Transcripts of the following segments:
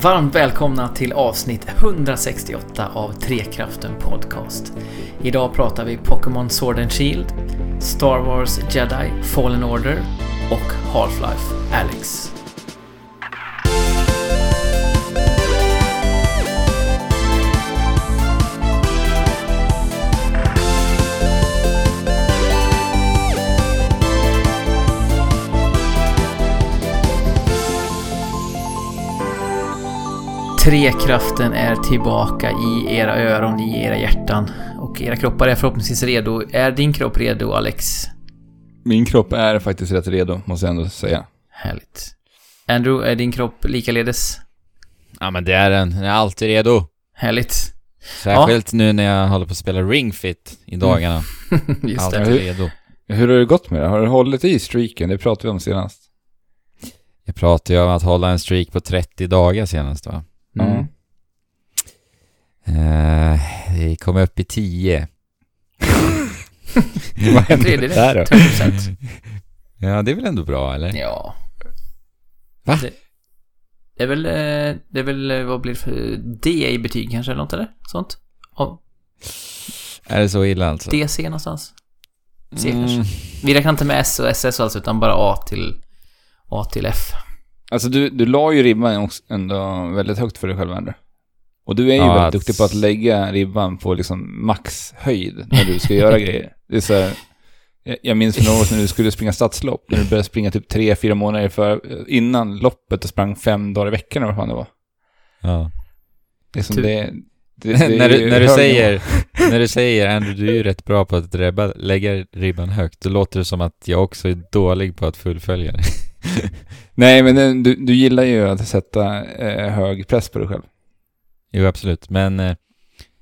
Varmt välkomna till avsnitt 168 av Trekraften Podcast. Idag pratar vi Pokémon Sword and Shield, Star Wars Jedi Fallen Order och Half-Life Alyx. Trekraften är tillbaka i era öron, i era hjärtan och era kroppar är förhoppningsvis redo. Är din kropp redo, Alex? Min kropp är faktiskt rätt redo, måste jag ändå säga. Härligt. Andrew, är din kropp likaledes? Ja men det är den, den är alltid redo. Härligt. Särskilt nu när jag håller på att spela Ring Fit i dagarna. Just alltid det. Hur- redo. Hur har det gått med det? Har du hållit i streaken? Det pratade vi om senast. Jag pratade ju om att hålla en streak på 30 dagar senast va? Mm. Eh, vi kom upp i 10. Vad hände där då? 30%. Ja, det är väl ändå bra eller? Ja. Va? Det, det är väl, eh, det är väl, eh, vad blir det för, D i betyg kanske eller något eller? Sånt? Ja, Är det så illa alltså? DC någonstans? C Mm, kanske? Vi räknar inte med S och SS alltså, utan bara A till, A till F. Alltså du, du la ju ribban också ändå väldigt högt för dig själv, Andrew. Och du är ju Ja, väldigt att- duktig på att lägga ribban på liksom maxhöjd när du ska göra grejer. Det är så här, jag, minns för några år sedan när du skulle springa stadslopp, när du började springa typ tre, fyra månader för, innan loppet och sprang fem dagar i veckan eller vad fan det var. ja. Det är som Tur. det, det, det är när, du, när, du säger, när du säger Andrew, du är ju rätt bra på att rebba, lägga ribban högt. Då låter det som att jag också är dålig på att fullfölja det. Nej, men du, du gillar ju att sätta eh, hög press på dig själv. Jo, absolut. Men eh,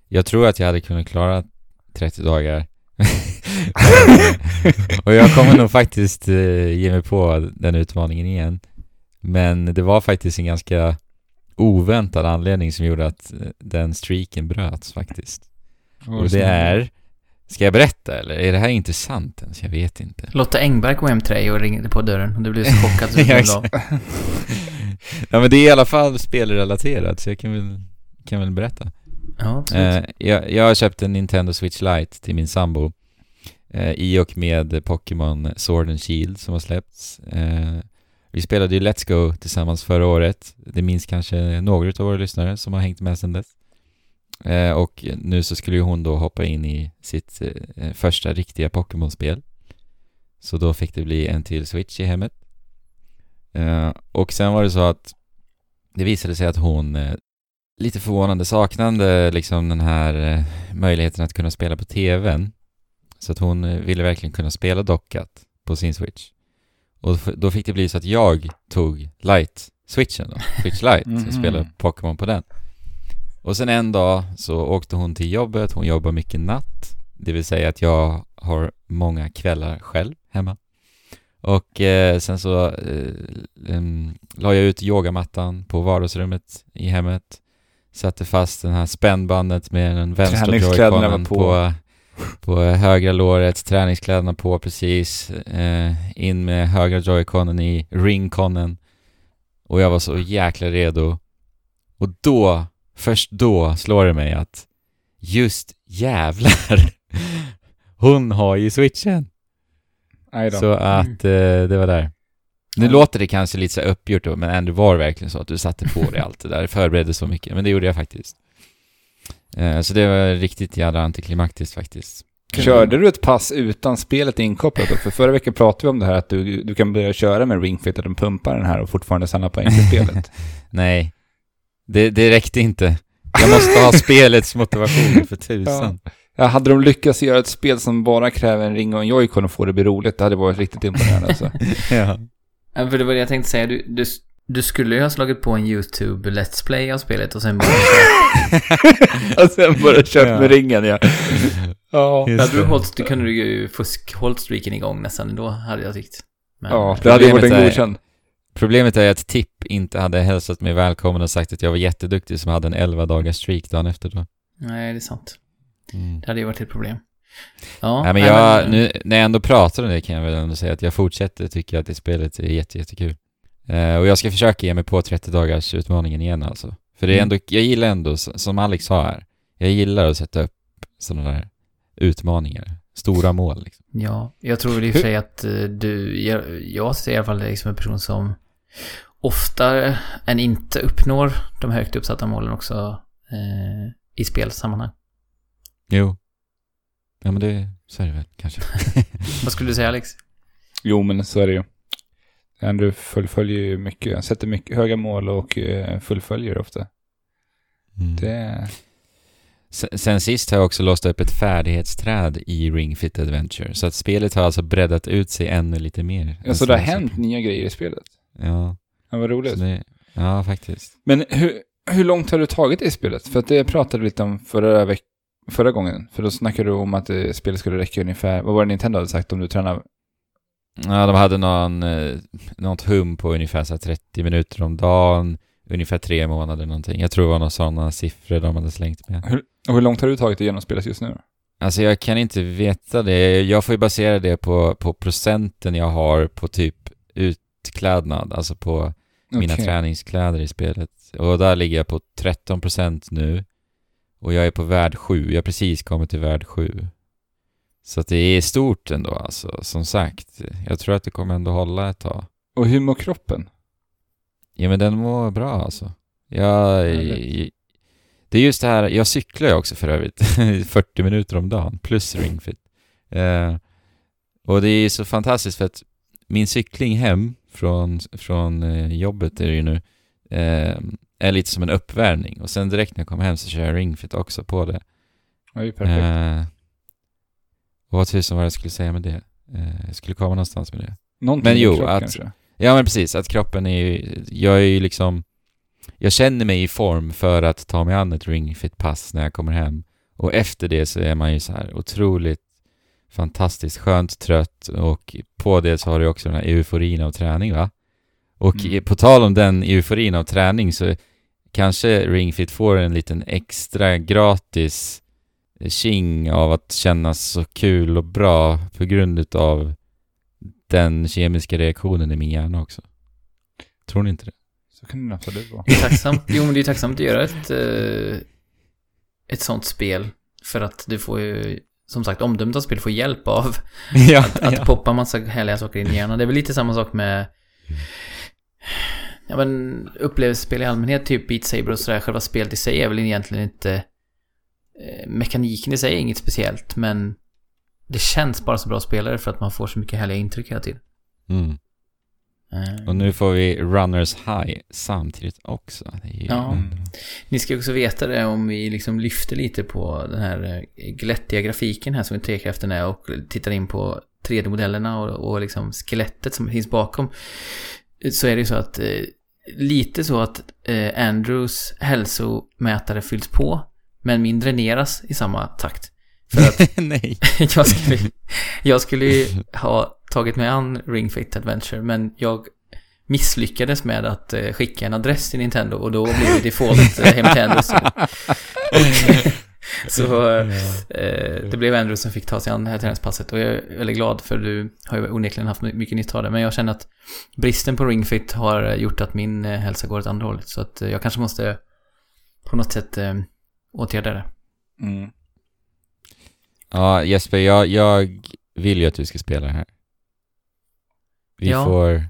jag tror att jag hade kunnat klara 30 dagar. och jag kommer nog faktiskt eh, ge mig på den utmaningen igen. Men det var faktiskt en ganska oväntad anledning som gjorde att eh, den streaken bröts faktiskt. Och det är... Ska jag berätta eller? Är det här intressant ens? Jag vet inte. Lotta Engberg kom hem till dig och ringde på dörren och du blev så chockad så du Ja, ja men det är i alla fall spelrelaterat så jag kan väl, kan väl berätta. Ja, absolut. Eh, jag, jag har köpt en Nintendo Switch Lite till min sambo eh, i och med Pokémon Sword and Shield som har släppts. Eh, vi spelade ju Let's Go tillsammans förra året. Det minns kanske några av våra lyssnare som har hängt med sedan dess. Eh, och nu så skulle ju hon då hoppa in i sitt eh, första riktiga Pokémon-spel. Så då fick det bli en till Switch i hemmet. Eh, och sen var det så att det visade sig att hon eh, lite förvånande saknande liksom den här eh, möjligheten att kunna spela på tvn. Så att hon eh, ville verkligen kunna spela dockat på sin switch. Och då fick det bli så att jag tog light-switchen då, switch light, Mhm. och spelade Pokémon på den. Och sen en dag så åkte hon till jobbet, hon jobbar mycket natt. Det vill säga att jag har många kvällar själv hemma. Och eh, sen så eh, em, la jag ut yogamattan på vardagsrummet i hemmet. Satte fast den här spännbandet med den vänstra joyconen på. på, på högra låret, träningskläderna på precis, eh, in med högra joyconen i ringconen. Och jag var så jäkla redo. Och då, först då slår det mig att just jävlar, hon har ju switchen. Så att eh, det var där. Nu Ja. låter det kanske lite så uppgjort då, men ändå var det verkligen så att du satte på dig allt det där, förberedde så mycket, men det gjorde jag faktiskt. Eh, så det var riktigt jävla antiklimaktiskt faktiskt. Körde du ett pass utan spelet inkopplat då? För förra veckan pratade vi om det här att du, du kan börja köra med Ring Fit, att de pumpar den här och fortfarande samla poäng till spelet. Nej, det, det räckte inte. Jag måste ha spelets motivation för tusan. Ja, hade de lyckats göra ett spel som bara kräver en ring och en joycon och få det bli roligt, det hade varit riktigt imponerande alltså. Ja. Ja, för det var det jag tänkte säga. Du, du, du skulle ju ha slagit på en YouTube Let's Play av spelet och sen bara... och sen bara kört Ja. med ringen ja. Ja, hade du det. hållit, du kunde du ju fusk hållit streaken igång nästan ändå, hade jag tyckt. Men, ja det hade ju varit en godkänd. Problemet är att Tipp inte hade hälsat mig välkommen och sagt att jag var jätteduktig som hade en 11 dagars streak dagen efter då. Nej, det är sant. Mm. Det hade ju varit ett problem. Ja, Ja, men jag, nu när jag ändå pratar om det kan jag väl ändå säga att jag fortsätter tycka att det spelet är jätte, jättekul. Eh, och jag ska försöka ge mig på 30 dagars utmaningen igen alltså. För det är Mm. ändå, jag gillar ändå, som Alex sa här, jag gillar att sätta upp sådana där utmaningar. Stora mål liksom. Ja, jag tror väl i och för sig att eh, du, jag, jag ser i alla fall dig som en person som oftare än inte uppnår de högt uppsatta målen också eh, i spelsammanhang. Jo. Ja men det, så är det väl kanske. Vad skulle du säga Alex? Jo, men så är det ju. Andrew fullföljer ju mycket. Han sätter mycket höga mål och eh, fullföljer ofta. Mm. Det... Sen, sen sist har jag också låst upp ett färdighetsträd i Ring Fit Adventure. Så att spelet har alltså breddat ut sig ännu lite mer. Ja, så det har så. hänt nya grejer i spelet. Ja, Ja, vad roligt. det, ja faktiskt. Men hur, hur långt har du tagit i spelet? För att det pratade vi lite om förra, veck- förra gången. För då snackade du om att eh, spelet skulle räcka ungefär, vad var det Nintendo hade sagt om du tränar? Ja, de hade någon, eh, något hum på ungefär så här 30 minuter om dagen, ungefär tre månader någonting. Jag tror det var några sådana siffror de hade slängt med. Och hur långt har du tagit det genom spelet just nu? Alltså jag kan inte veta det. Jag får ju basera det på, på procenten jag har på typ utklädnad, alltså på mina Okej. träningskläder i spelet. Och där ligger jag på 13% nu. Och jag är på värld 7. Jag har precis kommit till värld 7. Så att det är stort ändå alltså, som sagt. Jag tror att det kommer ändå hålla ett tag. Och hur mår kroppen? Ja men den mår bra alltså. Jag... Härligt. Det är just det här, jag cyklar ju också för övrigt. 40 minuter om dagen, plus ringfit. Eh, och det är så fantastiskt för att min cykling hem från, från eh, jobbet är det ju nu, eh, är lite som en uppvärmning. Och sen direkt när jag kommer hem så kör jag ringfit också på det. Ja, det är perfekt. Eh, och vad tusan var det jag skulle säga med det? Eh, jag skulle komma någonstans med det. Någonting men jo, kropp att- kanske? Ja men precis, att kroppen är ju, jag är ju liksom, jag känner mig i form för att ta mig an ett ringfit-pass när jag kommer hem. Och efter det så är man ju så här otroligt fantastiskt skönt trött och på det så har du också den här euforin av träning va? Och Mm. på tal om den euforin av träning så kanske ringfit får en liten extra gratis tjing av att kännas så kul och bra på grund utav den kemiska reaktionen i min hjärna också. Tror ni inte det? Så kan det absolut vara. Tacksamt, jo men det är tacksamt att göra ett, eh, ett sånt spel. För att du får ju, som sagt, omdömet av spel får hjälp av ja, att poppa massa härliga saker in i hjärnan. Det är väl lite samma sak med ja, men upplevelsespel i allmänhet, typ Beat Saber och sådär. Själva spelet i sig är väl egentligen inte eh, mekaniken i sig är inget speciellt, men det känns bara så bra spelare för att man får så mycket härliga intryck hela tiden. Mm. Eh, Och nu får vi Runners High samtidigt också. Ja. Mm. Ni ska också veta det om vi liksom lyfter lite på den här eh, glättiga grafiken här som trekraften är och tittar in på 3D-modellerna och, och liksom skelettet som finns bakom. Så är det ju så att eh, lite så att eh, Andrews hälsomätare fylls på men min dräneras i samma takt. För att Nej. jag skulle, jag skulle ju ha tagit mig an Ring Fit Adventure, men jag misslyckades med att eh, skicka en adress till Nintendo och då blev det default eh, hem till Andrews. Så eh, det blev Andrews som fick ta sig an det här träningspasset och jag är väldigt glad för du har ju onekligen haft mycket nytta av det. Men jag känner att bristen på Ring Fit har gjort att min eh, hälsa går åt andra hållet. Så att eh, jag kanske måste på något sätt eh, åtgärda det. Mm. Ja, Jesper, jag, jag vill ju att du ska spela här. Vi Ja. får, vi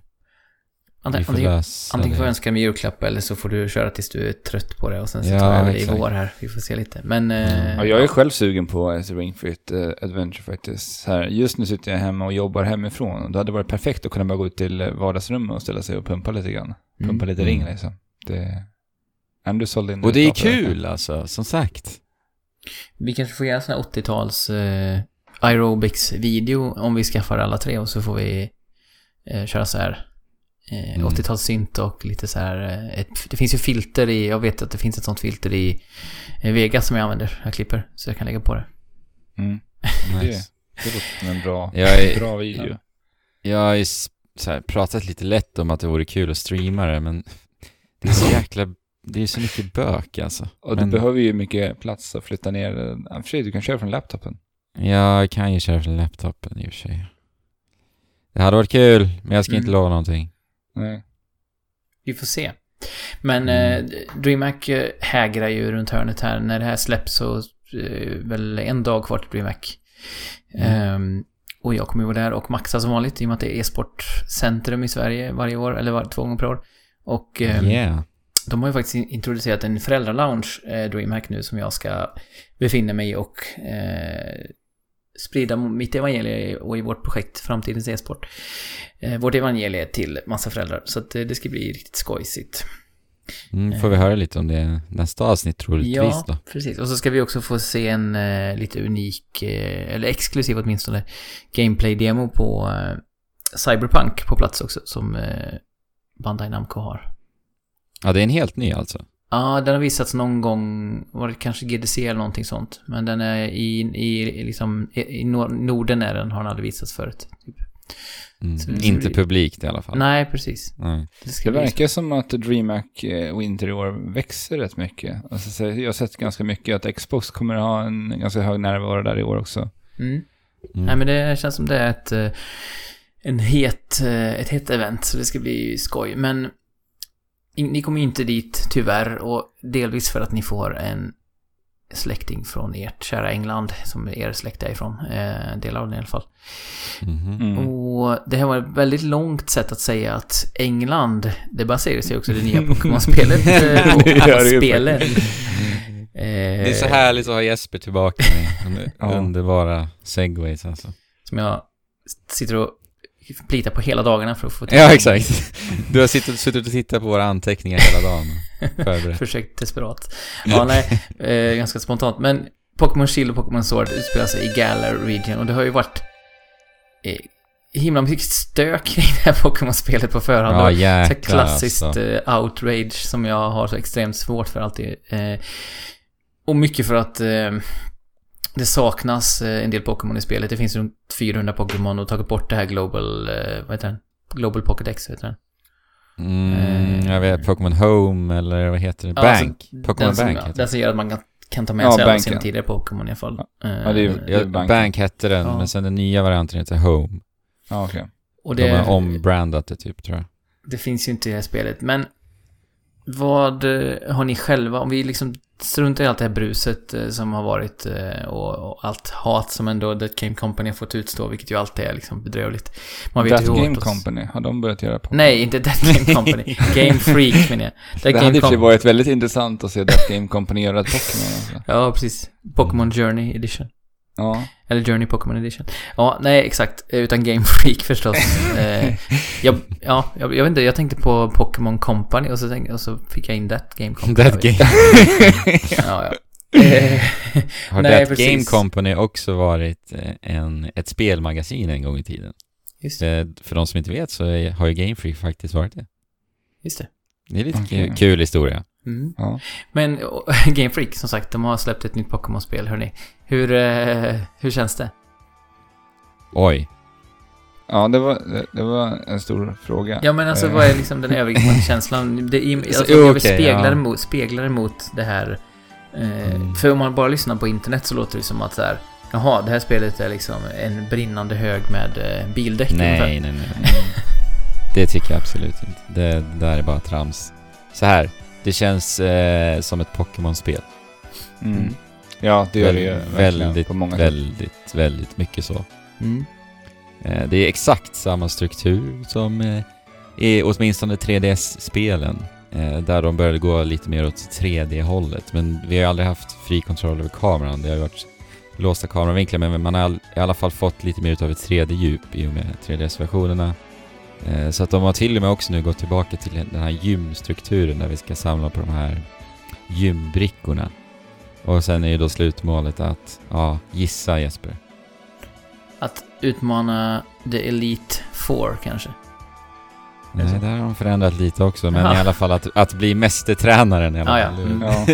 Antingen, får antingen, lösa antingen får jag önska mig julklapp eller så får du köra tills du är trött på det och sen så Ja, tar jag över det i vår här. Vi får se lite. Men... Mm. Eh, Ja, jag är själv sugen på ett Ring Fit eh, Adventure faktiskt. Här, just nu sitter jag hemma och jobbar hemifrån. Det hade varit perfekt att kunna bara gå ut till eh, vardagsrummet och ställa sig och pumpa lite grann. Pumpa Mm. lite Mm. ring liksom. Det... Andrew sålde in Och det är kul alltså, som sagt. Vi kanske får göra en sån här 80-tals eh, aerobics-video om vi skaffar alla tre och så får vi eh, köra så här eh, Mm. 80-talssynt och lite så här eh, ett, Det finns ju filter i, jag vet att det finns ett sånt filter i eh, Vegas som jag använder, jag klipper, så jag kan lägga på det. Mm. Nice. Det låter som en bra, Jag är- bra video. Jag har ju pratat lite lätt om att det vore kul att streama det, men det är så jäkla... Det är så mycket bök alltså. Och du Men- behöver ju mycket plats att flytta ner. den. Ja, sig, du kan köra från laptopen. Jag kan ju köra från laptopen i och för sig. Det hade varit kul, men jag ska inte Mm. lova någonting. Nej. vi får se. Men Mm. eh, DreamHack eh, hägrar ju runt hörnet här. När det här släpps så eh, väl en dag kvar till DreamHack. Mm. Ehm, och jag kommer ju vara där och maxa som vanligt i och med att det är e-sportcentrum i Sverige varje år, eller var, två gånger per år. Och ehm, Yeah. De har ju faktiskt in- introducerat en föräldralounge, eh, DreamHack nu, som jag ska befinna mig i och eh, sprida mitt evangelie och i vårt projekt Framtidens e-sport. Eh, vårt evangelie till massa föräldrar. Så att, eh, det ska bli riktigt skojsigt. Mm, får vi höra lite om det nästa avsnitt troligtvis Ja, då. precis. Och så ska vi också få se en eh, lite unik, eh, eller exklusiv åtminstone, gameplay-demo på eh, Cyberpunk på plats också, som eh, Bandai Namco har. Ja, det är en helt ny alltså. Ja, den har visats någon gång, var det kanske GDC eller någonting sånt. Men den är i, i, liksom, i, i Nor- Norden är den, har den aldrig visats förut. Typ. Mm. Det Inte bli- publikt i alla fall. Nej, precis. Nej. Det, ska Det bli- verkar som att DreamHack eh, Winter i år växer rätt mycket. Alltså, så jag har sett ganska mycket att Xbox kommer att ha en ganska hög närvaro där i år också. Mm. Mm. Nej, men det känns som det är ett, eh, en het, eh, ett hett event, så det ska bli skoj. Men ni kommer ju inte dit, tyvärr, och delvis för att ni får en släkting från ert kära England, som er släkt är ifrån. Eh, en del av den i alla fall. Mhm. Mm. Och det här var ett väldigt långt sätt att säga att England, det baserar sig också i det nya Pokémon-spelet. eh, och alla det ju spelen. Det är så Eh, härligt att ha Jesper tillbaka med underbara segways alltså. Som jag sitter och plitar på hela dagarna för att få till. Ja, exakt. Du har suttit, suttit och tittat på våra anteckningar hela dagen. Förberett. Försökt desperat. Ja, nej, eh, ganska spontant. Men Pokémon Shield och Pokémon Sword utspelar sig i Galar Region och det har ju varit eh, himla mycket stök kring det här Pokémon-spelet på förhand. Ja, Och så jäklar klassiskt alltså. eh, outrage som jag har så extremt svårt för alltid. Eh, och mycket för att eh, det saknas eh, en del Pokémon i spelet. Det finns runt 400 Pokémon och tagit bort det här Global, eh, vad heter den? Global Pocket X heter den. Mm, jag vet, Pokémon Home eller vad heter det? Ja, Bank? alltså, Pokémon Bank heter Den det. som gör att man kan, kan ta med Ja, sig alla sina tidigare Pokémon i alla fall. Ja, det är Eh, Ja, Bank. Bank hette den, Ja. men sen den nya varianten heter Home. Ja, okej. och De har ombrandat det typ, tror jag. det finns ju inte i det här spelet. Men vad eh, har ni själva, om vi liksom struntar i allt det här bruset eh, som har varit eh, och, allt hat som ändå That Game Company har fått utstå, vilket ju alltid är liksom bedrövligt. Man vet That ju hur Game Company, har de börjat göra på? Nej, inte That Game Company. Game Freak menar jag. That Det Game hade Com- varit väldigt intressant att se That Game Company göra ett Pokémon. Alltså. Ja, precis. Pokémon Journey Edition. Ja. Eller Journey Pokémon Edition. Ja, nej exakt. Utan Game Freak förstås. eh, jag, ja, jag, jag vet inte, jag tänkte på Pokémon Company och så, tänkte, och så fick jag in That Game Company. That Game, Ja, ja. Eh, har Nej, That precis. Game Company också varit eh, en, ett spelmagasin en gång i tiden? just, det, Eh, För de som inte vet så har ju Game Freak faktiskt varit det. just det. Det är lite kul, kul historia. Mm. ja. Men Game Freak, som sagt, de har släppt ett nytt Pokémon-spel, hörni. Hur, eh, hur känns det? Oj. Ja, det var, det, var en stor fråga. Ja, men alltså Eh, vad är liksom den övergripande känslan? Det, alltså, jo, jag vill okej, spegla, ja. mot, spegla det mot det här. Eh, Mm. För om man bara lyssnar på internet så låter det som att så här, jaha, det här spelet är liksom en brinnande hög med eh, bildäck ungefär. Nej, nej, nej. Det tycker jag absolut inte. Det, det där är bara trams. Så här, det känns eh, som ett Pokémon-spel. Mm. Ja, det gör det ju väldigt, på många sätt. väldigt, väldigt mycket så. Mm. Eh, det är exakt samma struktur som eh, är åtminstone 3DS-spelen. Eh, där de började gå lite mer åt 3D-hållet. Men vi har ju aldrig haft fri kontroll över kameran. Det har ju varit låsta kameravinklar. Men man har i alla fall fått lite mer av ett 3D-djup i och med 3DS-versionerna. Eh, så att de har till och med också nu gått tillbaka till den här gymstrukturen där vi ska samla på de här gymbrickorna. Och sen är ju då slutmålet att, ja, gissa Jesper. Att utmana The Elite Four kanske. Nej, så? där har de förändrat lite också, men Jaha. i alla fall att, att bli mästertränaren i alla Ah, ja. fall. Mm. Ja.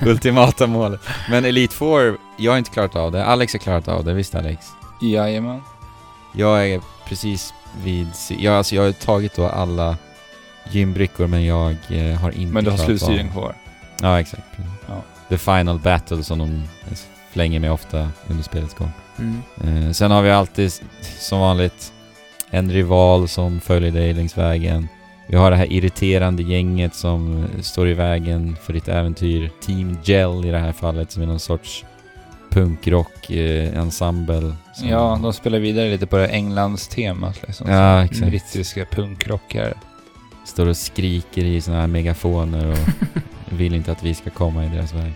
Ultimata målet. Men Elite Four, jag har inte klarat av det. Alex har klarat av det, visst Alex? Jajamän. Jag är precis vid... Jag, alltså, jag har tagit då alla gymbrickor, men jag eh, har inte Men du har av- kvar. Ja, exakt. Ja. The Final Battle som de flänger med ofta under spelets gång. Mm. Eh, sen har vi alltid, som vanligt, en rival som följer dig längs vägen. Vi har det här irriterande gänget som står i vägen för ditt äventyr. Team Gel i det här fallet som är någon sorts punkrock-ensemble. som- Ja, de spelar vidare lite på det Englands temat liksom. Ja, Så exakt. Brittiska punkrockare. Står och skriker i såna här megafoner och vill inte att vi ska komma i deras väg.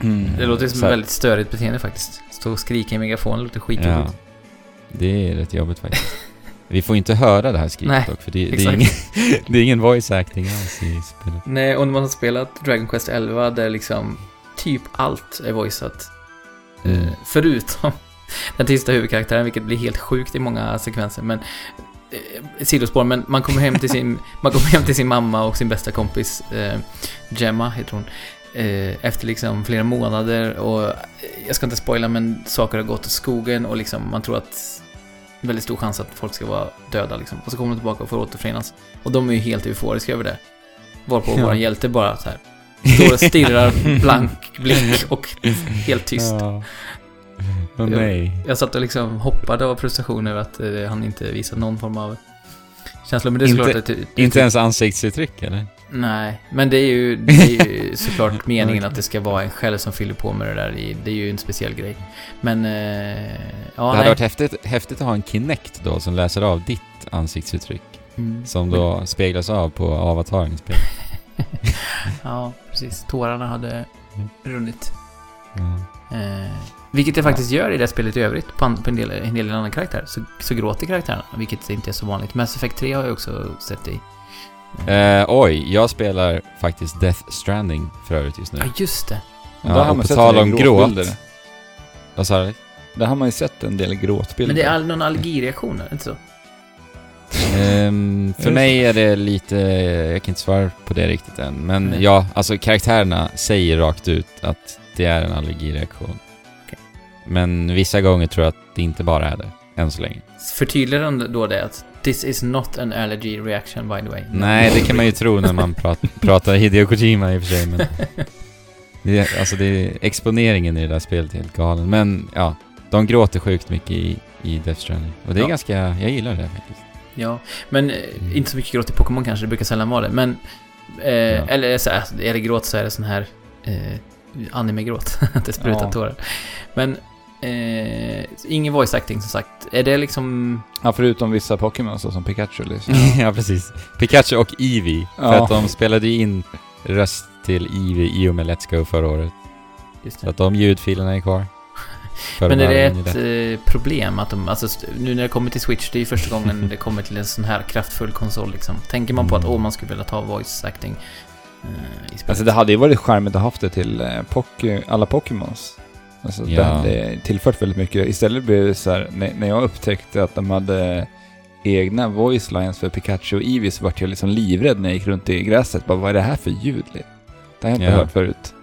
Mm. Det låter som ett väldigt störigt beteende faktiskt. Stå och skrika i megafon låter Ja, skitjobbigt. det är rätt jobbigt faktiskt. Vi får inte höra det här skriket dock, för det, det, är ingen, det är ingen voice acting alls i spelet. Nej, och när man har spelat Dragon Quest 11 där liksom typ allt är voiceat. Mm. Förutom den sista huvudkaraktären, vilket blir helt sjukt i många sekvenser. Men eh, sidospår, men man kommer hem till sin, man kommer hem till sin mamma och sin bästa kompis eh, Gemma, heter hon. Eh, efter liksom flera månader och eh, jag ska inte spoila men saker har gått åt skogen och liksom man tror att väldigt stor chans att folk ska vara döda liksom. Och så kommer de tillbaka och får återförenas. Och de är ju helt euforiska över det. Varpå Ja. vår hjälte bara så här står och stirrar blank blick och helt tyst. Ja. Åh nej. Jag satt och liksom hoppade av frustration över att eh, han inte visade någon form av känsla. Men det är Inte- såklart att... det- det- Inte ens ansiktsuttryck eller? Nej, men det är ju, det är ju såklart meningen att det ska vara en själv som fyller på med det där. i- Det är ju en speciell grej. Men... Eh, ja, det hade nej. varit häftigt, häftigt att ha en Kinect då som läser av ditt ansiktsuttryck. Mm. Som då speglas av på avataren i spelet. Ja, precis. Tårarna hade Mm. runnit. Ja. Eh, vilket jag faktiskt gör i det spelet i övrigt. På, an, på en, del, en del annan karaktär. Så, så gråter karaktärerna, vilket inte är så vanligt. Mass Effect 3 har jag också sett i. Eh, oj, jag spelar faktiskt Death Stranding för övrigt just nu. Ja, just det. Där har Ja, man och på sett tal en om gråt. Vad sa du? Där har man ju sett en del gråtbilder. Men det är all, någon allergireaktion, det inte så? Är för mig är det lite, jag kan inte svara på det riktigt än. Men Nej. ja, alltså karaktärerna säger rakt ut att det är en allergireaktion. Okej. Men vissa gånger tror jag att det inte bara är det, än så länge. Förtydligar de då det att This is not an allergy reaction by the way. Nej, det kan man ju tro när man prat, pratar Hideo Kojima i och för sig, men... Det alltså det är, exponeringen i det där spelet är helt galen. Men ja, de gråter sjukt mycket i, i Death Stranding. Och det är Ja. ganska, jag gillar det faktiskt. Ja, men eh, inte så mycket gråt i Pokémon kanske, det brukar sällan vara det. Men, eh, eller så här, är det gråt så är det sån här eh, anime-gråt. att det sprutar Ja. tårar. Men, eh, ingen voice acting som sagt. Är det liksom... Ja, förutom vissa Pokémon så som Pikachu liksom. ja, precis. Pikachu och Eevee. För Ja. att de spelade in röst till Eevee i och med Let's Go förra året. Så att de ljudfilerna är kvar. Men att är det ett eh, problem att de, alltså nu när det kommer till Switch, det är ju första gången det kommer till en sån här kraftfull konsol liksom. Tänker man på att, Mm. åh, man skulle vilja ta voice acting eh, i spelet? Alltså det hade ju varit charmigt att haft det till eh, Poké- alla Pokémons. Alltså Ja. det hade tillfört väldigt mycket. Istället blev det så här, när, när jag upptäckte att de hade egna voice lines för Pikachu och Eevee så vart jag liksom livrädd när jag gick runt i gräset. Bara, vad är det här för ljud? Det har jag inte Ja. hört förut.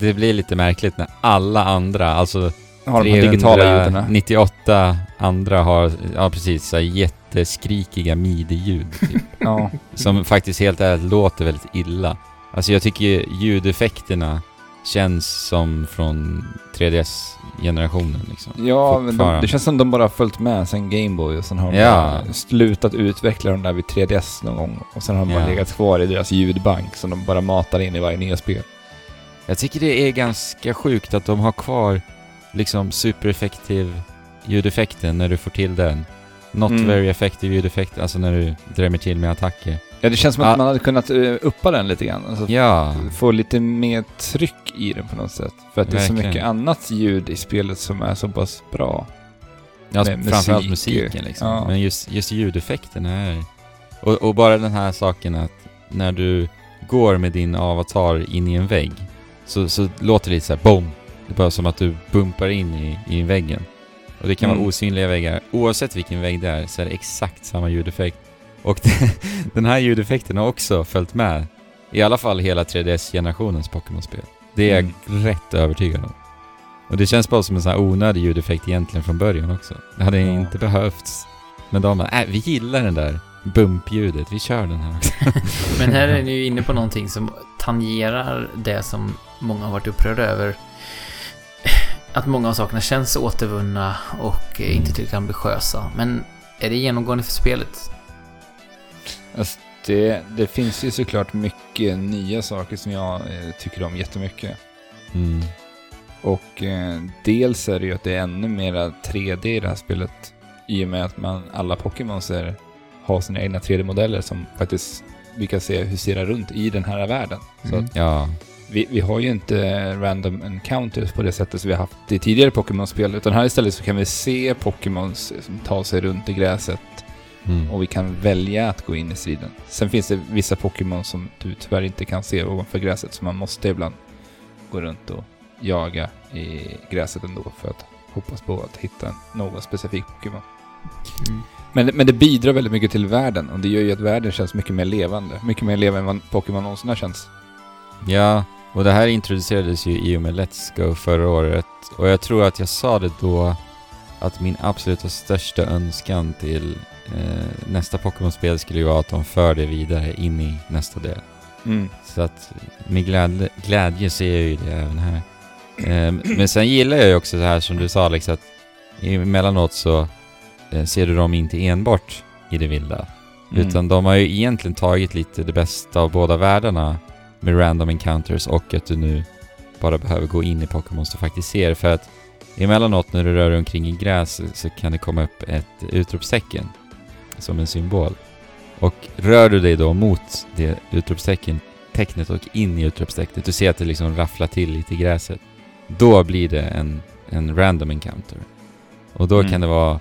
Det blir lite märkligt när alla andra, alltså Har de här digitala ljuden? 98 andra har, ja precis, så jätteskrikiga midi-ljud. Typ, Ja. som faktiskt helt ärligt låter väldigt illa. Alltså jag tycker ljudeffekterna känns som från 3DS-generationen liksom. Ja, men de, det känns som de bara följt med sen Gameboy och sen har de Ja. bara slutat utveckla dem där vid 3DS någon gång. Och sen har de bara Ja. legat kvar i deras ljudbank som de bara matar in i varje nya spel. Jag tycker det är ganska sjukt att de har kvar liksom supereffektiv ljudeffekten när du får till den. Not Mm. very effective ljudeffekt, alltså när du drämmer till med attacker. Ja, det känns som att Ja. man hade kunnat uh, uppa den lite grann. Alltså, Ja, Få lite mer tryck i den på något sätt. För att det är så Verkligen. mycket annat ljud i spelet som är så pass bra. alltså, med framförallt musik, musiken liksom. ja. Men just, just ljudeffekterna är... Och, och bara den här saken att när du går med din avatar in i en vägg så, så låter det lite så här BOOM! Det är bara som att du bumpar in i, i väggen. Och det kan Mm. vara osynliga väggar. Oavsett vilken vägg det är så är det exakt samma ljudeffekt. Och den här ljudeffekten har också följt med i alla fall hela 3DS-generationens Pokémon-spel. Det är jag Mm. rätt övertygad om. Och det känns bara som en sån här onödig ljudeffekt egentligen från början också. Det hade Ja. inte behövts. Men de bara, äh, vi gillar den där bumpljudet, vi kör den här också. Men här är ni ju inne på någonting som tangerar det som många har varit upprörda över. Att många av sakerna känns återvunna och eh, inte tillräckligt ambitiösa. Men är det genomgående för spelet? Alltså, det, det finns ju såklart mycket nya saker som jag eh, tycker om jättemycket. Mm. Och eh, dels är det ju att det är ännu mera 3D i det här spelet. I och med att man, alla Pokémons är, har sina egna 3D-modeller som faktiskt vi kan se huserar runt i den här världen. Så Mm. att Ja, vi, vi har ju inte random encounters på det sättet som vi har haft i tidigare Pokémon-spel. Utan här istället så kan vi se Pokémons som tar sig runt i gräset mm. och vi kan välja att gå in i striden. Sen finns det vissa Pokémon som du tyvärr inte kan se ovanför gräset så man måste ibland gå runt och jaga i gräset ändå för att hoppas på att hitta någon specifik Pokémon. Mm. Men, men det bidrar väldigt mycket till världen och det gör ju att världen känns mycket mer levande. Mycket mer levande än vad Pokémon någonsin har känts. Ja, och det här introducerades ju i och med Let's Go förra året. Och jag tror att jag sa det då att min absoluta största önskan till eh, nästa Pokémon-spel skulle ju vara att de för det vidare in i nästa del. Mm. Så att med glädje, glädje ser jag ju det även här. Eh, men sen gillar jag ju också det här som du sa Alex, att emellanåt så eh, ser du dem inte enbart i det vilda. Mm. Utan de har ju egentligen tagit lite det bästa av båda världarna med random encounters och att du nu bara behöver gå in i Pokémons du faktiskt ser. För att emellanåt när du rör dig omkring i gräs så kan det komma upp ett utropstecken som en symbol. Och rör du dig då mot det utropstecken tecknet och in i utropstecknet, du ser att det liksom rafflar till lite i gräset. Då blir det en, en random encounter. Och då Mm. kan det vara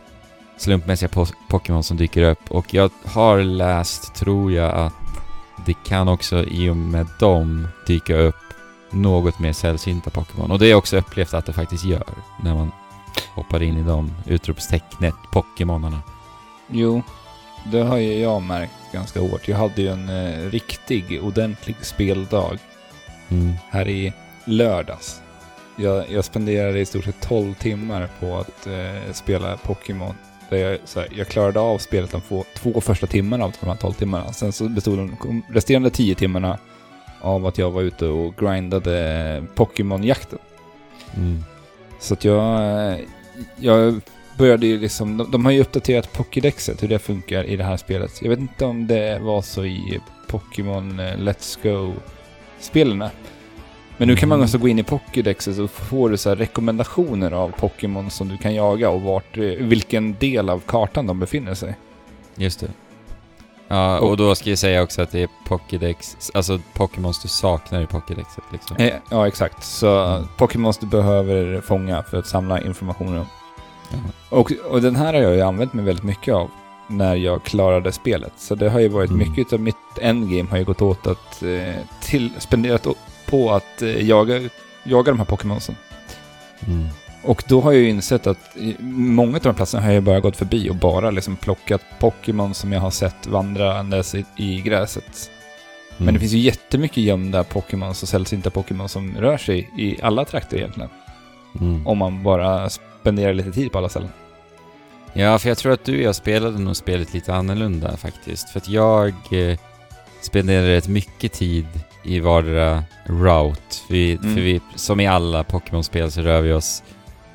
slumpmässiga pos- Pokémon som dyker upp. Och jag har läst, tror jag, att det kan också i och med dem dyka upp något mer sällsynta Pokémon. Och det jag också upplevt att det faktiskt gör när man hoppar in i de utropstecknet Pokémonarna. Jo, det har ju jag märkt ganska hårt. Jag hade ju en eh, riktig, ordentlig speldag Mm. här i lördags. Jag, jag spenderade i stort sett 12 timmar på att eh, spela Pokémon. Där jag, här, jag klarade av spelet de få, två första timmarna av de här 12 timmarna. Sen så bestod de resterande 10 timmarna av att jag var ute och grindade Pokémon-jakten. Mm. Så att jag, eh, jag började ju liksom, de, de har ju uppdaterat Pokédexet, hur det funkar i det här spelet. Jag vet inte om det var så i Pokémon eh, Let's Go-spelen. Men nu kan man alltså gå in i Pokédexet och får du så rekommendationer av Pokémon som du kan jaga och vart, eh, vilken del av kartan de befinner sig. Just det. Ja, och då ska jag säga också att det är Pokédex, alltså Pokémons du saknar i Pokédexet liksom. Eh, ja, exakt. Så Mm. Pokémons du behöver fånga för att samla information om. Och, och den här har jag ju använt mig väldigt mycket av när jag klarade spelet. Så det har ju varit Mm. mycket av mitt endgame har ju gått åt att eh, till, spenderat på att eh, jaga, jaga de här Pokémonsen. Mm. Och då har jag ju insett att många av de platserna har jag bara gått förbi och bara liksom plockat Pokémon som jag har sett vandrandes i, i gräset. Men Mm. det finns ju jättemycket gömda Pokémon och sällsynta Pokémon som rör sig i alla trakter egentligen. Mm. Om man bara spenderar lite tid på alla ställen. Ja, för jag tror att du och jag spelade nog spelet lite annorlunda faktiskt. För att jag eh, spenderade rätt mycket tid i vardera route. Vi, Mm. För vi, som i alla Pokémon-spel så rör vi oss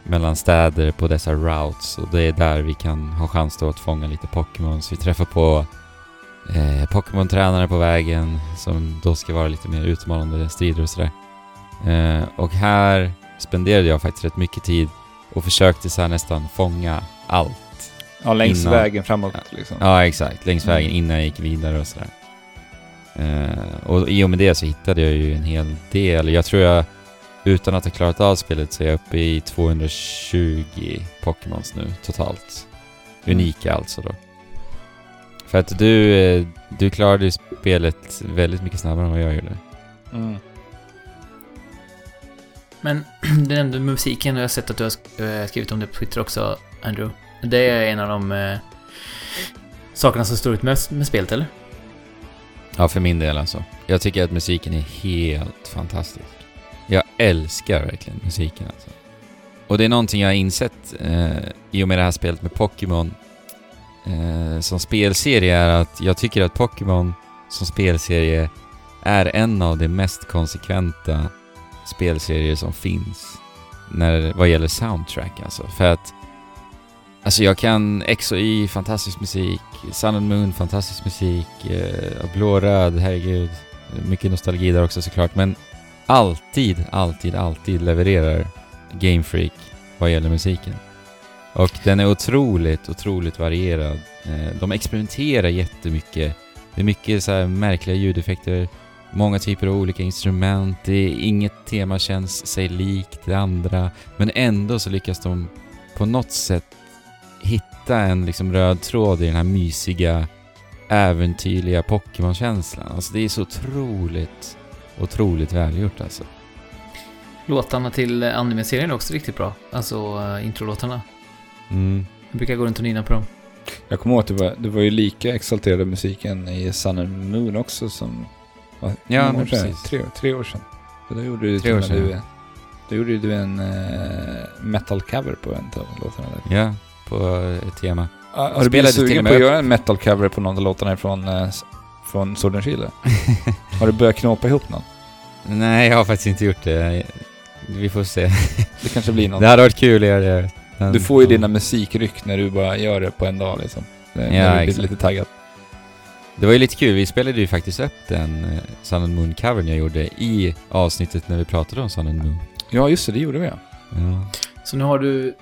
mellan städer på dessa routes och det är där vi kan ha chans då att fånga lite Pokémons. Vi träffar på eh, Pokémon-tränare på vägen som då ska vara lite mer utmanande strider och sådär. Eh, och här spenderade jag faktiskt rätt mycket tid och försökte så nästan fånga allt. Ja, längs Innan. vägen framåt liksom. Ja, exakt. Längs Mm. vägen innan jag gick vidare och sådär. Eh, och i och med det så hittade jag ju en hel del. Jag tror jag, utan att ha klarat av spelet, så är jag uppe i 220 Pokémons nu totalt. Mm. Unika alltså då. För att du, eh, du klarade ju spelet väldigt mycket snabbare än vad jag gjorde. Mm. Men du nämnde musiken och jag har sett att du har eh, skrivit om det på Twitter också, Andrew. Det är en av de eh, sakerna som står ut mest med spelet, eller? Ja, för min del alltså. Jag tycker att musiken är helt fantastisk. Jag älskar verkligen musiken alltså. Och det är någonting jag har insett eh, i och med det här spelet med Pokémon eh, som spelserie är att jag tycker att Pokémon som spelserie är en av de mest konsekventa spelserier som finns när, vad gäller soundtrack alltså. För att Alltså jag kan X och Y, fantastisk musik. Sun and Moon, fantastisk musik. Eh, Blå-röd, herregud. Mycket nostalgi där också såklart. Men alltid, alltid, alltid levererar Game Freak vad gäller musiken. Och den är otroligt, otroligt varierad. Eh, de experimenterar jättemycket. Det är mycket så här märkliga ljudeffekter, många typer av olika instrument. Det är inget tema känns sig likt det andra. Men ändå så lyckas de på något sätt hitta en liksom röd tråd i den här mysiga, äventyrliga Pokémon-känslan. Alltså det är så otroligt, otroligt välgjort alltså. Låtarna till eh, anime-serien är också riktigt bra. Alltså uh, introlåtarna. Mm. Jag brukar gå runt och nynna på dem. Jag kommer ihåg att det var, det var ju lika exalterad musiken i Sun and Moon också som... vad- Ja, men precis. Tre, tre år sedan. Så då gjorde du, Tre år sedan, du, då gjorde du en eh, metal cover på en av låtarna där. Ja, på ett tema. Har du spelade blivit sugen med på att göra en metal cover på någon av låtarna från, eh, från Sword and Shield? Har du börjat knåpa ihop någon? Nej, jag har faktiskt inte gjort det. Vi får se. Det kanske blir någon. Det hade varit kul att göra det. Men- Du får ju ja. dina musikryck när du bara gör det på en dag liksom. När, Ja, när du blir exakt. lite taggad. Det var ju lite kul, vi spelade ju faktiskt upp den eh, Sun and Moon-covern jag gjorde i avsnittet när vi pratade om Sun and Moon. Ja, just det. Det gjorde vi ja. Ja, Så nu har du,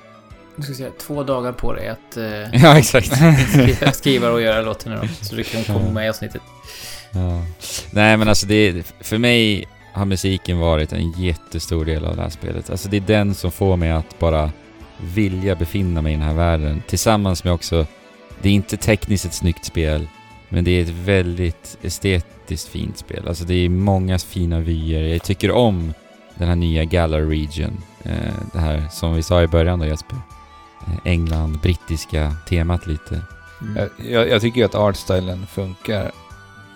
nu ska säga, två dagar på dig att eh, ja exakt. skriva, skriva och göra låten nu då. Så du kan komma med i avsnittet. Ja. Nej men alltså det, för mig har musiken varit en jättestor del av det här spelet. Alltså det är den som får mig att bara vilja befinna mig i den här världen. Tillsammans med också, det är inte tekniskt ett snyggt spel, men det är ett väldigt estetiskt fint spel. Alltså det är många fina vyer. Jag tycker om den här nya Galar Region. Eh, det här som vi sa i början då Jesper. Eh, England, brittiska temat lite. Mm. Jag, jag, tycker ju att artstylen funkar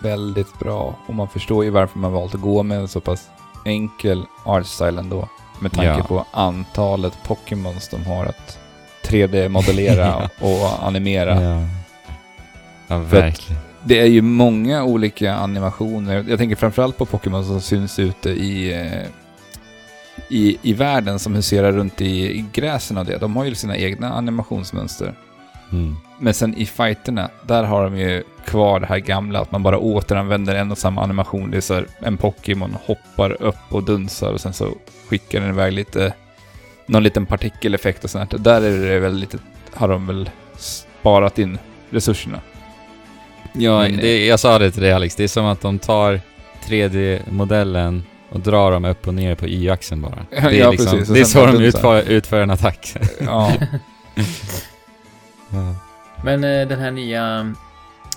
väldigt bra och man förstår ju varför man valt att gå med en så pass enkel artstyle ändå. Med tanke Ja. på antalet Pokémons de har att 3D-modellera och animera. Ja, ja verkligen. Det är ju många olika animationer. Jag tänker framförallt på Pokémon som syns ute i, eh, i, i världen som huserar runt i, i gräsen och det. De har ju sina egna animationsmönster. Mm. Men sen i fighterna, där har de ju kvar det här gamla, att man bara återanvänder en och samma animation. Det är så här, en Pokémon hoppar upp och dunsar och sen så skickar den iväg lite, någon liten partikeleffekt och sånt där. Är det väl lite, har de väl sparat in resurserna. Ja, Men, det, jag sa det till dig Alex, det är som att de tar 3D-modellen och drar dem upp och ner på y-axeln bara. Det är, ja, liksom, precis. Det är så de utför, utför en attack. Ja, ja. Men eh, den här nya,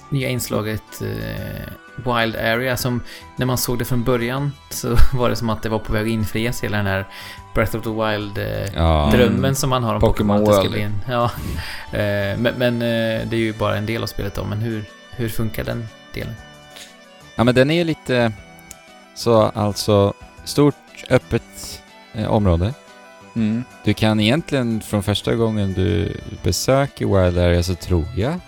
nya inslaget eh, Wild Area som när man såg det från början så var det som att det var på väg att infrias hela den här Breath of the Wild eh, Ja. drömmen som man har om Pokémon World. en, ja. Eh, men men eh, det är ju bara en del av spelet då, men hur, hur funkar den delen? ja, men den är ju lite så alltså stort öppet eh, område. mm. Du kan egentligen från första gången du besöker Wild Area så tror jag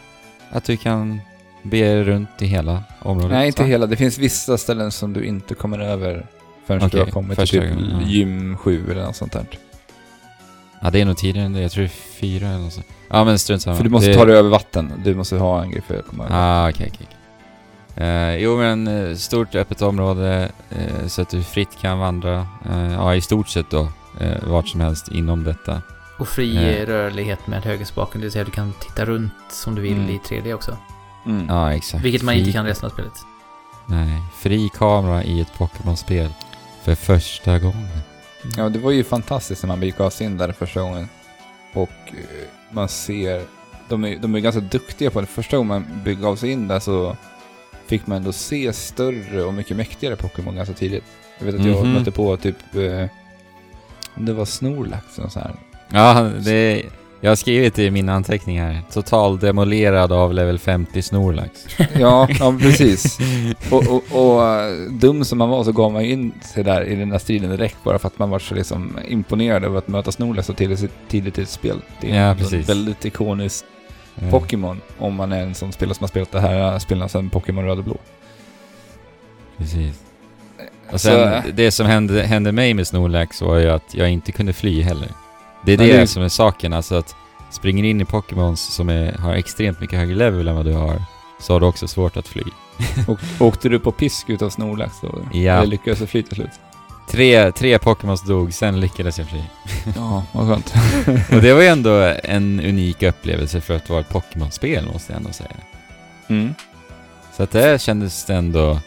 att du kan be dig runt i hela området. Nej, inte va? hela. Det finns vissa ställen som du inte kommer över förrän Okej, du har kommit till typ gången, ja. gym 7 eller något sånt där. Ja, det är nog tidigare än det. Jag tror det är fyra eller något sånt. Ja, men strunt samma. För du måste det... ta dig över vatten. Du måste ha en grej för att komma över. Ah, okej, okej. okej. Eh, jo, men eh, stort öppet område eh, så att du fritt kan vandra. Eh, ja, i stort sett då. Eh, vart som helst inom detta. Och fri Eh. rörlighet med högerspaken, det vill säga du kan titta runt som du vill Mm. i 3D också. Mm. Ja, exakt. Vilket man fri, inte kan i resten av spelet. Nej, fri kamera i ett Pokémon-spel. För första gången. Ja, det var ju fantastiskt när man gick oss in där första gången. Och man ser... De är, de är ganska duktiga på det. Första gången man begav sig in där så fick man ändå se större och mycket mäktigare Pokémon ganska tidigt. Jag vet att jag Mhm. mötte på typ... Eh, om det var Snorlax och så här. Ja, det... Jag har skrivit i mina anteckningar. Total demolerad av level 50 Snorlax. Ja, ja precis. Och, och, och eh, dum som man var så gav man in sig där i den där striden direkt bara för att man var så liksom imponerad över att möta Snorlax så tidigt, tidigt i ett spel. Det är Ja, precis. väldigt ikonisk Eh, Pokémon om man är en sån spelare som har spelat det här eh, spelen sedan Pokémon Röd och Blå. Precis. Och Så, sen, eh, det som hände, hände mig med Snorlax var ju att jag inte kunde fly heller. Det är det det- som är saken, alltså att springer in i Pokémons som är, har extremt mycket högre level än vad du har, så har du också svårt att fly. Och, åkte du på pisk utav Snorlax då? Ja. Eller lyckades du fly till slut? Tre, tre Pokémons dog, sen lyckades jag fly. Ja, vad skönt. Och det var ju ändå en unik upplevelse för att vara ett Pokémon-spel, måste jag ändå säga. Mm. Så att det kändes ändå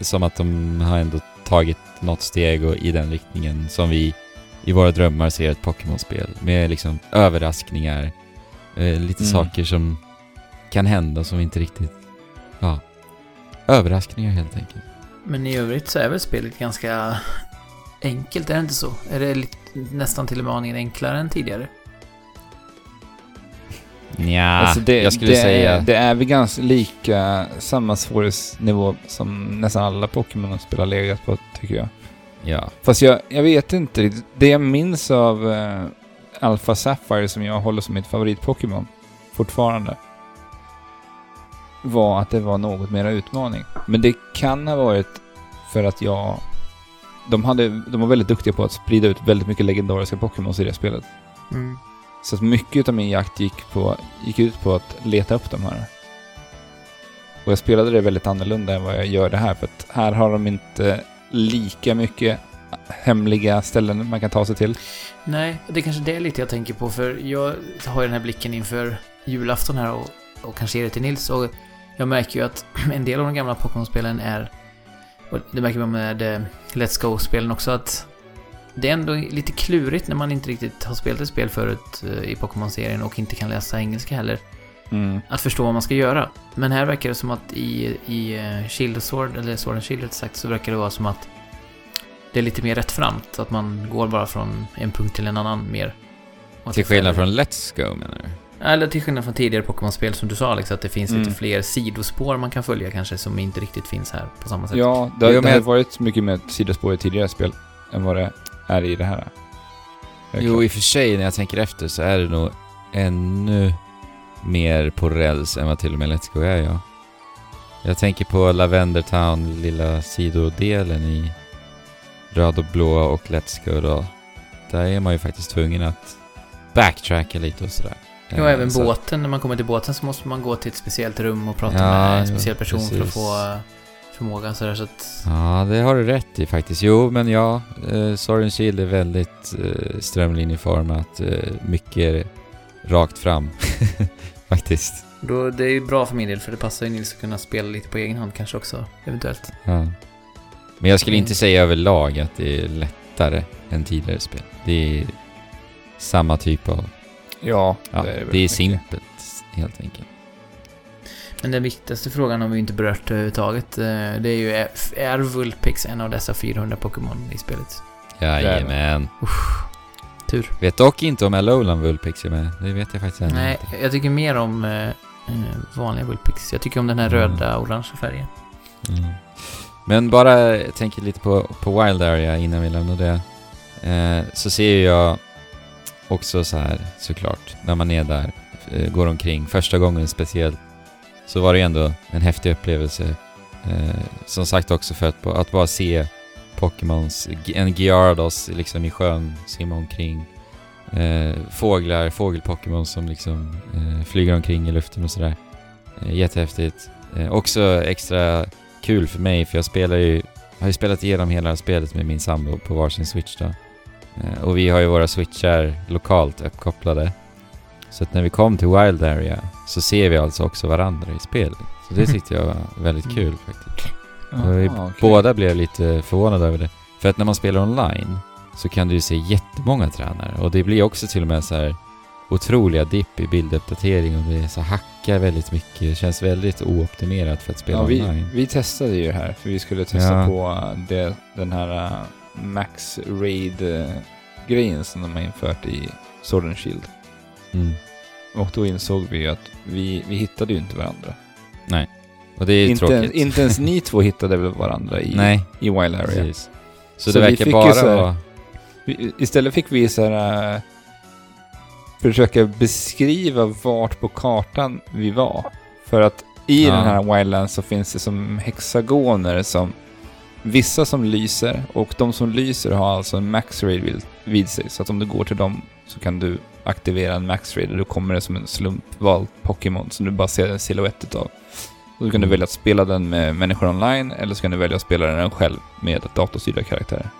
som att de har ändå tagit något steg och i den riktningen som vi i våra drömmar ser ett Pokémon-spel. Med liksom överraskningar, eh, lite Mm. saker som kan hända som inte riktigt... Ja. Överraskningar helt enkelt. Men i övrigt så är väl spelet ganska enkelt, är det inte så? Är det lite, nästan till och med aningen enklare än tidigare? Nja, alltså det, jag skulle det, säga... Det är väl ganska lika samma svårighetsnivå som nästan alla Pokémon-spel har legat på, tycker jag. Ja. Fast jag, jag vet inte. Det jag minns av uh, Alpha Sapphire som jag håller som mitt favorit-Pokémon fortfarande var att det var något mera utmaning. Men det kan ha varit för att jag... De, hade, de var väldigt duktiga på att sprida ut väldigt mycket legendariska Pokémon i det spelet. Mm. Så att mycket av min jakt gick, på, gick ut på att leta upp de här. Och jag spelade det väldigt annorlunda än vad jag gör det här, för att här har de inte lika mycket hemliga ställen man kan ta sig till. Nej, det är kanske det lite jag tänker på, för jag har ju den här blicken inför julafton här och, och kanske ger det till Nils, och jag märker ju att en del av de gamla Pokémon-spelen är, och det märker man med eh, Let's Go-spelen också, att det är ändå lite klurigt när man inte riktigt har spelat ett spel förut eh, i Pokémon-serien och inte kan läsa engelska heller. Att förstå vad man ska göra. Men här verkar det som att i, i eh, Shield och Sword, eller Sword and Shield sagt, så verkar det vara som att det är lite mer rättframt. Att man går bara från en punkt till en annan mer. Till skillnad från Let's Go menar du? Eller till skillnad från tidigare Pokémon-spel som du sa Alex, att det finns Mm. lite fler sidospår man kan följa kanske som inte riktigt finns här på samma sätt. Ja, det, har jag- varit mycket mer sidospår i tidigare spel än vad det är i det här. Jo, klart. i och för sig när jag tänker efter så är det nog ännu mer på räls än vad till och med Let's Go är, ja. Jag tänker på Lavender Town, lilla sidodelen i röd och blå och Let's Go då. Där är man ju faktiskt tvungen att backtracka lite och sådär. Ja, Eh, även så- båten. När man kommer till båten så måste man gå till ett speciellt rum och prata Ja, med en speciell person för att precis. få eh, förmåga sådär så att... Ja, det har du rätt i faktiskt. Jo, men ja, eh, Sword and Shield är väldigt eh, strömlinjeformat. Eh, mycket rakt fram. faktiskt. Då, det är ju bra för min del för det passar ju Nils att kunna spela lite på egen hand kanske också, eventuellt. Ja. Men jag skulle Mm. inte säga överlag att det är lättare än tidigare spel. Det är samma typ av... Ja, Ja, det är det är, simpelt, helt enkelt. Men den viktigaste frågan har vi inte berört överhuvudtaget. eh, Det är ju, är, Vulpix en av dessa 400 Pokémon i spelet? Jajamän. Tur. Vet dock inte om Alolan Vulpix är med. Det vet jag faktiskt ännu Nej, inte. jag tycker mer om eh, eh, vanliga Vulpix. Jag tycker om den här Mm. röda, orangea färgen. Mm. Men bara, jag tänker lite på, på Wild Area innan vi lämnar det. Eh, så ser jag också så här, såklart, när man är där, eh, går omkring, första gången speciellt, så var det ändå en häftig upplevelse. Eh, som sagt också för att, att bara se Pokémons, en Gyarados liksom i sjön, simma omkring. Eh, fåglar, fågelpokémon som liksom eh, flyger omkring i luften och sådär. Eh, jättehäftigt. Eh, också extra kul för mig för jag spelar ju, har ju spelat igenom hela spelet med min sambo på varsin switch då. Eh, och vi har ju våra switchar lokalt uppkopplade. Så att när vi kom till Wild Area så ser vi alltså också varandra i spelet. Så det tyckte jag var väldigt kul faktiskt. Och vi okej. Båda blev lite förvånade över det. För att när man spelar online så kan du ju se jättemånga tränare och det blir också till och med så här otroliga dipp i bilduppdatering och det så hackar väldigt mycket. Det känns väldigt ooptimerat för att spela Ja, vi, online. vi testade ju det här, för vi skulle testa Ja. på det, den här uh, Max Raid-grejen som de har infört i Sword and Shield. Mm. Och då insåg vi ju att vi, vi hittade ju inte varandra. Och det är Inte, tråkigt. inte ens ni två hittade väl varandra i, Nej, i Wild Area. precis. Så, Så det verkar bara här- vara... Vi, istället fick vi så här, uh, försöka beskriva vart på kartan vi var. För att i Ja. den här Wildlands så finns det som hexagoner som vissa som lyser och de som lyser har alltså en max raid vid, vid sig. Så att om du går till dem så kan du aktivera en Max Raid och då kommer det som en slumpvald Pokémon som du bara ser en silhuett utav. Och då kan du Mm. välja att spela den med människor online eller så kan du välja att spela den själv med datorstyrda karaktärer.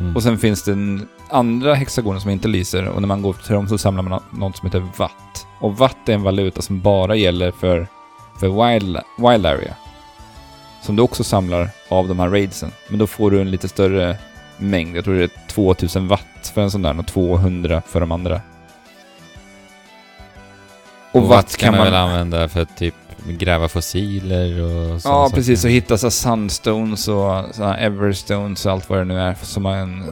Mm. Och sen finns det en andra hexagoner som inte lyser och när man går till dem så samlar man nå- något som heter watt. Och watt är en valuta som bara gäller för, för wild, wild area. Som du också samlar av de här raidsen. Men då får du en lite större mängd. Jag tror det är 2000 watt för en sån där och 200 för de andra. Och watt kan man väl använda för att typ gräva fossiler och sådana Ja, saker. precis. Och hitta så här sunstones och så här everstones och allt vad det nu är. Som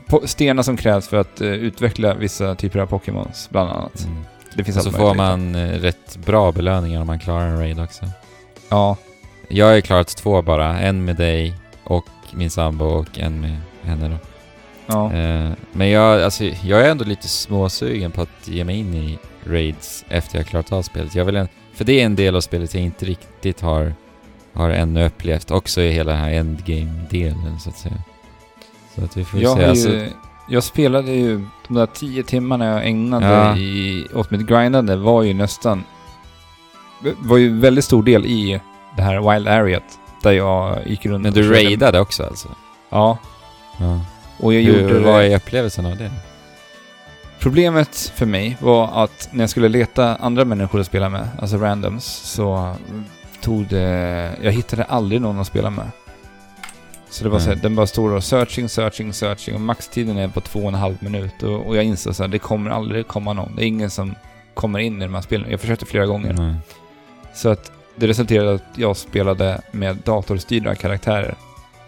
po- stenar som krävs för att eh, utveckla vissa typer av Pokémons, bland annat. Mm. Det finns Och så får man eh, rätt bra belöningar om man klarar en raid också. Ja, Jag har ju klarat två bara. En med dig och min sambo och en med henne då. ja. Eh, men jag, alltså, jag är ändå lite småsugen på att ge mig in i raids efter jag klarat av spelet. Jag vill en, för det är en del av spelet jag inte riktigt har, har ännu upplevt. Också i hela den här endgame-delen så att säga. Så att vi får Jag, se. har Alltså, ju, jag spelade ju de där tio timmarna jag ägnade Ja. i, åt mitt grindande var ju nästan... var ju väldigt stor del i det här wild areat. Där jag gick runt men du raidade också alltså? Ja. Ja. Och jag Hur, gjorde vad är upplevelsen av det? Problemet för mig var att när jag skulle leta andra människor att spela med, alltså randoms, så tog det... Jag hittade aldrig någon att spela med. Så det var Nej. så här, den bara står och searching, searching, searching och maxtiden är på två och en halv minut och, och jag insåg så här, det kommer aldrig komma någon. Det är ingen som kommer in i de här spelen. Jag försökte flera gånger. Nej. Så att det resulterade i att jag spelade med datorstyrda karaktärer.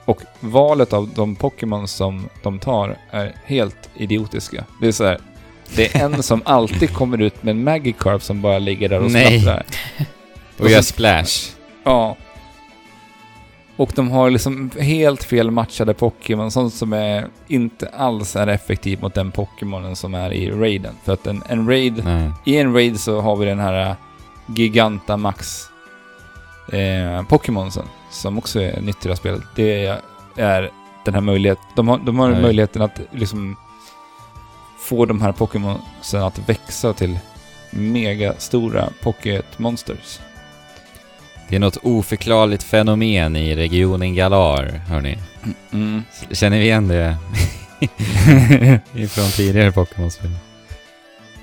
Och valet av de Pokémon som de tar är helt idiotiska. Det är så här. Det är en som alltid kommer ut med en Magikarp som bara ligger där och Nej. slapprar. Och jag splash. Ja. Och de har liksom helt fel matchade Pokémon, sånt som är, inte alls är effektivt mot den Pokémonen som är i raiden. För att en, en raid Nej. i en raid så har vi den här äh, Gigantamax eh, Pokémonsen som också är nytt i det här spelet. Det är den här möjligheten. De har, de har Nej. möjligheten att liksom få de här Pokémonsen att växa till megastora Pocket Monsters. Det är något oförklarligt fenomen i regionen Galar, hörni. Mm. Känner vi igen det? Ifrån tidigare Pokémon-spel.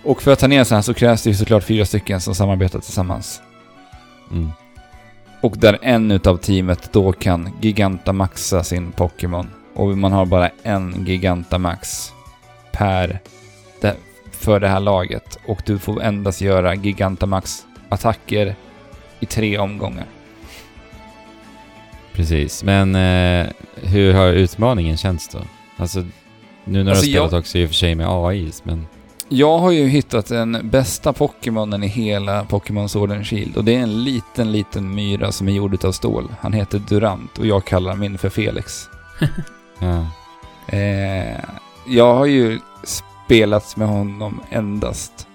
Och för att ta ner så här så krävs det ju såklart fyra stycken som samarbetar tillsammans. Mm. Och där en utav teamet då kan Gigantamaxa sin Pokémon. Och man har bara en Gigantamax per det, för det här laget. Och du får endast göra Gigantamax-attacker i tre omgångar. Precis, men eh, hur har utmaningen känts då? Alltså, nu när Alltså, du har spelat jag- också i och för sig med AI, men... Jag har ju hittat den bästa Pokémonen i hela Pokémon Sword and Shield och det är en liten, liten myra som är gjord utav stål. Han heter Durant och jag kallar min för Felix. Ja. Eh, jag har ju spelat med honom endast.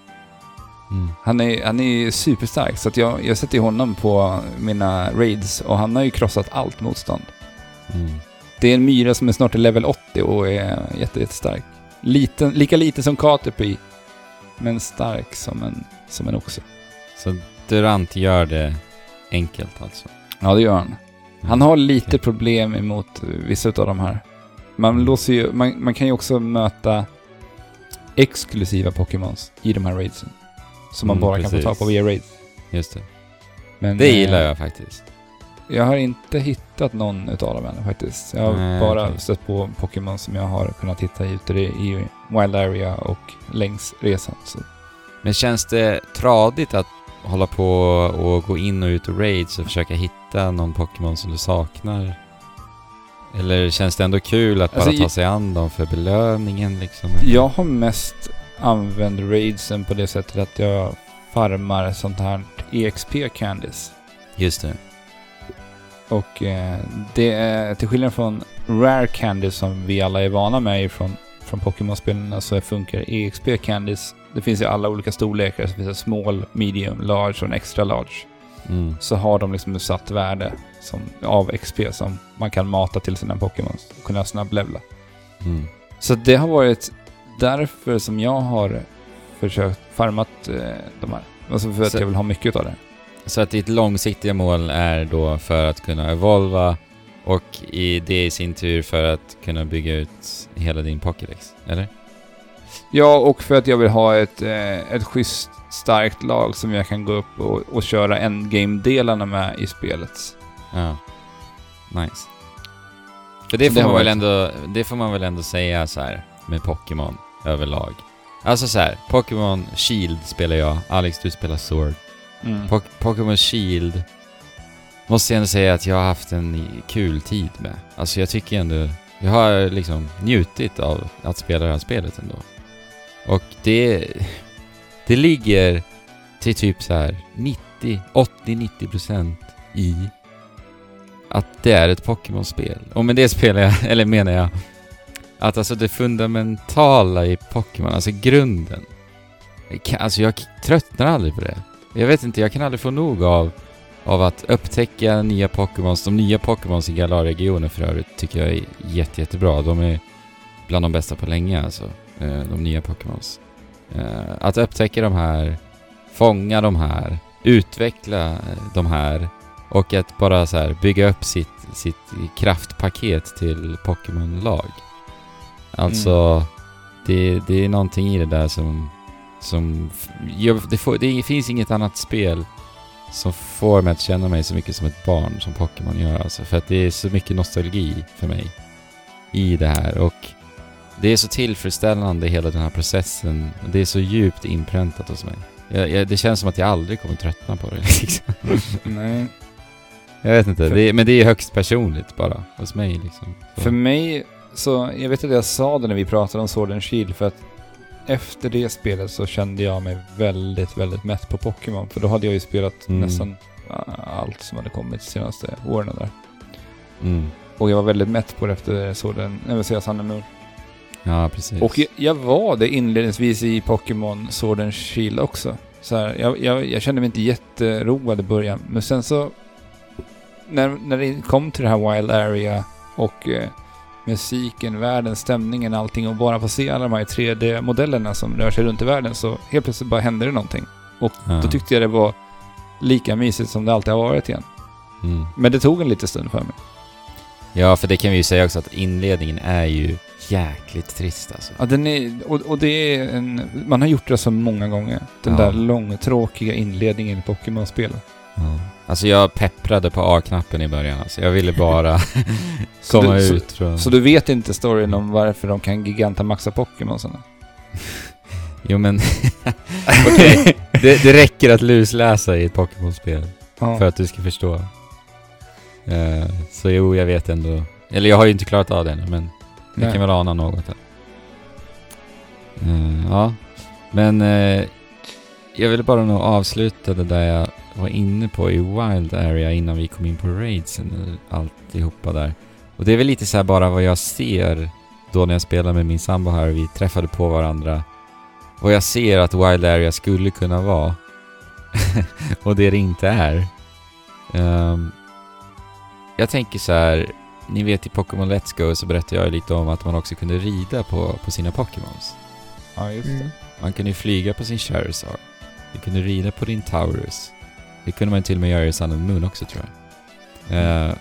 Mm. Han är, han är ju superstark så att jag, jag sätter ju honom på mina raids och han har ju krossat allt motstånd. Mm. Det är en myra som är snart i level 80 och är jätte, jättestark. Liten, lika liten som Caterpie, men stark som en, som en oxe. Så Durant gör det enkelt alltså? Ja, det gör han. Han Mm. har lite okej. problem emot vissa av de här. Man, låser ju, man, man kan ju också möta exklusiva Pokémons i de här raidsen. Som man Mm, bara kan få precis. tag på via raids. Just det. Men, Det eh, gillar jag faktiskt. Jag har inte hittat någon utav dem än faktiskt. Jag har Nej, bara okej. stött på Pokémon som jag har kunnat hitta ute i i Wild Area och längs resan. Så. Men känns det tradigt att hålla på och gå in och ut och raids och försöka hitta någon Pokémon som du saknar? Eller känns det ändå kul att Alltså, bara ta sig an dem för belöningen liksom? Jag har mest använt raidsen på det sättet att jag farmar sånt här EXP Candies. Just det. Och eh, det är till skillnad från Rare Candies som vi alla är vana med från, från Pokémon-spelen så funkar EXP Candies. Det finns ju alla olika storlekar. Så finns det small, medium, large och en extra large. Mm. Så har de liksom ett satt värde som, av XP som man kan mata till sina Pokémon och kunna snabblevla. Mm. Så det har varit därför som jag har försökt farmat eh, de här. Alltså för att Så- jag vill ha mycket av det. Så att ditt långsiktiga mål är då för att kunna evolva och i det i sin tur för att kunna bygga ut hela din Pokédex, eller? Ja, och för att jag vill ha ett, eh, ett schysst, starkt lag som jag kan gå upp och, och köra endgame-delarna med i spelet. Ja. Nice. För det får, det man väl ändå, det får man väl ändå säga så här med Pokémon överlag. Alltså så här, Pokémon Shield spelar jag, Alex du spelar Sword. Mm. Po- Pokémon Shield måste jag ändå säga att jag har haft en kul tid med. Alltså jag tycker ändå, jag har liksom njutit av att spela det här spelet ändå. Och det, det ligger till typ så här 90, 80-90% i att det är ett Pokémon-spel. Och med det spelar jag, eller menar jag, att alltså det fundamentala i Pokémon, alltså grunden. Alltså jag tröttnar aldrig på det. Jag vet inte, jag kan aldrig få nog av, av att upptäcka nya Pokémons. De nya Pokémons i Galar-regionen för övrigt tycker jag är jätte, jättebra. De är bland de bästa på länge alltså, eh, de nya Pokémons. Eh, Att upptäcka de här, fånga de här, utveckla eh, de här och att bara så här bygga upp sitt, sitt kraftpaket till Pokémon-lag. Alltså, det, det är någonting i det där som... som det, får, det finns inget annat spel som får mig att känna mig så mycket som ett barn som Pokémon gör alltså. För att det är så mycket nostalgi för mig i det här och det är så tillfredsställande hela den här processen. Det är så djupt inpräntat hos mig. Jag, jag, det känns som att jag aldrig kommer tröttna på det liksom. Nej. Jag vet inte, det är, men det är högst personligt bara hos mig liksom. Så. För mig, så jag vet att jag sa det när vi pratade om Sword and Shield för att efter det spelet så kände jag mig väldigt, väldigt mätt på Pokémon. För då hade jag ju spelat Mm. nästan äh, allt som hade kommit de senaste åren där. Mm. Och jag var väldigt mätt på det efter Sword and, jag vill säga Sun. Ja, precis. Och jag, jag var det inledningsvis i Pokémon Sword and Shield också. Så här, jag, jag, jag kände mig inte jätteroad i början, men sen så... När, när det kom till det här Wild Area och eh, musiken, världen, stämningen, allting och bara få se alla de här 3D-modellerna som rör sig runt i världen så helt plötsligt bara hände det någonting. Och Ja. då tyckte jag det var lika mysigt som det alltid har varit igen. Mm. Men det tog en liten stund för mig. Ja, för det kan vi ju säga också att inledningen är ju jäkligt trist alltså. Ja, den är, och, och det är en... Man har gjort det så många gånger. Den Ja. där långtråkiga inledningen i Pokémon-spel. Ja. Alltså jag pepprade på A-knappen i början alltså. Jag ville bara Så komma du- ut från... Så du vet inte storyn om varför de kan gigantamaxa Pokémonsarna? Jo men... Okej, det, det räcker att lusläsa i ett Pokémon-spel Ja. för att du ska förstå. Eh, så jo, jag vet ändå. Eller jag har ju inte klarat av det ännu, men jag kan väl ana något här. Eh, ja, men eh, jag ville bara nog avsluta det där jag var inne på i Wild Area innan vi kom in på raidsen och alltihopa där. Och det är väl lite så här bara vad jag ser då när jag spelar med min sambo här och vi träffade på varandra. Vad jag ser att Wild Area skulle kunna vara. och det det inte är. Ehm, jag tänker så här, ni vet i Pokémon Let's Go så berättade jag lite om att man också kunde rida på, på sina Pokémons. Ja, just Mm. det. Man kunde ju flyga på sin Charizard. Du kunde rida på din Taurus. Det kunde man till och med göra i Sun and Moon också tror jag. Eh,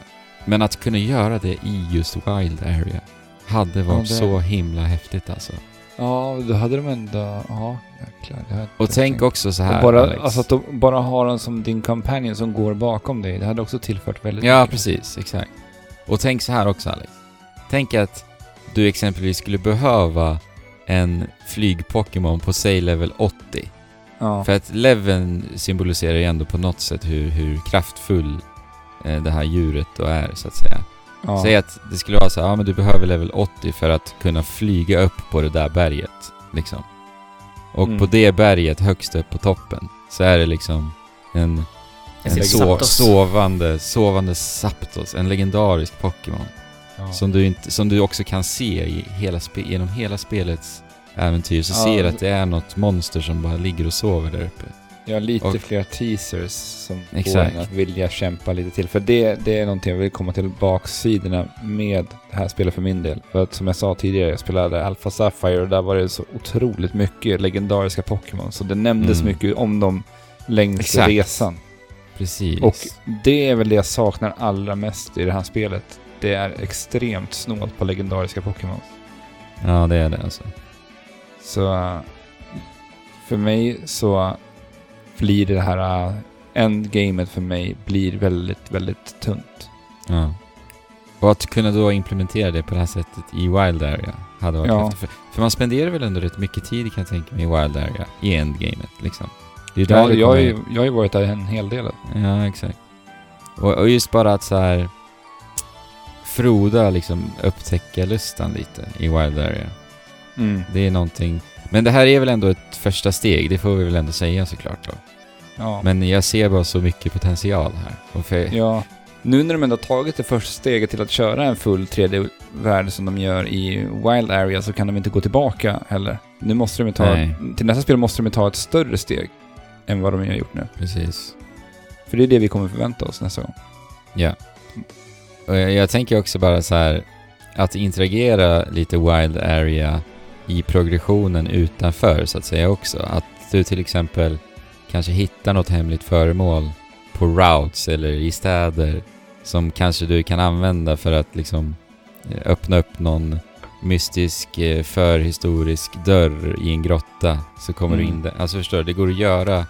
men att kunna göra det i just Wild Area hade varit det- så himla häftigt alltså. Ja, då hade de ändå... Ja, jäklar. Och tänk också så här och bara, Alex. alltså att de bara ha den som din companion som går bakom dig. Det hade också tillfört väldigt Ja, mycket. precis. Exakt. Och tänk så här också Alex. Tänk att du exempelvis skulle behöva en flyg-Pokémon på säg level 80. Ja. För att leveln symboliserar ju ändå på något sätt hur, hur kraftfull eh, det här djuret då är så att säga. ja. Säg att det skulle vara så här, ja men du behöver level 80 för att kunna flyga upp på det där berget. Liksom. Och Mm. på det berget högst upp på toppen så är det liksom en, En so Zapdos. sovande, sovande Zapdos, en legendarisk Pokémon. ja. Som, du inte, som du också kan se i hela genom hela spelets äventyr. Så Ja. ser du att det är något monster som bara ligger och sover där uppe. Jag har lite Och- fler teasers som får en att vilja kämpa lite till. För det, det är någonting jag vill komma till baksidorna med det här spelet för min del. För att som jag sa tidigare, jag spelade Alpha Sapphire och där var det så otroligt mycket legendariska Pokémon. Så det nämndes Mm. mycket om dem längs Exakt. resan. Precis. Och det är väl det jag saknar allra mest i det här spelet. Det är extremt snålt på legendariska Pokémon. Ja, det är det alltså. Så för mig så blir det här äh, endgamet för mig blir väldigt, väldigt tunt. Ja. Och att kunna då implementera det på det här sättet i Wild Area hade varit Ja. häftigt. För, för man spenderar väl ändå rätt mycket tid kan jag tänka mig i Wild Area, i endgamet liksom. Det är där Ja, jag, kommer- jag har ju varit där en hel del. Ja, exakt. Och, och just bara att så här froda liksom upptäcka lustan lite i Wild Area. Mm. Det är någonting... Men det här är väl ändå ett första steg, det får vi väl ändå säga såklart då. Ja. Men jag ser bara så mycket potential här. För, ja. Nu när de ändå tagit det första steget till att köra en full 3D-värld som de gör i Wild Area så kan de inte gå tillbaka heller. Nu måste de ta... Nej. Till nästa spel måste de ta ett större steg än vad de har gjort nu. Precis. För det är det vi kommer förvänta oss nästa gång. Ja. Och jag, jag tänker också bara så här att interagera lite Wild Area i progressionen utanför så att säga också. Att du till exempel kanske hittar något hemligt föremål på routes eller i städer som kanske du kan använda för att liksom eh, öppna upp någon mystisk eh, förhistorisk dörr i en grotta så kommer Mm. du in där. Alltså förstår du, det går att göra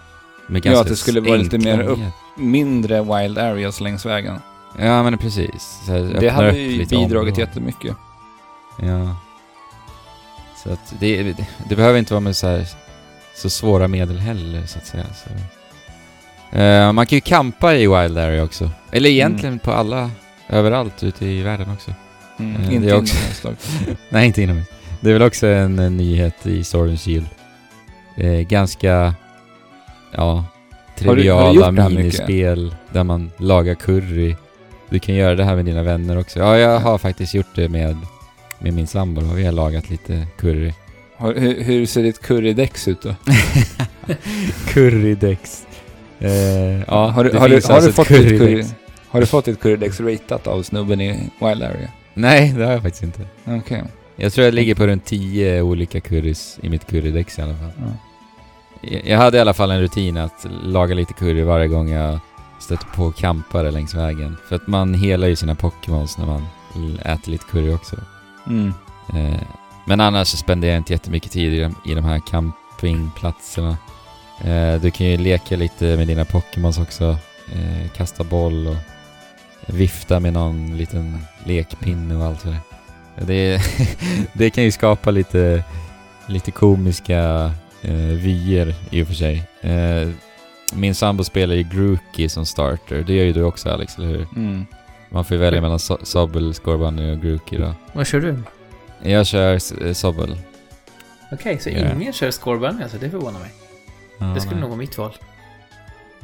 med Ja, ganska att det skulle vara lite mer upp-. Mindre Wild Areas längs vägen. Ja men precis. Det hade ju bidragit områden. jättemycket. Ja. Så att det, det, det behöver inte vara med så, här, så svåra medel heller så att säga. Så. Eh, man kan ju kampa i Wild Area också. Eller egentligen på alla, överallt ute i världen också. Mm. Eh, inte också-. Nej, inte inomhus. Det är väl också en, eh, nyhet i and Shield. Eh, ganska, ja, Har du- har du triviala här mycket? minispel där man lagar curry. Du kan göra det här med dina vänner också. Ja, jag har faktiskt gjort det med, med min sambo. Vi har lagat lite curry. Hur, hur ser ditt currydex ut då? Currydex. Eh, ja, har du, har du, har alltså du fått ditt curry, har du fått ditt currydex ratat av snubben i Wild Area? Nej, det har jag faktiskt inte. Okej. Jag tror jag ligger på runt 10 olika currys i mitt currydex i alla fall. Ja. Jag jag hade i alla fall en rutin att laga lite curry varje gång jag stötte på campare längs vägen. För att man helar ju sina Pokémons när man äter lite curry också. Mm. Eh, men annars spenderar jag inte jättemycket tid i de, i de här campingplatserna. Eh, du kan ju leka lite med dina Pokémons också. Eh, kasta boll och vifta med någon liten lekpinne och allt det där. Det, det kan ju skapa lite, lite komiska eh, vyer i och för sig. Eh, min sambo spelar ju Grookey som starter. Det gör ju du också Alex, eller hur? Mm. Man får ju välja mellan so- Sobble, Scorbunny och Grookey då. Vad kör du? Jag kör eh, Sobble. Okej, så Ja. ingen kör Scorbunny alltså, det förvånar mig. Ja, det skulle nej. nog vara mitt val.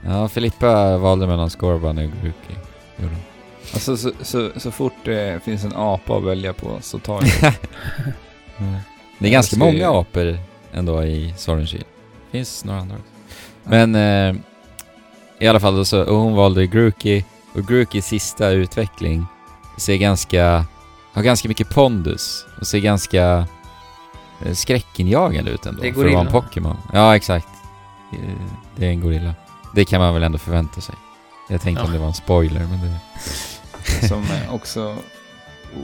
Ja, Filippa valde mellan Scorbunny och Grookey. Gjorde. Alltså så, så, så fort det finns en apa att välja på så tar jag Mm. Det är Jag ganska ju- många apor ändå i Shield. finns några andra också. Men eh, i alla fall då så, och hon valde Grookey och Grookeys sista utveckling ser ganska, har ganska mycket pondus och ser ganska eh, skräckinjagande ut ändå Det är för att vara en. Pokémon. Ja, exakt. Eh, Det är en gorilla. Det kan man väl ändå förvänta sig. Jag tänkte Ja. om det var en spoiler, men det... som eh, också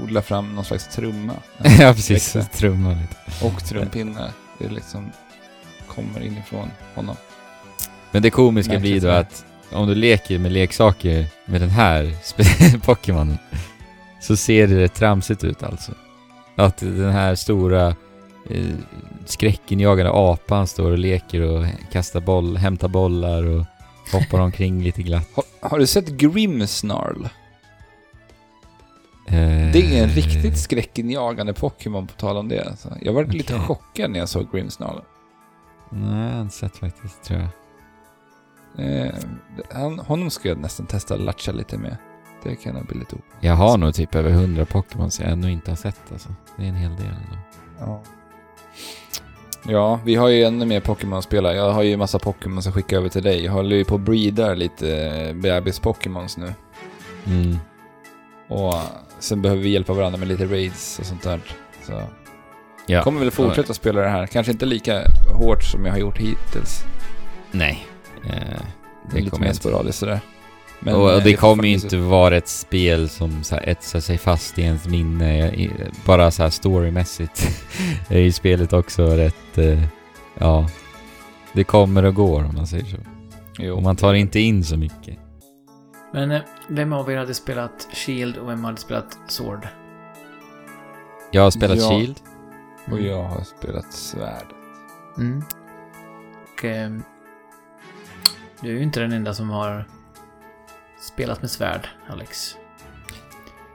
odlar fram någon slags trumma. ja, precis. Trumma lite. Och trumpinnar. Det liksom kommer inifrån honom. Men det komiska Märkligt blir då att om du leker med leksaker med den här Pokémonen så ser det rätt tramsigt ut alltså. Att den här stora eh, skräckinjagande apan står och leker och kastar boll, hämtar bollar och hoppar omkring lite glatt. Har, har du sett Grimmsnarl? Eh, Det är en riktigt skräckinjagande Pokémon på tal om det. Alltså. Jag var lite Okej. chockad när jag såg Grimmsnarl. Nej, jag har inte sett faktiskt tror jag. Eh, han, honom skulle jag nästan testa att latcha lite med. Det kan nog bli lite o... Jag har nog typ över 100 Pokémon som jag ännu inte har sett alltså. Det är en hel del ändå. Ja. Ja, vi har ju ännu mer Pokémon att spela. Jag har ju massa Pokémon som skickar över till dig. Jag håller ju på och breedar lite bebis-Pokémons nu. Mm. Och sen behöver vi hjälpa varandra med lite raids och sånt där. Så Ja. kommer väl fortsätta spela det här. Kanske inte lika hårt som jag har gjort hittills. Nej. Eh, Det lite kommer mer jag sporadiskt sådär. Men, och, och eh, det kommer ju inte vara ett spel som så här etsar sig fast i ens minne. I- Bara så här storymässigt är ju spelet också rätt... Eh, ja. Det kommer och går om man säger så. Jo. Och man tar inte in så mycket. Men eh, vem av er hade spelat Shield och vem hade spelat Sword? Jag har spelat Ja. Shield. Och jag har spelat svärd. Mm. Och eh, du är ju inte den enda som har spelat med svärd, Alex.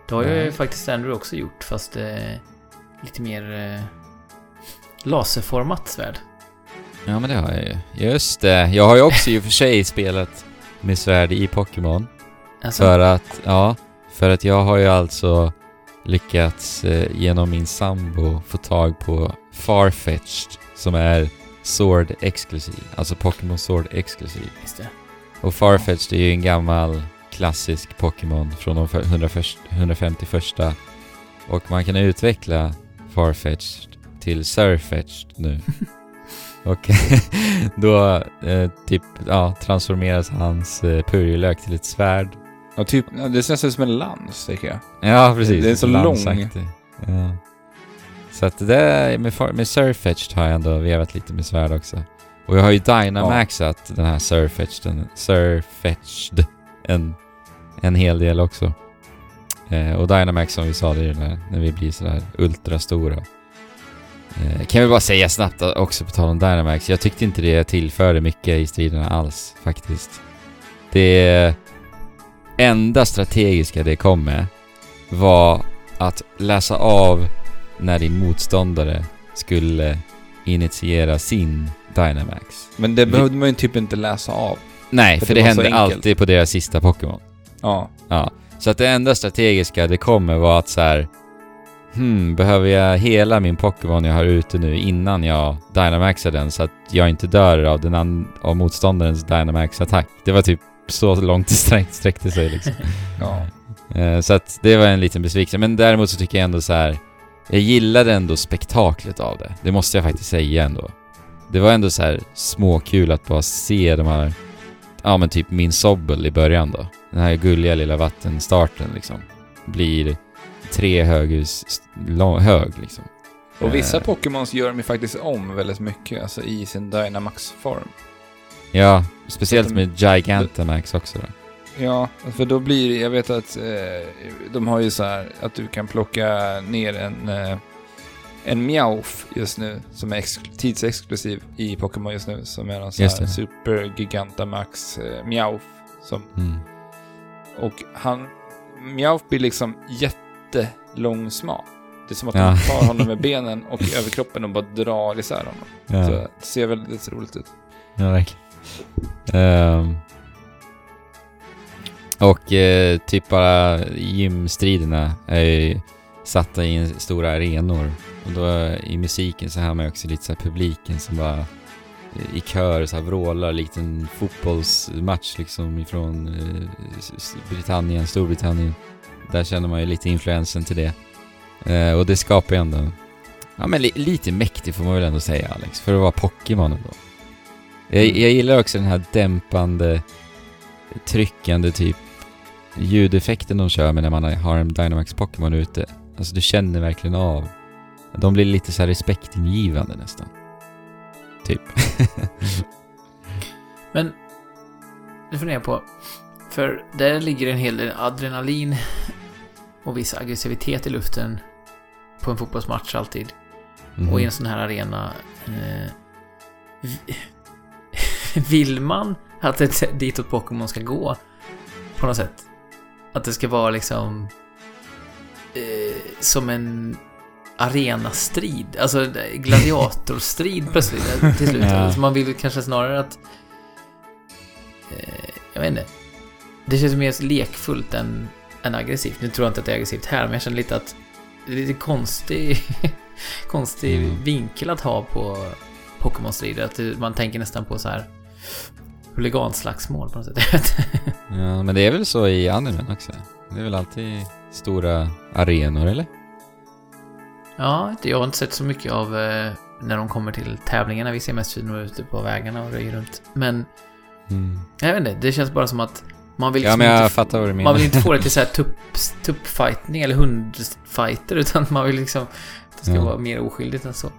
Det har ju faktiskt Andrew också gjort, fast eh, lite mer eh, laserformat svärd. Ja men det har jag ju. Just det. Jag har ju också i och för sig spelat med svärd i Pokémon. Alltså, För att, ja, för att jag har ju alltså lyckats eh, genom min sambo få tag på Farfetched som är Sword exklusiv, alltså Pokémon Sword exklusiv. just det. Och Farfetched är ju en gammal klassisk Pokémon från de för- 101 151 och man kan utveckla Farfetched till Surfetched nu. och då eh, typ, ja, transformeras hans eh, purjolök till ett svärd Ja, typ, det ser nästan ut som en lans, tycker jag. Ja, precis. Det är så Landsaktig. Ja. Så att det där med, med Surfetched har jag ändå vevat lite med svärd också. Och jag har ju Dynamaxat den här Surfetched, Surfetched en, en hel del också. Eh, och Dynamax som vi sa, det är när, när vi blir sådär ultrastora. Eh, kan vi bara säga snabbt också på tal om Dynamax, jag tyckte inte det tillförde mycket i striderna alls faktiskt. Det enda strategiska det kom med var att läsa av när din motståndare skulle initiera sin Dynamax. Men det behövde man ju typ inte läsa av. Nej, För för, det det, hände alltid på deras sista Pokémon. Ja. Ja. Så att det enda strategiska det kommer var att så här. Hmm, behöver jag hela min Pokémon jag har ute nu innan jag Dynamaxar den så att jag inte dör av, den av motståndarens Dynamax-attack? Det var typ så långt det sträck- sträckte sig liksom. Ja. Eh, Så att det var en liten besvikelse. Men däremot så tycker jag ändå så här. Jag gillade ändå spektaklet av det. Det måste jag faktiskt säga ändå. Det var ändå så här småkul att bara se de här... Ja men typ min Sobble i början då. Den här gulliga lilla vattenstarten liksom. Blir tre höghus hög liksom. Och vissa Eh. Pokémons gör de ju faktiskt om väldigt mycket, alltså i sin Dynamax-form. Ja, speciellt med Gigantamax också då. Ja, för då blir det, jag vet att eh, de har ju så här att du kan plocka ner en, eh, en Meowth just nu, som är ex- tidsexklusiv i Pokémon just nu, som är någon sån här det. Super Gigantamax eh, Meowth. Som, Mm. och han, Meowth blir liksom jättelångsmal. Det är som att Ja. man tar honom med benen och överkroppen och bara drar isär honom. Ja. Så det ser väldigt roligt ut. Ja, verkligen. Ehm. Och eh, typ bara gymstriderna är ju satta i stora arenor. Och då i musiken så hör man ju också lite så publiken som bara eh, i kör så här vrålar likt en fotbollsmatch liksom ifrån eh, Britannien, Storbritannien. Där känner man ju lite influensen till det. Eh, och det skapar ju ändå, ja men li- lite mäktigt får man väl ändå säga Alex, för att vara Pokémon ändå. Jag, jag gillar också den här dämpande, tryckande typ ljudeffekten de kör med när man har en Dynamax Pokémon ute. Alltså du känner verkligen av. De blir lite så här respektingivande nästan. Typ. Men, det funderar jag på. För där ligger en hel del adrenalin och viss aggressivitet i luften på en fotbollsmatch alltid. Mhm. Och i en sån här arena. Eh, vi- vill man att ett ditåt Pokémon ska gå? På något sätt. Att det ska vara liksom... Eh, som en arenastrid. Alltså gladiatorstrid plötsligt eh, till slut. Ja. Alltså, man vill kanske snarare att... Eh, jag vet inte. Det känns mer lekfullt än, än aggressivt. Nu tror jag inte att det är aggressivt här, men jag känner lite att det är lite konstig, konstig Mm. vinkel att ha på, Pokémon-strider. Att man tänker nästan på så här huliganslagsmål på något sätt. Ja, men det är väl så i animen också? Det är väl alltid stora arenor, eller? ja, jag har inte sett så mycket av eh, när de kommer till tävlingarna. Vi ser mest filmer ute på vägarna och röjer runt. Men jag vet inte, det känns bara som att man vill Ja, liksom men jag inte du menar. Man vill inte få det till så här tupp, tuppfightning eller hundfighter utan man vill liksom att det ska Ja. vara mer oskyldigt än så.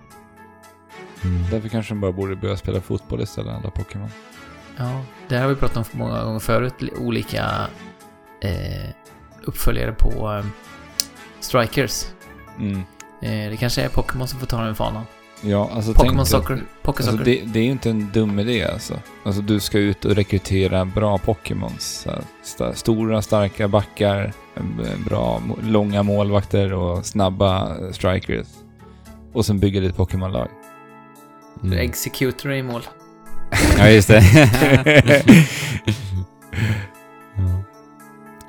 Mm. Därför kanske de bara borde börja spela fotboll istället, alla Pokémon. Ja, det har vi pratat om många gånger förut. Olika eh, uppföljare på eh, Strikers. Mm. Eh, det kanske är Pokémon som får ta den fanan. Ja, alltså Pokémon Soccer. att- Poké Alltså det, det är ju inte en dum idé alltså. Alltså du ska ut och rekrytera bra Pokémons. sta- Stora, starka backar, en- bra, långa målvakter och snabba eh, strikers. Och sen bygga ditt Pokémon-lag. Mm. Executor är i mål. Ja, just det. ja.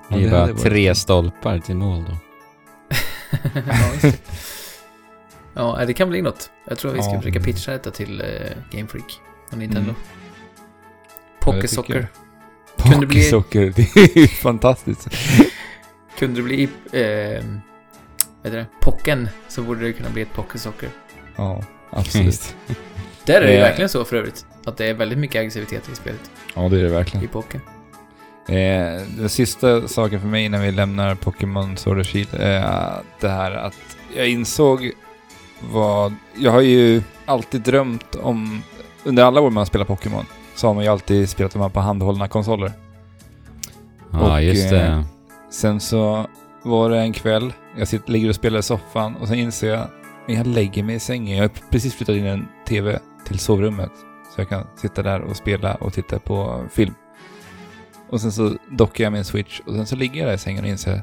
Det är det bara varit tre stolpar till mål då. ja, ja, det kan bli något. Jag tror vi ska Ja. försöka pitcha detta till eh, Game Freak och Nintendo. Mm. Tycker Soccer. Det bli- Pokésocker, det är ju fantastiskt. Kunde det bli eh, vad heter det? Pocken så borde det kunna bli ett Pokésocker. Ja, absolut. Där är det ju Eh. verkligen så för övrigt. Att det är väldigt mycket aggressivitet i spelet. Ja, det är det verkligen. I Pocken. Eh, den sista saken för mig innan vi lämnar Pokémon Sword och Shield är det här att jag insåg vad... Jag har ju alltid drömt om... Under alla år man har spelat Pokémon så har man ju alltid spelat de här på handhållna konsoler. Ja, Och, just det. eh, Sen så var det en kväll, jag sitter, ligger och spelar i soffan och sen inser jag men jag lägger mig i sängen. Jag har precis flyttat in en TV till sovrummet. Så jag kan sitta där och spela och titta på film. Och sen så dockar jag min switch och sen så ligger jag där i sängen och inser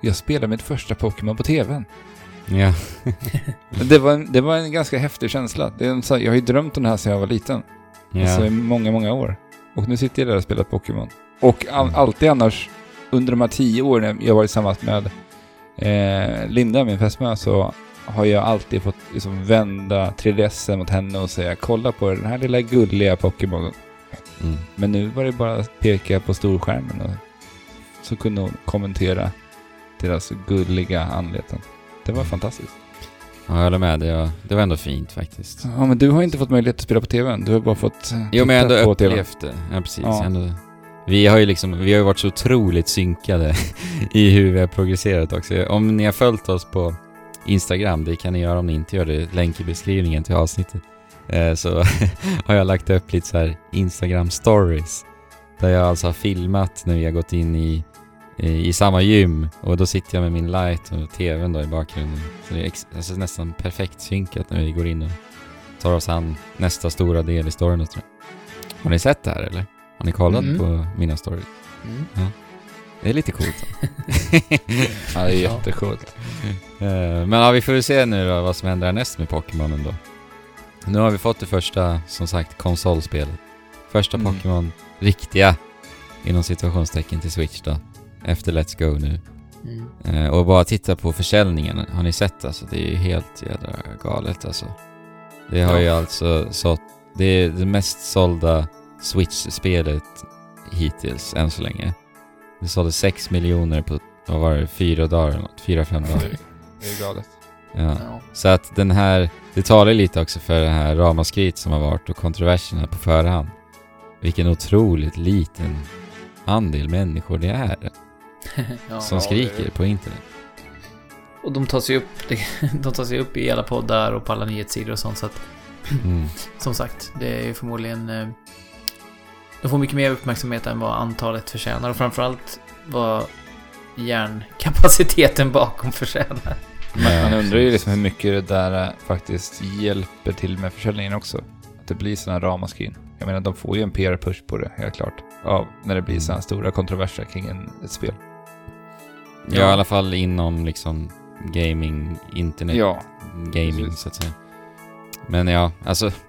jag spelar mitt första Pokémon på TVn. Ja. Det var, en, det var en ganska häftig känsla. Det är en, jag har ju drömt om det här sedan jag var liten. Alltså i ja. många, många år. Och nu sitter jag där och spelar Pokémon. Och all, alltid annars, under de här tio åren jag varit tillsammans med eh, Linda, min fästmö, så har jag alltid fått liksom vända 3DS mot henne och säga kolla på den här lilla gulliga Pokémon. Mm. Men nu var det bara att peka på storskärmen och så kunde hon kommentera deras gulliga anleten. Det var fantastiskt. Ja, jag håller med. Det var, det var ändå fint faktiskt. Ja, men du har inte fått möjlighet att spela på TVn. Du har bara fått Jo, men jag har ändå upplevt det. Ja, precis. Ja. Ändå. Vi har ju liksom, vi har varit så otroligt synkade i hur vi har progresserat också. Om ni har följt oss på Instagram, det kan ni göra om ni inte gör det, länk i beskrivningen till avsnittet. Eh, så har jag lagt upp lite så här Instagram stories. Där jag alltså har filmat när vi har gått in i, i, i samma gym och då sitter jag med min light och tvn då i bakgrunden. Så det är alltså nästan perfekt synkat när vi går in och tar oss an nästa stora del i storyn och sådär. Har ni sett det här eller? Har ni kollat Mm. på mina stories? Mm. Det är lite coolt. Ja, det är jättecoolt. Eh, Men ja, vi får väl se nu då vad som händer härnäst med Pokémon då. Nu har vi fått det första, som sagt, konsolspelet. Första Mm. Pokémon riktiga, inom situationstecken till Switch då. Efter Let's Go nu. Mm. Eh, och bara titta på försäljningen. Har ni sett alltså? Det är ju helt jädra galet alltså. Det har Ja. ju alltså sålt... Det är det mest sålda Switch-spelet hittills, än så länge. Det sålde 6 miljoner på, vad var det, fyra dagar eller något? Fyra, fem dagar. Det är galet. Ja. Så att den här, det talar lite också för det här ramaskriet som har varit och kontroverserna på förhand. Vilken otroligt liten andel människor det är ja. som skriker på internet. Och de tar sig upp, de tar sig upp i alla poddar och på alla nyhetssidor och sånt så att Mm. som sagt, det är ju förmodligen eh, de får mycket mer uppmärksamhet än vad antalet förtjänar och framförallt vad hjärnkapaciteten bakom förtjänar. Man, man Ja, undrar ju liksom hur mycket det där eh, faktiskt hjälper till med försäljningen också. Att det blir sådana ramaskrin. Jag menar, de får ju en PR-push på det, helt klart. Av när det blir sådana stora kontroverser kring en, ett spel. Ja, i alla fall inom liksom gaming, internet Ja, gaming precis. så att säga. Men ja, alltså.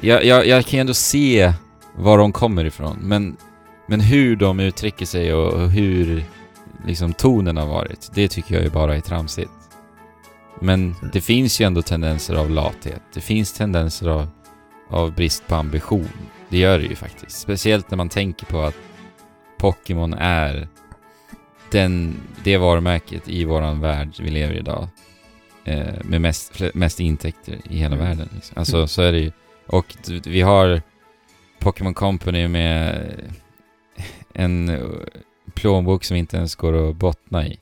Jag, jag, jag kan ju ändå se var de kommer ifrån. Men, men hur de uttrycker sig och, hur liksom tonen har varit, det tycker jag ju bara är tramsigt. Men det finns ju ändå tendenser av lathet. Det finns tendenser av av brist på ambition. Det gör det ju faktiskt. Speciellt när man tänker på att Pokémon är den, det varumärket i våran värld vi lever i idag. Eh, med mest, mest intäkter i hela Mm. världen. Liksom. Alltså så är det ju. Och vi har Pokémon Company med en plånbok som inte ens går att bottna i.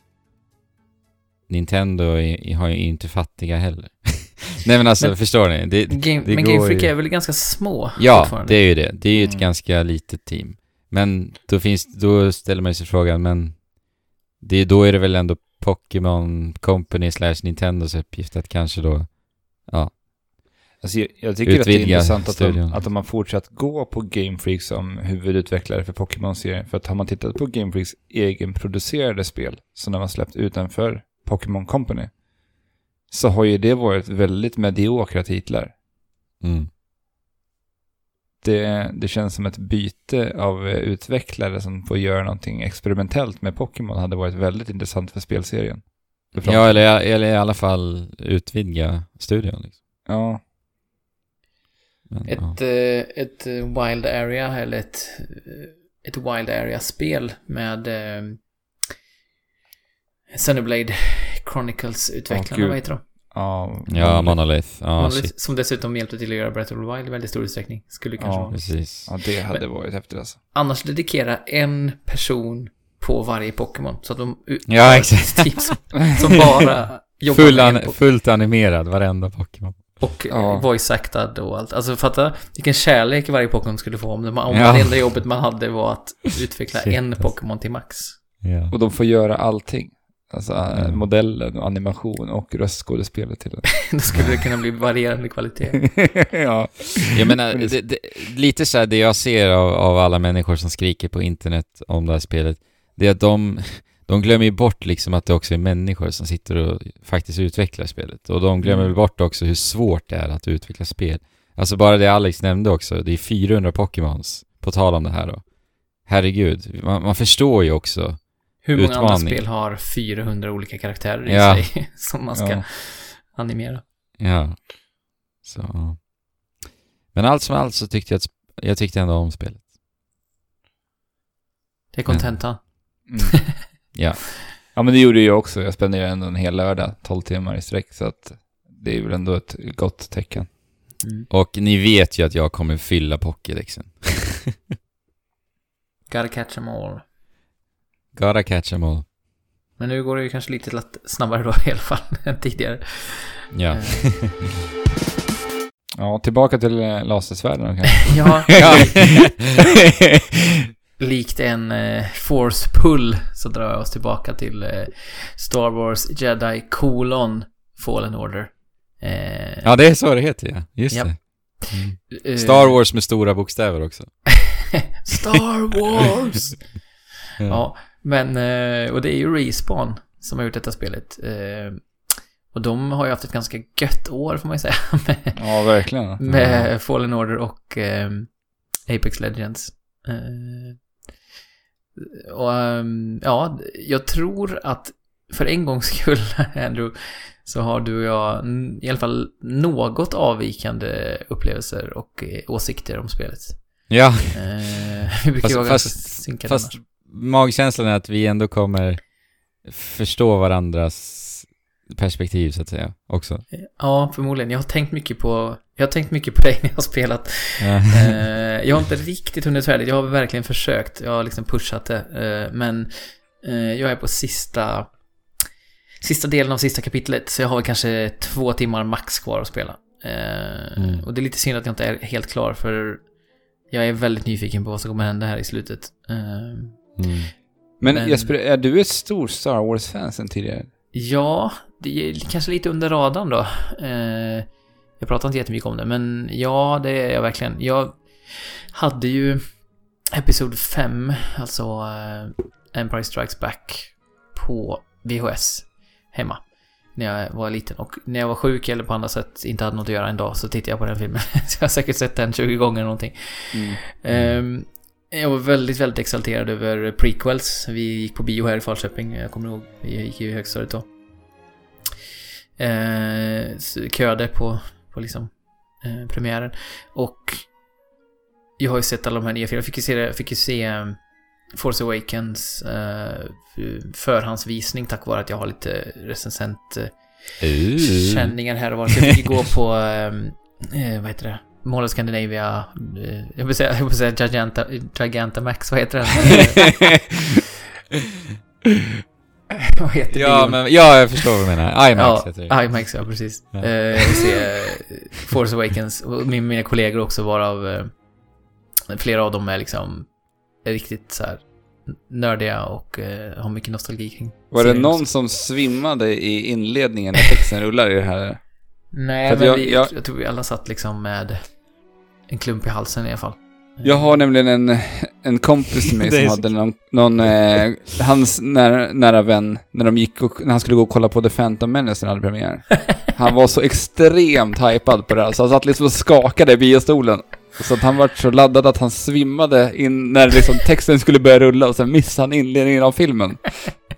Nintendo är, har ju inte fattiga heller. Nej men alltså, Men- förstår ni? Det, Game, det men Game Freak ju- är väl ganska små Ja, det är ju det. Det är ju ett Mm. ganska litet team. Men då finns, då ställer man sig frågan, men det, då är det väl ändå Pokémon Company slash Nintendos uppgift att kanske då, ja, Alltså, jag, tycker att det är Utvidga intressant att de, att de har fortsatt gå på Game Freak som huvudutvecklare för Pokémon-serien. För att har man tittat på Game Freaks egenproducerade spel, som de har släppt utanför Pokémon Company, så har ju det varit väldigt mediokra titlar. mm, Det, det känns som ett byte av utvecklare som får göra någonting experimentellt med Pokémon hade varit väldigt intressant för spelserien. Ja eller, eller i alla fall utvidga studion liksom. Ja, Men, ja. Ett, eh, ett eh, Wild Area eller ett, eh, ett Wild Area-spel med eh, Sunnyblade Chronicles-utvecklarna, Åh, vad heter de? ja, Ja, Monolith. Ja, Monolith, som dessutom hjälpte till att göra Breath of the Wild i väldigt stor utsträckning. Skulle kanske Ja. vara. Precis. ja, det hade Men- varit häftigt alltså. Annars dedikera en person på varje Pokémon. Så att de Ja, ett exakt. som, som bara jobbar Full an, fullt animerad, varenda Pokémon. Och Ja. voice-actad och allt. Alltså fatta vilken kärlek varje Pokémon skulle få om, det, om Ja. det enda jobbet man hade var att utveckla Shit, en alltså. Pokémon till max. Ja. Och de får göra allting. Alltså eh, Mm. modellen och animation och röstskådespelet till. Då skulle det kunna bli varierande kvalitet. ja. Jag menar, det, det, lite så här det jag ser av, av alla människor som skriker på internet om det här spelet, det är att de, de glömmer ju bort liksom att det också är människor som sitter och faktiskt utvecklar spelet. Och de glömmer Mm. väl bort också hur svårt det är att utveckla spel. Alltså bara det Alex nämnde också, det är 400 Pokémons, på tal om det här då. Herregud, man, man förstår ju också. Hur många andra Utmaning. spel har 400 olika karaktärer i Ja. sig som man ska Ja. animera? Ja. Så. Men allt som allt så tyckte jag att, jag tyckte ändå om spelet. Det är kontentan. Mm. Ja. ja, men det gjorde jag också. Jag spenderade ändå en hel lördag, 12 timmar i sträck, så att det är väl ändå ett gott tecken. Mm. Och ni vet ju att jag kommer fylla Pokédexen. Gotta catch them all. Gotta catch 'em all. Men nu går det ju kanske lite snabbare då i alla fall än tidigare. Ja. Eh, Ja, tillbaka till eh, lasersvärden kanske. ja. Likt en eh, force pull så drar jag oss tillbaka till eh, Star Wars Jedi colon Fallen Order. Eh, ja, det är så det heter ja. Just Japp. det. Mm. eh, Star Wars med stora bokstäver också. Star Wars! Ja. ja, men och det är ju Respawn som har gjort detta spelet. Eh, och de har ju haft ett ganska gött år får man ju säga. med, Ja, verkligen. med Fallen Order och eh, Apex Legends. Eh, och ehm, ja, jag tror att för en gångs skull, Andrew, så har du och jag i alla fall något avvikande upplevelser och eh, åsikter om spelet. Ja, Eh, vi brukar Fast- fast- synkade fast magkänslan är att vi ändå kommer förstå varandras perspektiv så att säga också. Ja, förmodligen. Jag har tänkt mycket på, jag har tänkt mycket på dig när jag har spelat. Eh, jag har inte riktigt hunnit färdigt. Jag har verkligen försökt. Jag har liksom pushat det. Eh, men eh, jag är på sista, sista delen av sista kapitlet. Så jag har kanske två timmar max kvar att spela. Mm. Och det är lite synd att jag inte är helt klar. För jag är väldigt nyfiken på vad som kommer hända här i slutet. Mm. Men, Men- Jesper, är du ett stort Star Wars-fan sen tidigare? Ja, det är kanske lite under radarn då. Jag pratar inte jättemycket om det, men ja, det är jag verkligen. Jag hade ju Episod 5, alltså eh, Empire Strikes Back, på VHS hemma. När jag var liten. Och när jag var sjuk eller på andra sätt inte hade något att göra en dag så tittade jag på den filmen. så jag har säkert sett den 20 gånger eller någonting. Ehm, jag var väldigt, väldigt exalterad över prequels. Vi gick på bio här i Falköping, jag kommer ihåg. Vi gick ju i högstadiet då. Eh, köade på, på liksom eh, premiären. Och jag har ju sett alla de här nya filmerna. Jag fick ju se, fick ju se eh, Force Awakens eh, förhandsvisning tack vare att jag har lite recensent eh, känningar här och var. Så jag fick ju gå på, eh, eh, vad heter det? Mall of Scandinavia, eh, jag vill säga, jag vill säga Giganta, Gigantamax, vad heter den? vad heter Ja, bion? men, ja, jag förstår vad du menar. IMAX ja, heter det. IMAX, ja precis. Ja. Eh, vill se eh, Force Awakens, och min, mina kollegor också varav eh, flera av dem är liksom är riktigt så här nördiga och eh, har mycket nostalgi kring Var det någon som svimmade i inledningen när texten rullar i det här? Nej, men jag- vi, jag- jag tror vi alla satt liksom med en klump i halsen i alla fall. Jag har nämligen en, en kompis till mig som så- hade någon, någon eh, hans nära, nära vän, när, de gick och, när han skulle gå och kolla på The Phantom Menace när den hade premiär. Han var så extremt hypad på det här, så han satt liksom och skakade i biostolen. Så att han var så laddad att han svimmade in när liksom texten skulle börja rulla och sen missade han inledningen av filmen.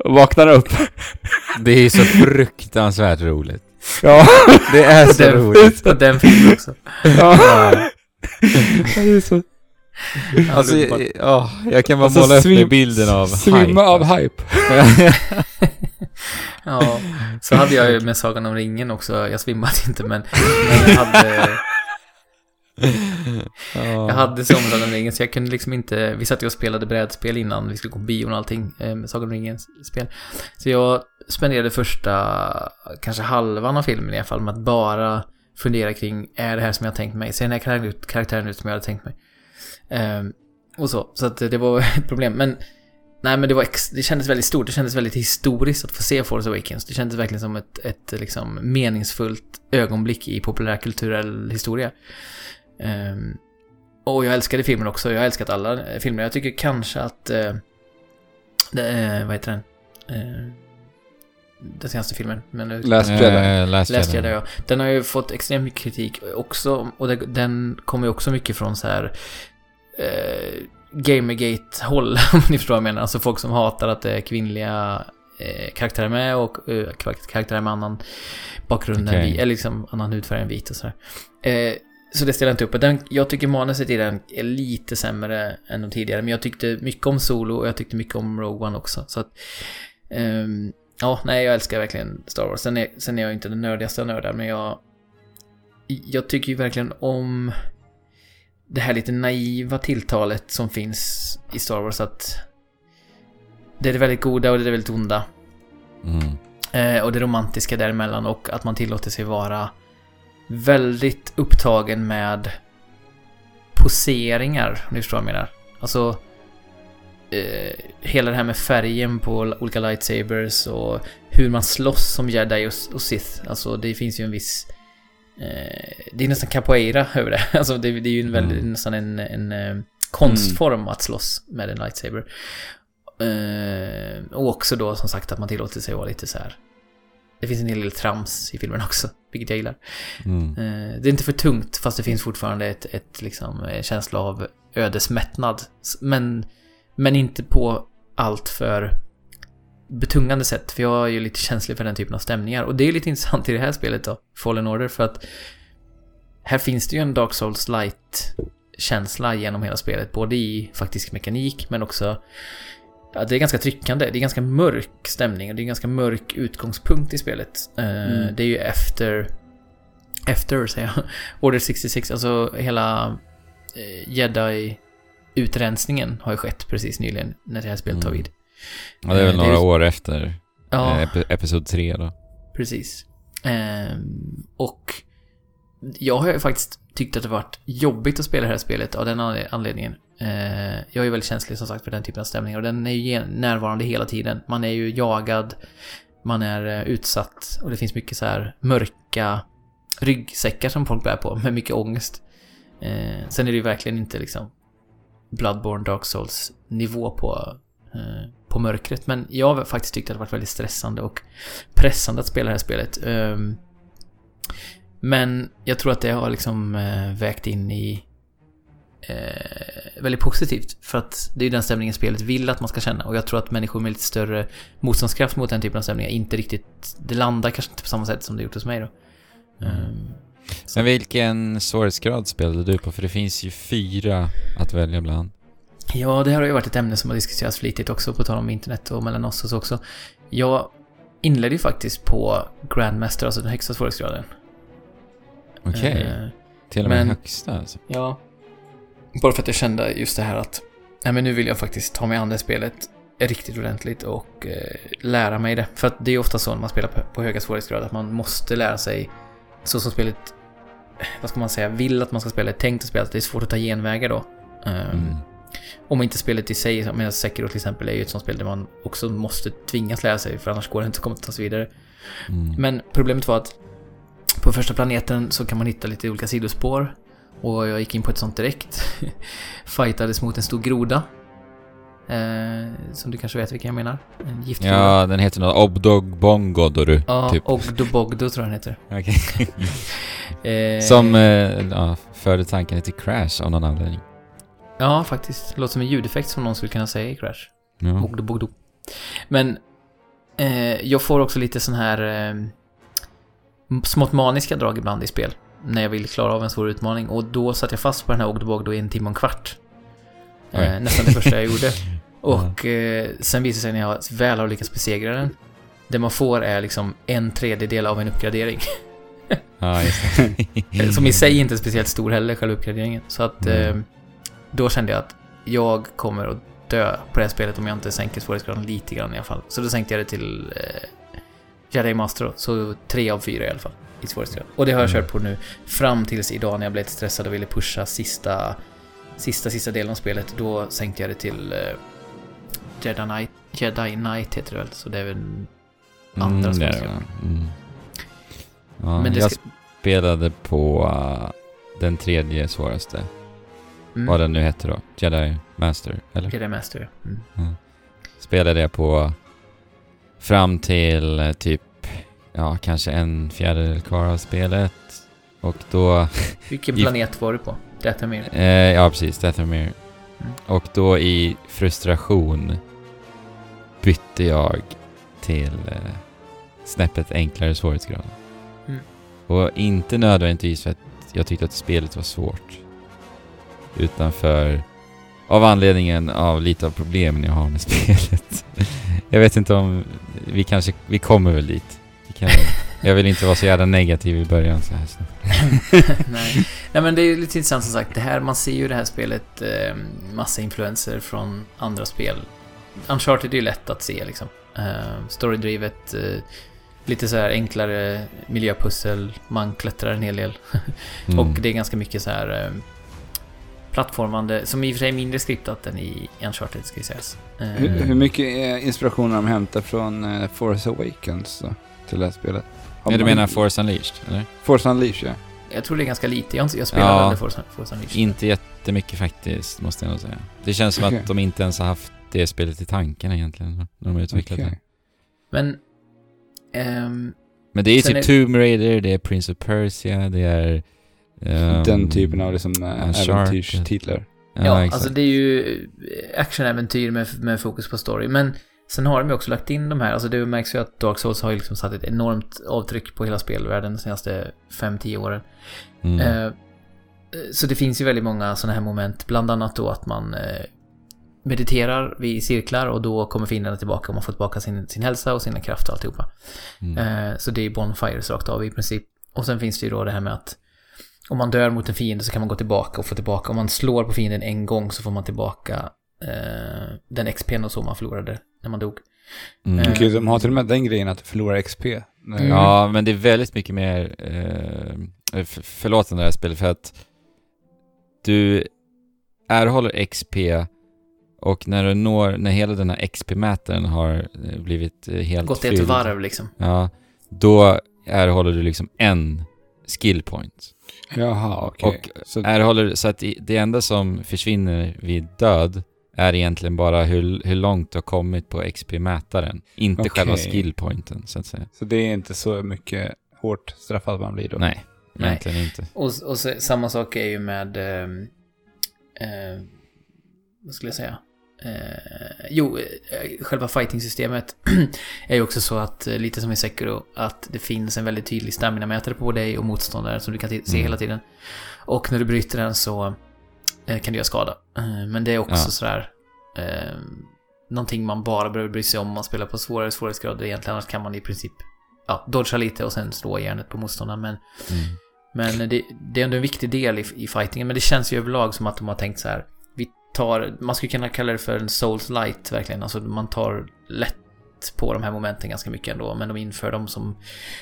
Och vaknade upp. Det är så fruktansvärt roligt. Ja. Det är så Den- roligt. Och den filmen också. ja. Det är så... Alltså, underbart. jag, ja, jag kan bara Alltså, måla upp svim- mig bilden av Svimma hype. av hype. Ja, så hade jag ju med Sagan om ringen också. Jag svimmade inte, men, men jag hade... Jag hade som Sagan om ringen, så jag kunde liksom inte... Vi satt ju och spelade brädspel innan vi skulle gå på bion och allting eh, med Sagan om ringens spel. Så jag spenderade första, kanske halvan av filmen i alla fall, med att bara fundera kring, är det här som jag tänkt mig? Ser den här karaktären ut som jag hade tänkt mig? Ehm, och så, så att det var ett problem. Men, nej men det var, ex, det kändes väldigt stort, det kändes väldigt historiskt att få se Force Awakens. Det kändes verkligen som ett, ett liksom meningsfullt ögonblick i populärkulturell historia. Ehm, och jag älskade filmen också. Jag har älskat alla eh, filmer. Jag tycker kanske att... Uh, det, eh, vad heter den? Den senaste filmen. Men nu, Last Jedi. Eh, Last, Last Jedi. Jedi, ja. Den har ju fått extremt mycket kritik också. Och den kommer ju också mycket från så här... Eh, Gamergate-håll, om ni förstår vad jag menar. Alltså folk som hatar att det är kvinnliga eh, karaktärer med och eh, kar- karaktärer med annan bakgrund än Okej. vi, eller liksom annan hudfärg än vit och sådär. Eh, så det ställer jag inte upp på. Den, jag tycker manuset i den är lite sämre än de tidigare, men jag tyckte mycket om Solo och jag tyckte mycket om Rogue One också. Så att, ehm, ja, nej, jag älskar verkligen Star Wars. Sen är, sen är jag inte den nördigaste av nördar, men jag... Jag tycker ju verkligen om det här lite naiva tilltalet som finns i Star Wars att det är det väldigt goda och det är det väldigt onda. Mm. Eh, och det romantiska däremellan och att man tillåter sig vara väldigt upptagen med poseringar, om ni förstår vad jag menar. Alltså, eh, hela det här med färgen på olika lightsabers och hur man slåss som jedi och, och sith. Alltså, det finns ju en viss... Eh, det är nästan capoeira över det. Alltså, det, det är ju en väldigt, Mm. nästan en, en eh, konstform att slåss med en lightsaber. Eh, och också då som sagt att man tillåter sig att vara lite så här. Det finns en hel del trams i filmen också, vilket jag gillar. Mm. Det är inte för tungt, fast det finns fortfarande ett, ett liksom, eh, känsla av ödesmättnad. Men, men inte på allt för betungande sätt, för jag är ju lite känslig för den typen av stämningar. Och det är lite intressant i det här spelet då, Fallen Order, för att här finns det ju en Dark Souls light-känsla genom hela spelet, både i faktisk mekanik, men också Ja, det är ganska tryckande. Det är ganska mörk stämning och det är en ganska mörk utgångspunkt i spelet. Eh, Mm. Det är ju efter... Efter, säger jag. Order 66, alltså hela eh, Jedi-utrensningen har ju skett precis nyligen när det här spelet tar Mm. vid. Ja, det är väl Eh, är några ju- år efter Ja, eh, ep- Episod 3 då. precis. Ehm, och jag har ju faktiskt tyckt att det varit jobbigt att spela det här spelet av den anle- anledningen. Eh, jag är ju väldigt känslig som sagt för den typen av stämningar och den är ju närvarande hela tiden. Man är ju jagad, man är utsatt och det finns mycket så här mörka ryggsäckar som folk bär på med mycket ångest. Eh, sen är det ju verkligen inte liksom Bloodborne Dark Souls nivå på, eh, på mörkret. Men jag har faktiskt tyckt att det varit väldigt stressande och pressande att spela det här spelet. Ehm, men jag tror att det har liksom eh, vägt in i eh, väldigt positivt. För att det är den stämningen spelet vill att man ska känna. Och jag tror att människor med lite större motståndskraft mot den typen av stämningar inte riktigt... Det landar kanske inte på samma sätt som det gjort hos mig då. Mm. Ehm, Men vilken svårighetsgrad spelade du på? För det finns ju fyra att välja bland. Ja, det här har ju varit ett ämne som har diskuterats flitigt också, på tal om internet och mellan oss och så också. Jag inledde ju faktiskt på Grandmaster, alltså den högsta svårighetsgraden. Okej. Eh, Till och med men- högsta alltså. Ja. Bara för att jag kände just det här att nej, men nu vill jag faktiskt ta mig an det spelet riktigt ordentligt och eh, lära mig det. För att det är ju ofta så när man spelar på, på höga svårighetsgrader att man måste lära sig så som spelet, eh, vad ska man säga, vill att man ska spela, tänkt att spela. Det är svårt att ta genvägar då. Eh, Mm. Om inte spelet i sig, medan Sekiro till exempel är ju ett sånt spel där man också måste tvingas lära sig för annars går det inte att komma ta sig vidare. Mm. Men problemet var att på första planeten så kan man hitta lite olika sidospår. Och jag gick in på ett sånt direkt. Fightades mot en stor groda. Eh, som du kanske vet vilken jag menar. En giftgroda. Ja, den heter något Obdogbongodoru, Ja, typ. Ogdo Bogdo tror jag den heter. Okej. Eh, Som eh, ja, förde tanken till Crash av någon anledning. Ja, faktiskt. Det låter som en ljudeffekt som någon skulle kunna säga i Crash. Ja. Ogdo Bogdo. Men eh, jag får också lite sån här eh, smått maniska drag ibland i spel. När jag vill klara av en svår utmaning. Och då satt jag fast på den här Ogdo Bogdo i en timme och en kvart. Eh, nästan det första jag gjorde. Och eh, sen visade det sig när jag väl har lyckats besegra den. Det man får är liksom en tredjedel av en uppgradering. Ja. Som i sig inte är speciellt stor heller, själva uppgraderingen. Så att Mm. Då kände jag att jag kommer att dö på det här spelet om jag inte sänker svårighetsgraden lite grann i alla fall. Så då sänkte jag det till eh, Jedi Master. Så tre av fyra i alla fall i svårighetsgrad. Och det har jag Mm. kört på nu fram tills idag när jag blev lite stressad och ville pusha sista, sista, sista delen av spelet. Då sänkte jag det till eh, Jedi Knight, Jedi Knight heter det väl. Så det är väl andra Mm, det är det, svårighetsgrad. va? mm. ja, Men det Jag ska- spelade på uh, den tredje svåraste. Mm. Vad den nu hette då. Jedi Master, eller? Jedi Master, ja. Mm. Spelade jag på fram till eh, typ, ja, kanske en fjärdedel kvar av spelet. Och då, Vilken planet var du på? Datamir? eh, ja precis, Dathomir. Mm. Och då i frustration bytte jag till eh, snäppet enklare svårighetsgrad. Mm. Och inte nödvändigtvis för att jag tyckte att spelet var svårt. Utan för, av anledningen av lite av problemen jag har med spelet. jag vet inte om, vi kanske, vi kommer väl dit. Vi kan, jag vill inte vara så jävla negativ i början så här snabbt. Nej. Nej men det är lite intressant som sagt. Det här, man ser ju det här spelet eh, massa influenser från andra spel. Uncharted är ju lätt att se liksom. Eh, storydrivet, eh, lite så här enklare miljöpussel, man klättrar en hel del. Mm. Och det är ganska mycket så här eh, plattformande, som i och för sig är mindre skriptat än i Uncharted ska ju sägas. Eh, Hur, hur mycket eh, inspiration har de hämtat från eh, Force Awakens då, till det här spelet? Har Ja, du menar Force Unleashed, eller? Force Unleashed, ja. Jag tror det är ganska lite. Jag, har inte- jag spelar Ja. aldrig Forza, Forza Unleashed. Inte jättemycket faktiskt, måste jag nog säga. Det känns som Okej. att de inte ens har haft det spelet i tanken egentligen, när de har utvecklat Okej. det. Men... ehm, Men det är ju typ är- Tomb Raider, det är Prince of Persia, det är... ehm, Den typen av liksom, eh, äventyrstitlar. Ja, Ja, exakt. alltså det är ju actionäventyr med, med fokus på story. Men sen har de ju också lagt in de här, alltså det märks ju att Dark Souls har ju liksom satt ett enormt avtryck på hela spelvärlden de senaste 5-10 åren. mm. Eh, så det finns ju väldigt många sådana här moment, bland annat då att man eh, mediterar vid cirklar och då kommer fienderna tillbaka och man får tillbaka sin, sin hälsa och sina krafter och alltihopa. Mm. Eh, så det är bonfires rakt av i princip. Och sen finns det ju då det här med att om man dör mot en fiende så kan man gå tillbaka och få tillbaka. Om man slår på fienden en gång så får man tillbaka eh, den XP'n och så man förlorade när man dog. Mm. eh, Okej, de har till och med den grejen att du förlorar XP. Mm. Ja, men det är väldigt mycket mer... Eh, f- förlåt det här spelet, för att du erhåller XP och när du når, när hela den här XP-mätaren har eh, blivit eh, helt Gått ett varv liksom. Ja, då erhåller du liksom en skill point. Jaha, okej. Och Så, Erhåller, så att det enda som försvinner vid död är egentligen bara hur, hur långt du har kommit på XP-mätaren. Inte Okej. själva skillpointen, så att säga. så det är inte så mycket hårt straffad man blir då? Nej, Nej. egentligen inte. Och, och så, samma sak är ju med... ehm, eh, vad skulle jag säga? Eh, jo, eh, själva fighting-systemet är ju också så att, eh, lite som i Sekiro, att det finns en väldigt tydlig stamina-mätare på dig och motståndare som du kan se Mm. hela tiden. Och när du bryter den så eh, kan du göra skada. Eh, men det är också Ja. sådär... Eh, någonting man bara behöver bry sig om om man spelar på svårare svårighetsgrader egentligen. Annars kan man i princip ja, dodga lite och sen slå järnet på motståndaren. Men Mm. men det, det är ändå en viktig del i, i fightingen. Men det känns ju överlag som att de har tänkt så här. Tar, man skulle kunna kalla det för en souls light verkligen. Alltså man tar lätt på de här momenten ganska mycket ändå. Men de inför dem som,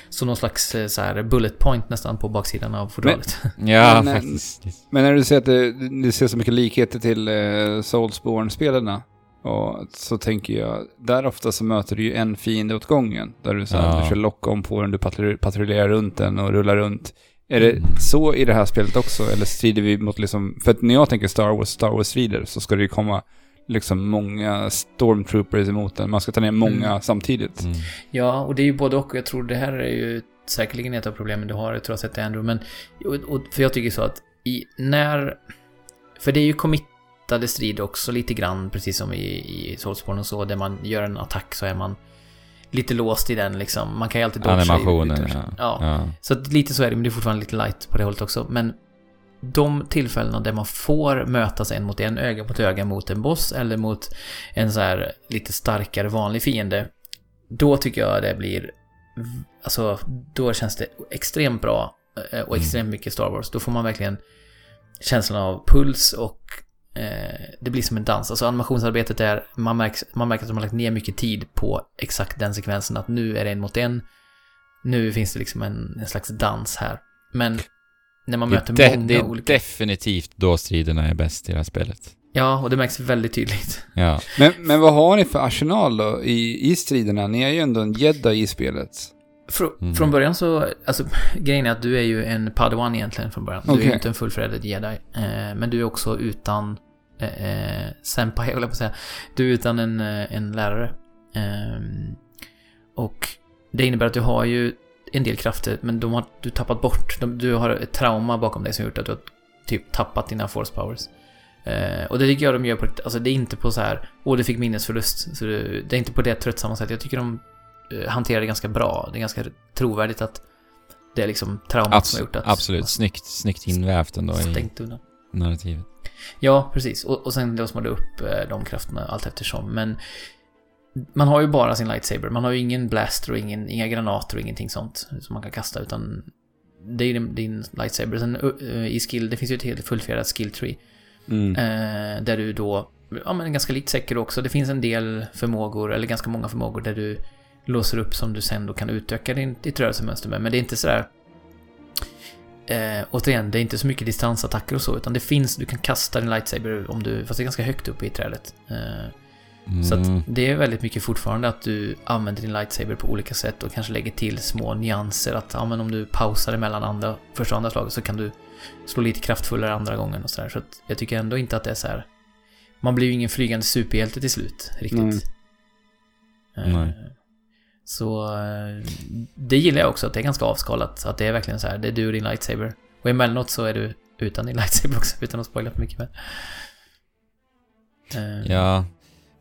som någon slags eh, så här bullet point nästan på baksidan av fodralet. Ja, Men, eh, faktiskt. Men när du säger att det, du ser så mycket likheter till eh, Soulsborne-spelarna. Och så tänker jag, där ofta så möter du ju en fiende åt gången. Där du, så här, Ja. du kör lock om på den, du patrull- patrullerar runt den och rullar runt. Är det Mm. så i det här spelet också? Eller strider vi mot liksom, för att när jag tänker Star Wars, Star Wars-strider så ska det ju komma liksom många stormtroopers emot den. Man ska ta ner många Mm. samtidigt. Mm. Ja, och det är ju både och. Jag tror det här är ju säkerligen ett av problemen du har. Jag tror jag har sett det Andrew. Men, och, och, för jag tycker så att i, när... För det är ju committade strider också lite grann, precis som i, i Soulsborne och så, där man gör en attack så är man lite låst i den liksom. Man kan ju alltid dodga Animationen, ja. ja. ja. Så lite så är det, men det är fortfarande lite light på det hållet också. Men de tillfällena där man får mötas en mot en, öga mot öga mot en boss eller mot en så här lite starkare vanlig fiende. Då tycker jag det blir... Alltså, då känns det extremt bra eh, och extremt mycket Star Wars. Då får man verkligen känslan av puls och det blir som en dans. Alltså animationsarbetet är, man, märks, man märker att de har lagt ner mycket tid på exakt den sekvensen. Att nu är det en mot en. Nu finns det liksom en, en slags dans här. Men när man Det, möter är de- många det är olika... definitivt då striderna är bäst i det här spelet. Ja, och det märks väldigt tydligt. Ja. Men, men vad har ni för arsenal då i, i striderna? Ni är ju ändå en jedi i spelet. Fr Mm. Från början så, alltså grejen är att du är ju en padawan egentligen från början. Du är ju inte en fullfjädrad jedi. Eh, men du är också utan eh, eh, senpai, höll jag på att säga. Du är utan en, eh, en lärare. Ehm, och det innebär att du har ju en del krafter, men de har du tappat bort. De, du har ett trauma bakom dig som gjort att du har typ tappat dina force powers. Eh, och det tycker jag de gör på alltså det är inte på så här, åh du fick minnesförlust. Så det, det är inte på det tröttsamma sättet. Jag tycker de eh, hanterar det ganska bra. Det är ganska trovärdigt att det är liksom traumat som har gjort att... absolut. Snyggt, snyggt invävt ändå i Stängt undan. narrativet. Ja, precis. Och, och sen låser man upp eh, de krafterna allt eftersom. Men man har ju bara sin lightsaber. Man har ju ingen blaster och ingen, inga granater och ingenting sånt som man kan kasta. Utan det är ju din, din lightsaber. Sen uh, i skill, det finns ju ett helt fullfjädrat skill tree. Mm. Eh, där du då, ja men ganska likt Sekiro också. Det finns en del förmågor, eller ganska många förmågor där du låser upp som du sen då kan utöka din, ditt rörelsemönster med. Men det är inte sådär... Eh, återigen, det är inte så mycket distansattacker och så, utan det finns, du kan kasta din lightsaber om du, fast det är ganska högt upp i trädet. Eh, Så Mm. att det är väldigt mycket fortfarande att du använder din lightsaber på olika sätt och kanske lägger till små nyanser. Att ja, men om du pausar emellan andra, första och andra slaget så kan du slå lite kraftfullare andra gången och sådär. Så att jag tycker ändå inte att det är så här. Man blir ju ingen flygande superhjälte till slut, riktigt. Nej. Eh, Nej. Så eh, det gillar jag också, att det är ganska avskalat. Att det är verkligen så här, det är du och din lightsaber. Och emellanåt så är du utan din lightsaber också, utan att spoila för mycket. Men. Eh. Ja,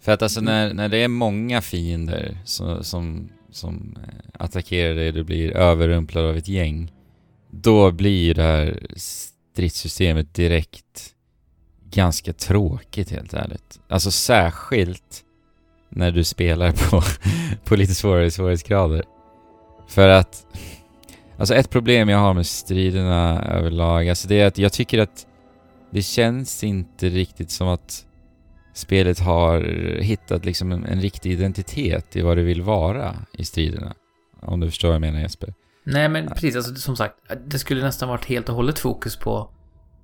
för att alltså när, när det är många fiender som, som, som attackerar dig, du blir överrumplad av ett gäng, då blir det här stridssystemet direkt ganska tråkigt helt ärligt. Alltså särskilt när du spelar på, på lite svårare svårighetsgrader. För att, alltså ett problem jag har med striderna överlag, alltså det är att jag tycker att det känns inte riktigt som att spelet har hittat liksom en, en riktig identitet i vad det vill vara i striderna. Om du förstår vad jag menar Jesper. Nej, men precis. Alltså, som sagt, det skulle nästan varit helt och hållet fokus på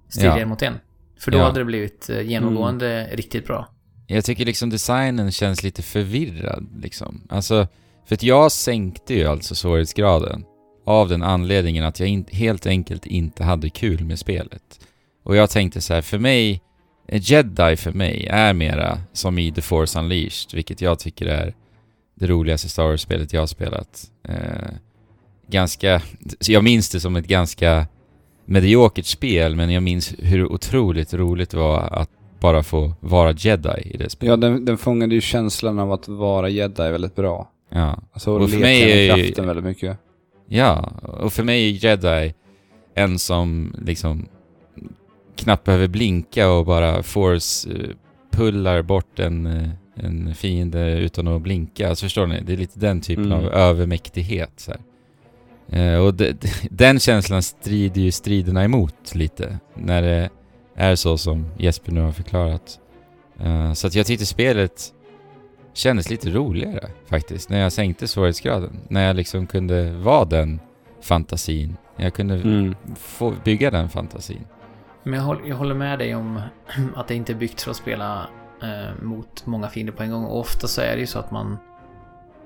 strider Ja. mot en. För då Ja. hade det blivit eh, genomgående riktigt bra. Jag tycker liksom designen känns lite förvirrad liksom. Alltså, för att jag sänkte ju alltså svårighetsgraden av den anledningen att jag in, helt enkelt inte hade kul med spelet. Och jag tänkte så här, för mig, eh, jedi för mig är mera som i The Force Unleashed, vilket jag tycker är det roligaste Star Wars-spelet jag har spelat. Eh, ganska, jag minns det som ett ganska mediokert spel, men jag minns hur otroligt roligt det var att bara få vara jedi i det spelet. Ja, den, den fångade ju känslan av att vara jedi väldigt bra. Ja. Alltså, Och och för mig är kraften väldigt mycket. Ja, och för mig är jedi en som liksom knappt behöver blinka och bara force eh, pullar bort en, eh, en fiende utan att blinka. Alltså förstår ni? Det är lite den typen Mm. av övermäktighet. Så här. Eh, och det, den känslan strider ju striderna emot lite. När det är så som Jesper nu har förklarat. Eh, så att jag tyckte spelet kändes lite roligare faktiskt. När jag sänkte svårighetsgraden. När jag liksom kunde vara den fantasin. Jag kunde Mm. få bygga den fantasin. Men jag håller, jag håller med dig om att det inte är byggt för att spela eh, mot många fiender på en gång. Och ofta så är det ju så att man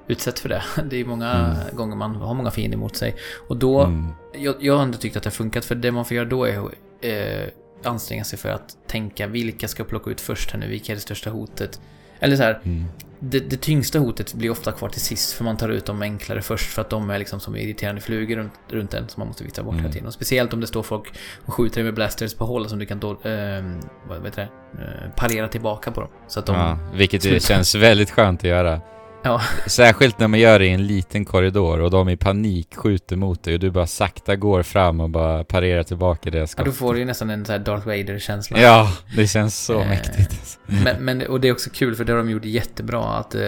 utsätts för det. Det är många Mm. gånger man har många fiender mot sig. Och då, Mm. jag, jag har ändå tyckt att det har funkat. För det man får göra då är eh, anstränga sig för att tänka vilka ska jag plocka ut först här nu? Vilka är det största hotet? Eller så här, Mm. det, det tyngsta hotet blir ofta kvar till sist för man tar ut de enklare först för att de är liksom som irriterande flugor runt, runt en som man måste vifta bort Mm. hela tiden. Och speciellt om det står folk och skjuter med blasters på håll som du kan då, eh, vad heter det, eh, parera tillbaka på dem. Så att de... Ja, vilket det Sluta. känns väldigt skönt att göra. Ja. Särskilt när man gör det i en liten korridor och de i panik skjuter mot dig och du bara sakta går fram och bara parerar tillbaka deras Ja, då får du ju nästan en så här Darth Vader-känsla. Ja, det känns så Eh, mäktigt. Men, men, och det är också kul för det har de gjort jättebra att eh,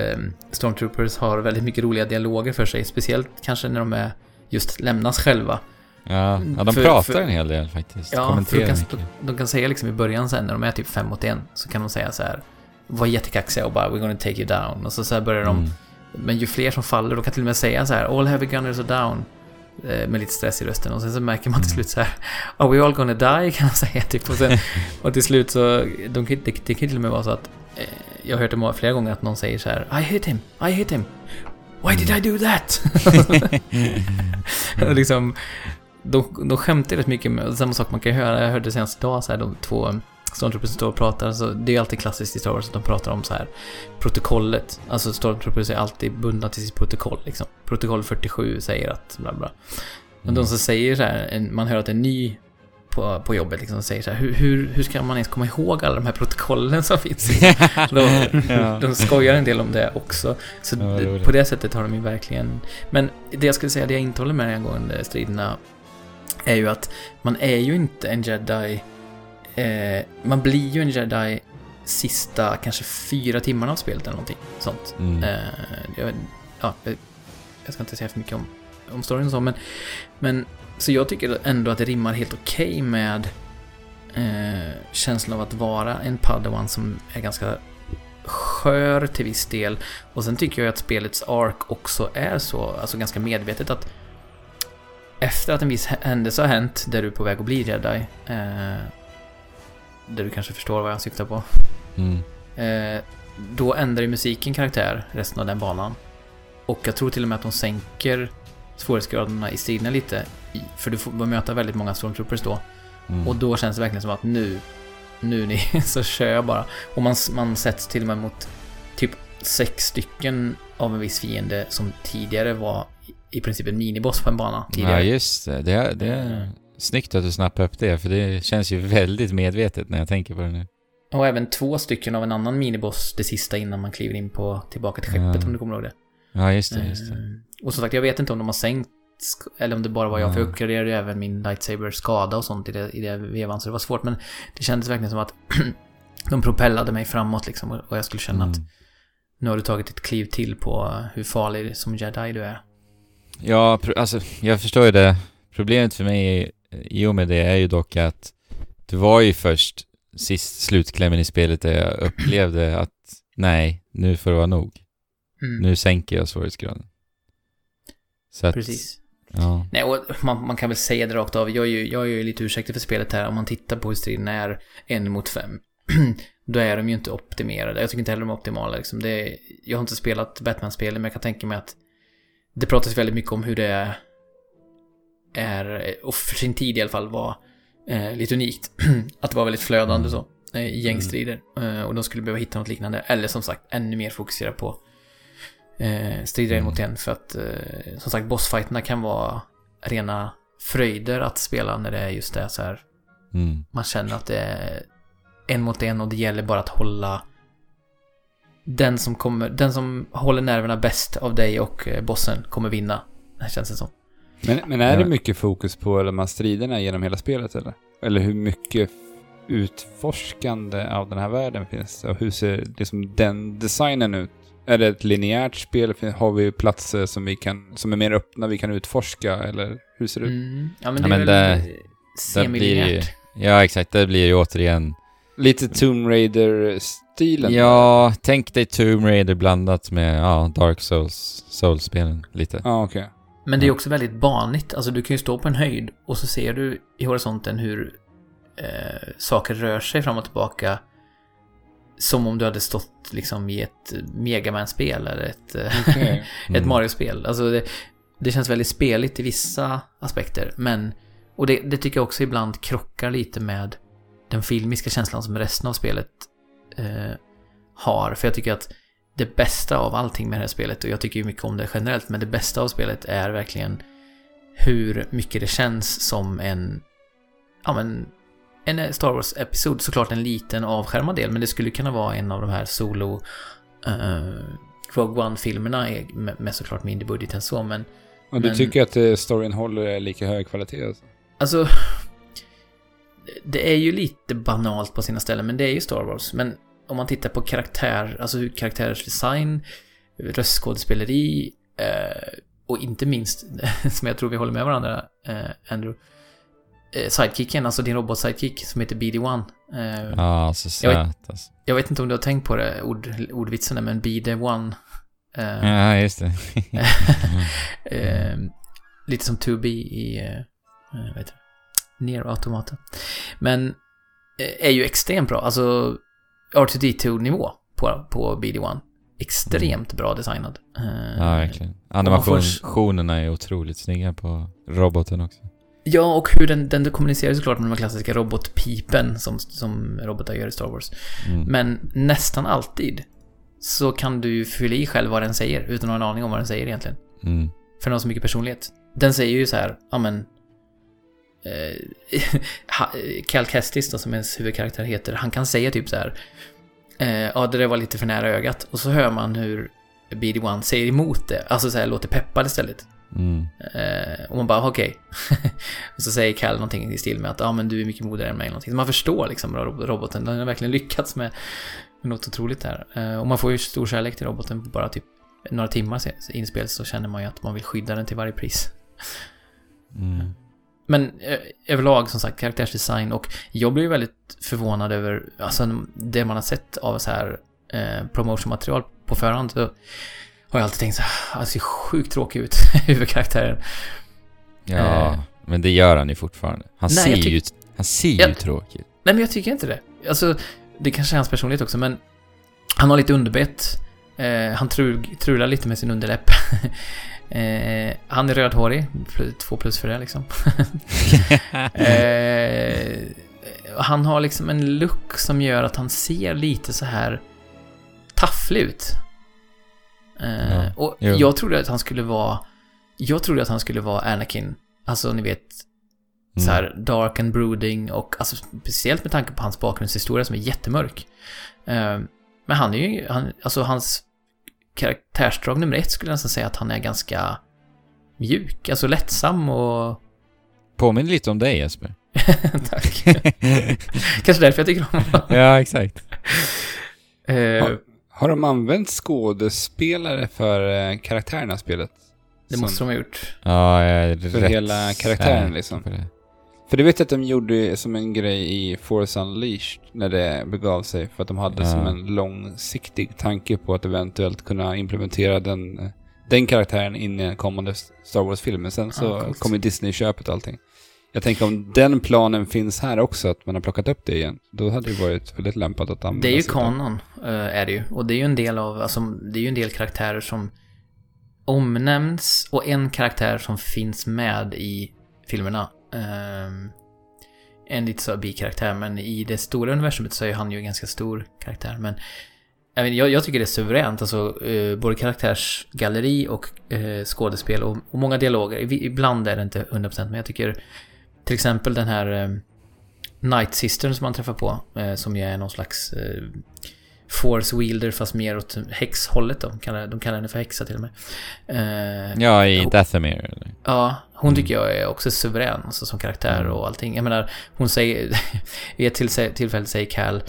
Stormtroopers har väldigt mycket roliga dialoger för sig. Speciellt kanske när de är just lämnas själva. Ja, ja de för- pratar för- en hel del faktiskt. Ja, för Kommenterar de kan, de kan säga liksom i början sen när de är typ fem mot en så kan de säga så här var jättekaxiga och bara we're gonna take you down. Och så, så börjar de, Mm. men ju fler som faller, de kan till och med säga så här all heavy gunners are down. eh, Med lite stress i rösten och sen så märker man till Mm. slut så här Are we all gonna die? kan de säga typ. Och, sen, och till slut så, de det, det kan till och med vara så att eh, Jag har hört det många- flera gånger att någon säger så här I hit him, I hit him. Why did I do that? Och liksom, de, de skämtar rätt mycket med samma sak man kan höra. Jag hörde senast idag så här, de två Stormtroopers står och pratar. Så det är alltid klassiskt i Star Wars att de pratar om så här protokollet. Alltså Stormtroopers är alltid bundna till sitt protokoll liksom. Protokoll 47 säger att bla bla. Men de som säger så här, man hör att en ny på, på jobbet liksom säger så här, hur, hur, hur ska man ens komma ihåg alla de här protokollen som finns? de, Ja. de skojar en del om det också. Så Ja, vad d- roligt. på det sättet har de ju verkligen... Men det jag skulle säga, det jag inte håller med angående striderna är ju att man är ju inte en jedi... Eh, man blir ju en jedi sista kanske fyra timmarna av spelet eller någonting sånt. Mm. Eh, jag, ja, jag- ska inte säga för mycket om, om storyn och så, men, men så jag tycker ändå att det rimmar helt okej med eh, känslan av att vara en padawan som är ganska skör till viss del. Och sen tycker jag att spelets ark också är så, alltså ganska medvetet att efter att en viss händelse har hänt där du är på väg att bli jedi, eh, där du kanske förstår vad jag syftar på, Mm. Eh, då ändrar ju musiken karaktär resten av den banan. Och jag tror till och med att de sänker svårighetsgraderna i striderna lite. För du får möta väldigt många stormtroopers då. Mm. Och då känns det verkligen som att nu, nu ni, så kör jag bara. Och man, man sätts till och med mot typ sex stycken av en viss fiende som tidigare var i- princip en miniboss på en bana. Ja, Tidigare. just det. Det är, det Mm. Snyggt att du snappar upp det, för det känns ju väldigt medvetet när jag tänker på det nu. Och även två stycken av en annan miniboss det sista innan man kliver in på tillbaka till skeppet Ja. om du kommer ihåg det. Ja, just det. Just det. Eh, Och som sagt, jag vet inte om de har sänkt eller om det bara var jag, för jag Ja. uppgraderade även min lightsaber skada och sånt i det, i det vevan, så det var svårt. Men det kändes verkligen som att de propellade mig framåt liksom och jag skulle känna att Mm. nu har du tagit ett kliv till på hur farlig som jedi du är. Ja, alltså jag förstår ju det. Problemet för mig i- i och med det är ju dock att det var ju först sist slutklämmen i spelet där jag upplevde att nej, nu får det vara nog. Mm, Nu sänker jag svårighetsgraden. Så att, Precis. Ja. Nej, och man, man kan väl säga det rakt av. Jag är ju, jag är ju lite ursäktlig för spelet här. Om man tittar på hur striden är en mot fem. då är de ju inte optimerade. Jag tycker inte heller de är optimala. Liksom. Det är, jag har inte spelat Batman-spel, men jag kan tänka mig att det pratas väldigt mycket om hur det är, är och för sin tid i alla fall, var eh, lite unikt. att det var väldigt flödande Mm. så, eh, i gängstrider. Eh, och de skulle behöva hitta något liknande. Eller som sagt, ännu mer fokusera på eh, strider en Mm. mot en. För att, eh, som sagt, bossfighterna kan vara rena fröjder att spela när det är just det så här. Mm. Man känner att det är en mot en och det gäller bara att hålla den som kommer, den som håller nerverna bäst av dig och eh, bossen kommer vinna. Det här känns det som. Men, men är Ja. det mycket fokus på de här striderna genom hela spelet eller? Eller hur mycket utforskande av den här världen finns det? Och hur ser liksom den designen ut? Är det ett linjärt spel? Har vi platser som, vi kan, som är mer öppna vi kan utforska? Eller hur ser det ut? Mm. Ja men Ja, det är men väl det- Där blir det ju, semilinjärt. ja, exakt. Det blir ju återigen... Lite Tomb Raider-stilen? Ja, tänk dig Tomb Raider blandat med ja, Dark Souls, Souls-spelen lite. Ja, okej. Men det är också väldigt banigt. Alltså du kan ju stå på en höjd och så ser du i horisonten hur eh, saker rör sig fram och tillbaka. Som om du hade stått liksom i ett Megaman-spel eller ett, eh, ett Mm. Mario-spel. Alltså det, det känns väldigt speligt i vissa aspekter. Men, och det, det tycker jag också ibland krockar lite med den filmiska känslan som resten av spelet eh, har. För jag tycker att det bästa av allting med det här spelet, och jag tycker ju mycket om det generellt, men det bästa av spelet är verkligen hur mycket det känns som en, ja men, en Star Wars-episod. Såklart en liten avskärmad del, men det skulle kunna vara en av de här solo uh, Rogue One-filmerna är med, med såklart mindre budget än så, men Och du Men- tycker att eh, storyn håller lika hög kvalitet? Alltså? Alltså, det är ju lite banalt på sina ställen, men det är ju Star Wars. Men om man tittar på karaktär, alltså karaktärers design, röstskådespeleri eh, och inte minst, som jag tror vi håller med varandra, eh, Andrew, eh, sidekicken, alltså din robot-sidekick som heter BD-1. Eh, Ja, så Jag vet- söt alltså. Jag vet inte om du har tänkt på det, ord, ordvitsen där, men BD-1. Eh, Ja, just det. Eh, lite som 2B i, eh, vad heter det? Nier Automata. Men eh, är ju extremt bra. Alltså R2D2-nivå på, på BD1. Extremt bra designad. Eh, Ja, verkligen. får- Animationerna är otroligt snygga på roboten också. Ja, och hur den, den kommunicerar såklart med de här klassiska robotpipen som, som robotar gör i Star Wars. Mm. Men nästan alltid så kan du fylla i själv vad den säger utan att ha en aning om vad den säger egentligen. Mm. För den har så mycket personlighet. Den säger ju så här, ja men... Eh, Cal Kestis då, som ens huvudkaraktär heter, han kan säga typ så här. Eh, ja, det där var lite för nära ögat. Och så hör man hur BD-1 säger emot det. Alltså så här, låter peppad istället. Mm. Eh, och man bara, okej. och så säger Cal någonting i stil med att, ja men du är mycket modigare än mig. Någonting. Så man förstår liksom ro- roboten. Den har verkligen lyckats med, något otroligt där. Och man får ju stor kärlek till roboten på bara typ några timmar inspel så känner man ju att man vill skydda den till varje pris. Mm. Men eh, överlag som sagt, karaktärsdesign och jag blev ju väldigt förvånad över alltså, det man har sett av så här eh, promotionmaterial på förhand. Så har jag alltid tänkt så här, han ser sjukt tråkig ut, huvudkaraktären. Ja, Eh. men det gör han ju fortfarande. Han Nej, ser ju, han ser ju Jag- tråkig. Nej, men jag tycker inte det. Alltså, det kanske är hans personlighet också, men han har lite underbett. Eh, han trul, trular lite med sin underläpp. eh, han är rödhårig, två plus för det liksom. eh, han har liksom en look som gör att han ser lite så här tafflig ut. Eh, Ja, och jo. jag trodde att han skulle vara... Jag trodde att han skulle vara Anakin. Alltså, ni vet, Mm. så här dark and brooding och alltså speciellt med tanke på hans bakgrundshistoria som är jättemörk. Eh, men han är ju, han, alltså hans karaktärsdrag nummer ett skulle jag nästan säga att han är ganska mjuk, alltså lättsam och... Påminner lite om dig Jesper. Tack. Kanske därför jag tycker om honom. ja, exakt. Eh, Har, har de använt skådespelare för eh, karaktärerna i spelet? det Som- måste de ha gjort. Ja, jag är För rätt hela karaktären, liksom. på det. För det vet att de gjorde som en grej i Force Unleashed när det begav sig. För att de hade Ja. som en långsiktig tanke på att eventuellt kunna implementera den, den karaktären in i en kommande Star Wars-film. Men sen så Ja, kom ju Disney-köpet och allting. Jag tänker om den planen finns här också, att man har plockat upp det igen. Då hade det varit väldigt lämpat att använda Det är ju kanon, eh, är det ju. Och det är ju en del av, alltså, det är ju en del karaktärer som omnämns och en karaktär som finns med i filmerna. Ehm, en lite så bikaraktär, men i det stora universumet så är han ju en ganska stor karaktär. Men jag, menar, jag, jag tycker det är suveränt, alltså eh, både karaktärsgalleri och eh, skådespel och, och många dialoger. Ibland är det inte 100% men jag tycker till exempel den här eh, Night Sistern som man träffar på. Eh, som ju är någon slags eh, Force Wielder fast mer åt häxhållet då. De kallar, de kallar henne för häxa till och med. Eh, Ja, i Dathomir. eller? Ja, hon tycker jag är också suverän alltså, som karaktär Mm. och allting. Jag menar, hon säger... vid ett till, tillfälle säger Cal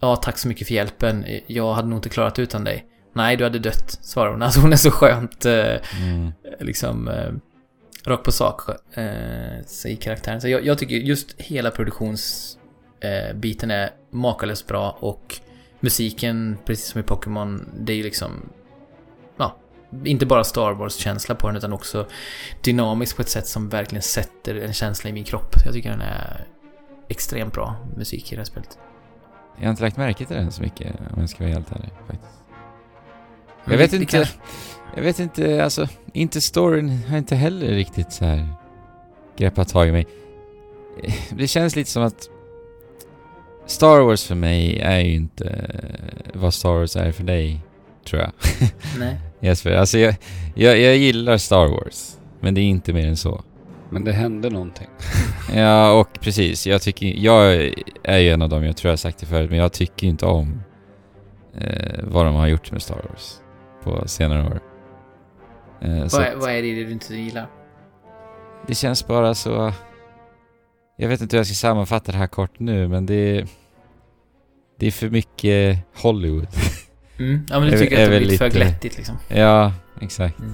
Ja, tack så mycket för hjälpen. Jag hade nog inte klarat utan dig. Nej, du hade dött, svarar hon. Alltså hon är så skönt eh, Mm. liksom eh, rakt på sak eh, säger karaktären. Så jag, jag tycker just hela produktionsbiten eh, är makalöst bra och musiken, precis som i Pokémon, det är ju liksom ja, inte bara Star Wars-känsla på den utan också dynamisk på ett sätt som verkligen sätter en känsla i min kropp. Jag tycker den är extremt bra musik i det här spelet. Jag har inte lagt märke till den så mycket, om jag ska vara helt ärlig. Faktiskt. Jag vet inte, jag vet inte, alltså, inte storyn har inte heller riktigt så här greppat tag i mig. Det känns lite som att Star Wars för mig är ju inte vad Star Wars är för dig, tror jag. Nej. Jesper, alltså jag, jag, jag gillar Star Wars, men det är inte mer än så. Men det hände någonting. Ja, och precis. Jag tycker, jag är ju en av dem, jag tror jag har sagt det förut, men jag tycker inte om eh, vad de har gjort med Star Wars på senare år. Eh, Vad är, vad är det du inte gillar? det känns bara så... Jag vet inte hur jag ska sammanfatta det här kort nu, men det är... Det är för mycket Hollywood. Mm. Ja, men du Är- tycker är att det blir lite för glättigt liksom. ja, exakt. Mm.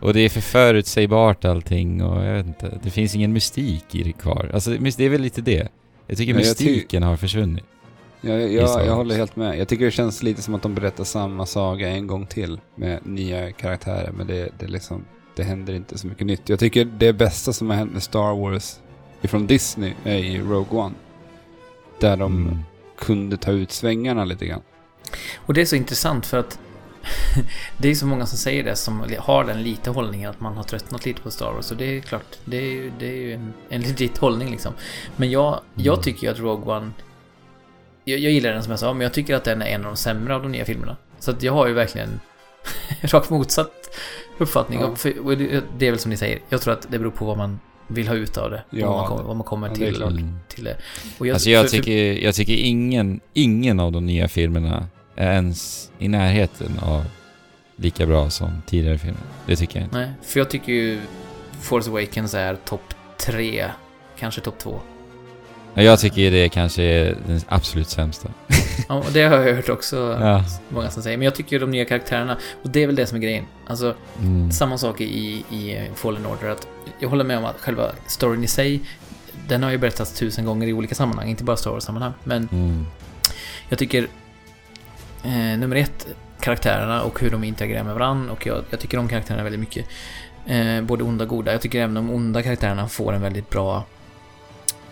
Och det är för förutsägbart allting och jag vet inte, det finns ingen mystik i det kvar. Alltså det är väl lite det. Jag tycker Ja, jag ty- mystiken har försvunnit. Jag, I jag, jag Wars. håller helt med. Jag tycker det känns lite som att de berättar samma saga en gång till med nya karaktärer. Men det, det, liksom, det händer inte så mycket nytt. Jag tycker det bästa som har hänt med Star Wars ifrån Disney är i Rogue One. Där de Mm. Kunde ta ut svängarna lite grann. Och det är så intressant för att det är så många som säger det som har den lite hållningen att man har tröttnat lite på Star Wars. Och det är klart, det är ju, det är ju en, en legit hållning liksom. Men jag, jag Mm. tycker ju att Rogue One... Jag, jag gillar den som jag sa, men jag tycker att den är en av de sämre av de nya filmerna. Så att jag har ju verkligen rakt motsatt uppfattning. Ja. Och för, och det, det är väl som ni säger, jag tror att det beror på vad man vill ha ut av det. Ja, vad, man kommer, vad man kommer ja, det till, till det. Och jag, Alltså jag för- tycker, jag tycker ingen, ingen av de nya filmerna är ens i närheten av lika bra som tidigare filmer. Det tycker jag inte. Nej, för jag tycker ju Force Awakens är topp tre, kanske topp två. Jag tycker det kanske är den absolut sämsta. Ja, och det har jag hört också Ja. många som säger. Men jag tycker de nya karaktärerna, och det är väl det som är grejen. Alltså, Mm. samma sak i, i Fallen Order. Att jag håller med om att själva storyn i sig, den har ju berättats tusen gånger i olika sammanhang, inte bara Star Wars-sammanhang. Men Mm. jag tycker, eh, nummer ett, karaktärerna och hur de interagerar med varandra. Och jag, jag tycker om karaktärerna väldigt mycket. Eh, både onda och goda. Jag tycker även de onda karaktärerna får en väldigt bra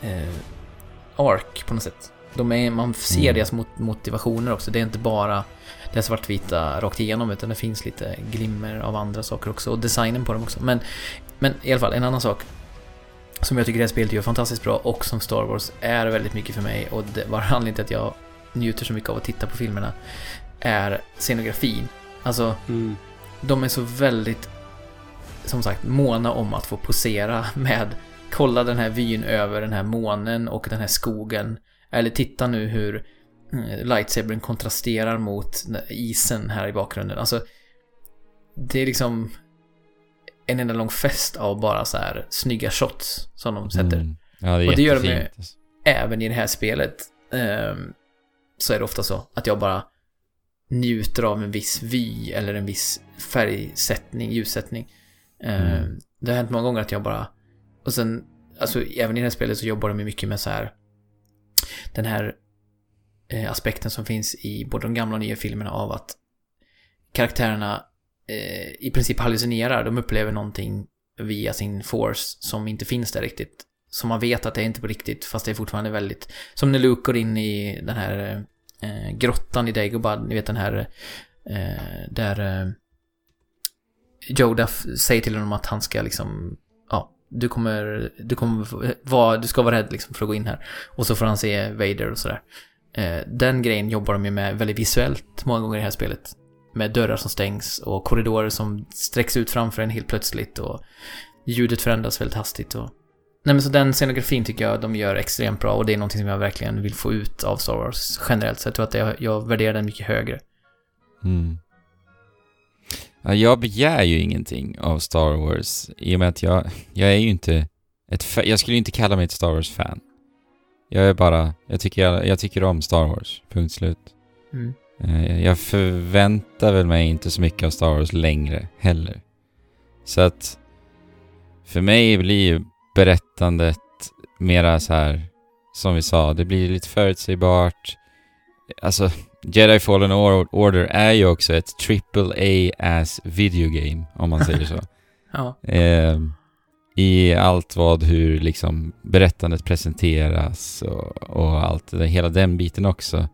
eh, ark på något sätt. De är, man ser Mm. deras mot, motivationer också. Det är inte bara det svartvita rakt igenom utan det finns lite glimmer av andra saker också. Och designen på dem också. Men, men i alla fall, en annan sak som jag tycker det här spelet gör fantastiskt bra och som Star Wars är väldigt mycket för mig och det var anledningen till att jag njuter så mycket av att titta på filmerna är scenografin. Alltså, Mm. de är så väldigt, som sagt, måna om att få posera med kolla den här vyn över den här månen och den här skogen. Eller titta nu hur mm, lightsabern kontrasterar mot isen här i bakgrunden. Alltså, det är liksom en enda lång fest av bara så här snygga shots som de sätter. Mm. Ja, det är Och det gör de med- Även i det här spelet ehm, så är det ofta så att jag bara njuter av en viss vy eller en viss färgsättning, ljussättning. Ehm, Mm. Det har hänt många gånger att jag bara... Och sen, alltså även i det här spelet så jobbar de ju mycket med så här den här eh, aspekten som finns i både de gamla och nya filmerna av att karaktärerna eh, i princip hallucinerar. De upplever någonting via sin force som inte finns där riktigt. Som man vet att det är inte på riktigt, fast det är fortfarande väldigt... Som när Luke går in i den här eh, grottan i Dagobah, ni vet den här... Eh, där eh, Yoda säger till honom att han ska liksom... Du kommer... Du kommer vara... Du ska vara rädd liksom för att gå in här. Och så får han se Vader och sådär. Eh, den grejen jobbar de ju med väldigt visuellt många gånger i det här spelet. Med dörrar som stängs och korridorer som sträcks ut framför en helt plötsligt och ljudet förändras väldigt hastigt och Nej men så den scenografin tycker jag de gör extremt bra och det är någonting som jag verkligen vill få ut av Star Wars generellt. Så jag tror att jag, jag värderar den mycket högre. Mm. Ja, jag begär ju ingenting av Star Wars i och med att jag, jag är ju inte ett Jag skulle ju inte kalla mig ett Star Wars-fan. Jag är bara, jag tycker, jag, jag tycker om Star Wars, punkt slut. Mm. Eh, Jag förväntar väl mig inte så mycket av Star Wars längre heller. Så att för mig blir ju berättandet mera så här som vi sa, det blir lite förutsägbart. Alltså, Jedi Fallen Or- Order är ju också ett triple A-ass videogame, om man säger så. Ja. eh, I allt vad hur liksom berättandet presenteras och, och allt det, hela den biten också.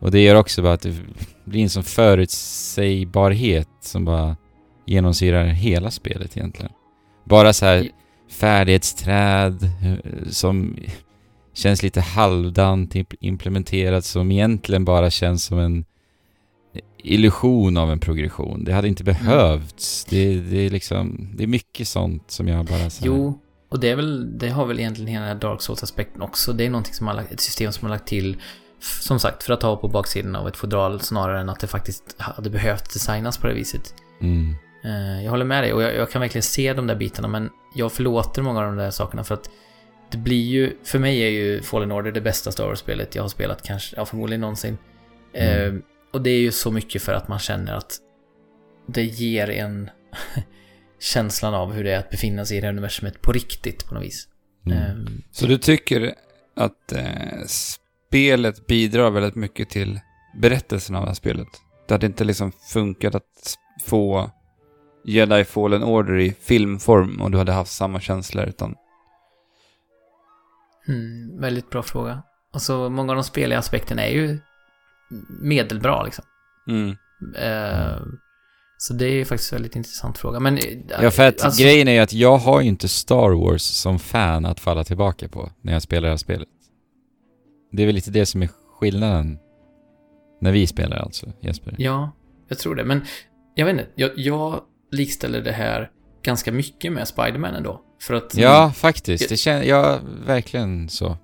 Och det gör också bara att det blir en sån förutsägbarhet som bara genomsyrar hela spelet egentligen. Bara så här färdighetsträd eh, som känns lite halvdant imp- implementerat som egentligen bara känns som en illusion av en progression. Det hade inte behövts. Det, det är liksom, det är mycket sånt som jag bara så Jo, och det är väl, det har väl egentligen hela den här Dark Souls-aspekten också. Det är någonting som har lagt, ett system som har lagt till, som sagt, för att ha på baksidan av ett fodral snarare än att det faktiskt hade behövt designas på det viset. Mm, Eh, Jag håller med dig och jag, jag kan verkligen se de där bitarna men jag förlåter många av de där sakerna för att det blir ju, för mig är ju Fallen Order det bästa Star Wars-spelet jag har spelat kanske, ja förmodligen någonsin. Mm. Eh, och det är ju så mycket för att man känner att det ger en känslan av hur det är att befinna sig i det här universumet på riktigt på något vis. mm. Eh, Så du tycker att eh, spelet bidrar väldigt mycket till berättelsen av det här spelet? Det hade inte liksom funkat att få Jedi Fallen Order i filmform och du hade haft samma känslor utan... Mm, väldigt bra fråga. Alltså, många av de speliga aspekterna är ju medelbra liksom. Mm. Eh, Så det är ju faktiskt en väldigt intressant fråga. Men... eh, Ja, för att alltså- grejen är ju att jag har ju inte Star Wars som fan att falla tillbaka på när jag spelar det här spelet. Det är väl lite det som är skillnaden. När vi spelar alltså, Jesper. Ja, jag tror det. Men jag vet inte, jag, jag likställer det här ganska mycket med Spiderman ändå. För att... Ja, faktiskt. Det känns, ja, verkligen så.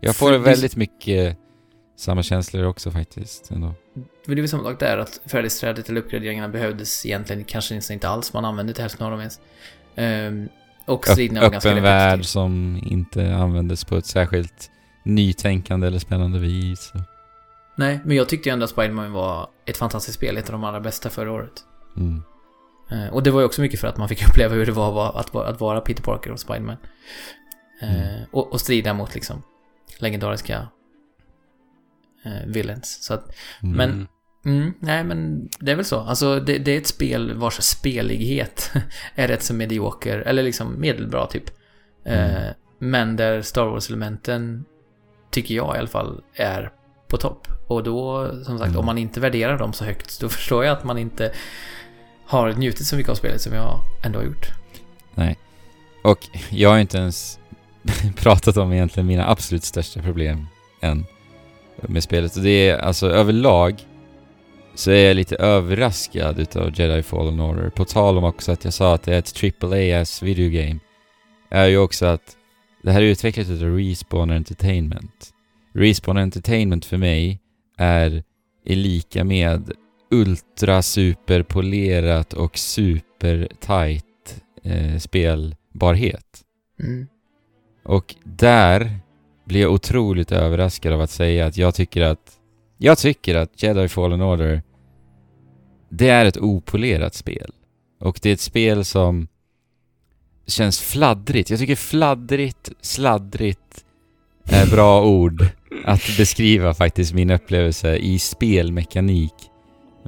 Jag får väldigt mycket samma känslor också faktiskt ändå. Det är väl samma sak där, att färdigsträdet eller uppgraderingarna behövdes egentligen kanske inte alls. Man använde inte hälften av dem ens. Ehm, och striderna var ganska öppen värld som inte användes på ett särskilt nytänkande eller spännande vis. Nej, men jag tyckte ju ändå att Spiderman var ett fantastiskt spel, ett av de allra bästa förra året. Mm. Eh, och det var ju också mycket för att man fick uppleva hur det var att vara- att, Peter Parker och Spiderman. Eh, Mm. och, och strida mot liksom legendariska eh, villains. Så att, Mm. Men- mm, nej men det är väl så. Alltså det, det är ett spel vars spelighet är rätt så medioker, eller liksom medelbra typ. Eh, Mm. men där Star Wars-elementen, tycker jag i alla fall, är på topp. Och då, som sagt, Mm. om man inte värderar dem så högt, då förstår jag att man inte har njutit så mycket av spelet som jag ändå har gjort. Nej. Och jag har inte ens pratat om egentligen mina absolut största problem än med spelet. Och det är alltså överlag så är jag lite överraskad utav Jedi Fallen Order. På tal om också att jag sa att det är ett AAA-ass videogame. Är ju också att det här är utvecklat utav Respawn Entertainment. Respawn Entertainment för mig är, är lika med ultra super polerat och super tight eh, spelbarhet. Mm. Och där blir jag otroligt överraskad av att säga att jag tycker att jag tycker att Jedi Fallen Order det är ett opolerat spel. Och det är ett spel som känns fladdrigt. Jag tycker fladdrigt, sladdrigt är bra ord att beskriva faktiskt min upplevelse i spelmekanik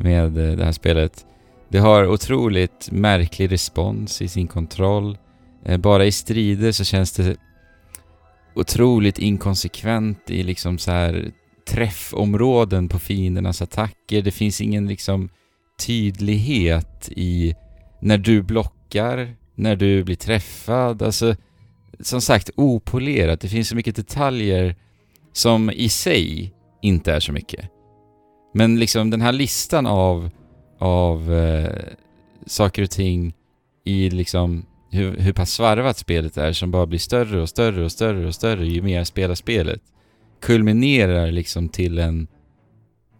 med eh, det här spelet. Det har otroligt märklig respons i sin kontroll. Eh, bara i strider så känns det otroligt inkonsekvent i liksom så här träffområden på fiendernas attacker. Det finns ingen liksom tydlighet i när du blockar, när du blir träffad. Alltså, som sagt, opolerat. Det finns så mycket detaljer som i sig inte är så mycket. Men liksom den här listan av, av eh, saker och ting i liksom hur, hur pass svarvat spelet är som bara blir större och större och större och större ju mer jag spelar spelet. Kulminerar liksom till en,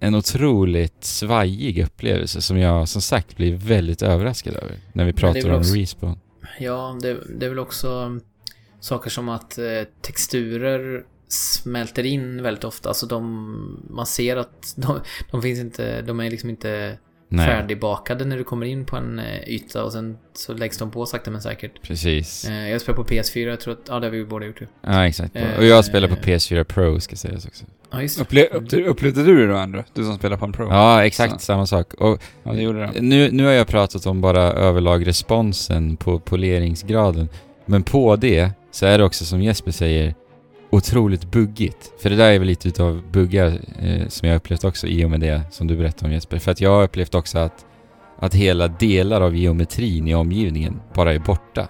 en otroligt svajig upplevelse som jag som sagt blir väldigt överraskad över när vi pratar om också- respawn. Ja, det, det är väl också saker som att eh, texturer smälter in väldigt ofta. Alltså de, man ser att de, de finns inte, de är liksom inte Nej, färdigbakade när du kommer in på en eh, yta och sen så läggs de på sakta men säkert. precis. Eh, jag spelar på PS4, jag tror att, ja det har vi båda gjort ju. Ja, exakt. Eh, Och jag spelar på PS4 Pro ska sägas också. Ja, just upple upplevde du det då, Andrew? Du som spelar på en Pro? Ja, exakt Så. samma sak. Och Ja, det gjorde det. Nu, nu har jag pratat om bara överlag responsen på poleringsgraden. Men på det så är det också som Jesper säger otroligt buggigt. För det där är väl lite utav buggar eh, som jag upplevt också i och med det som du berättade om Jesper. För att jag har upplevt också att, att hela delar av geometrin i omgivningen bara är borta.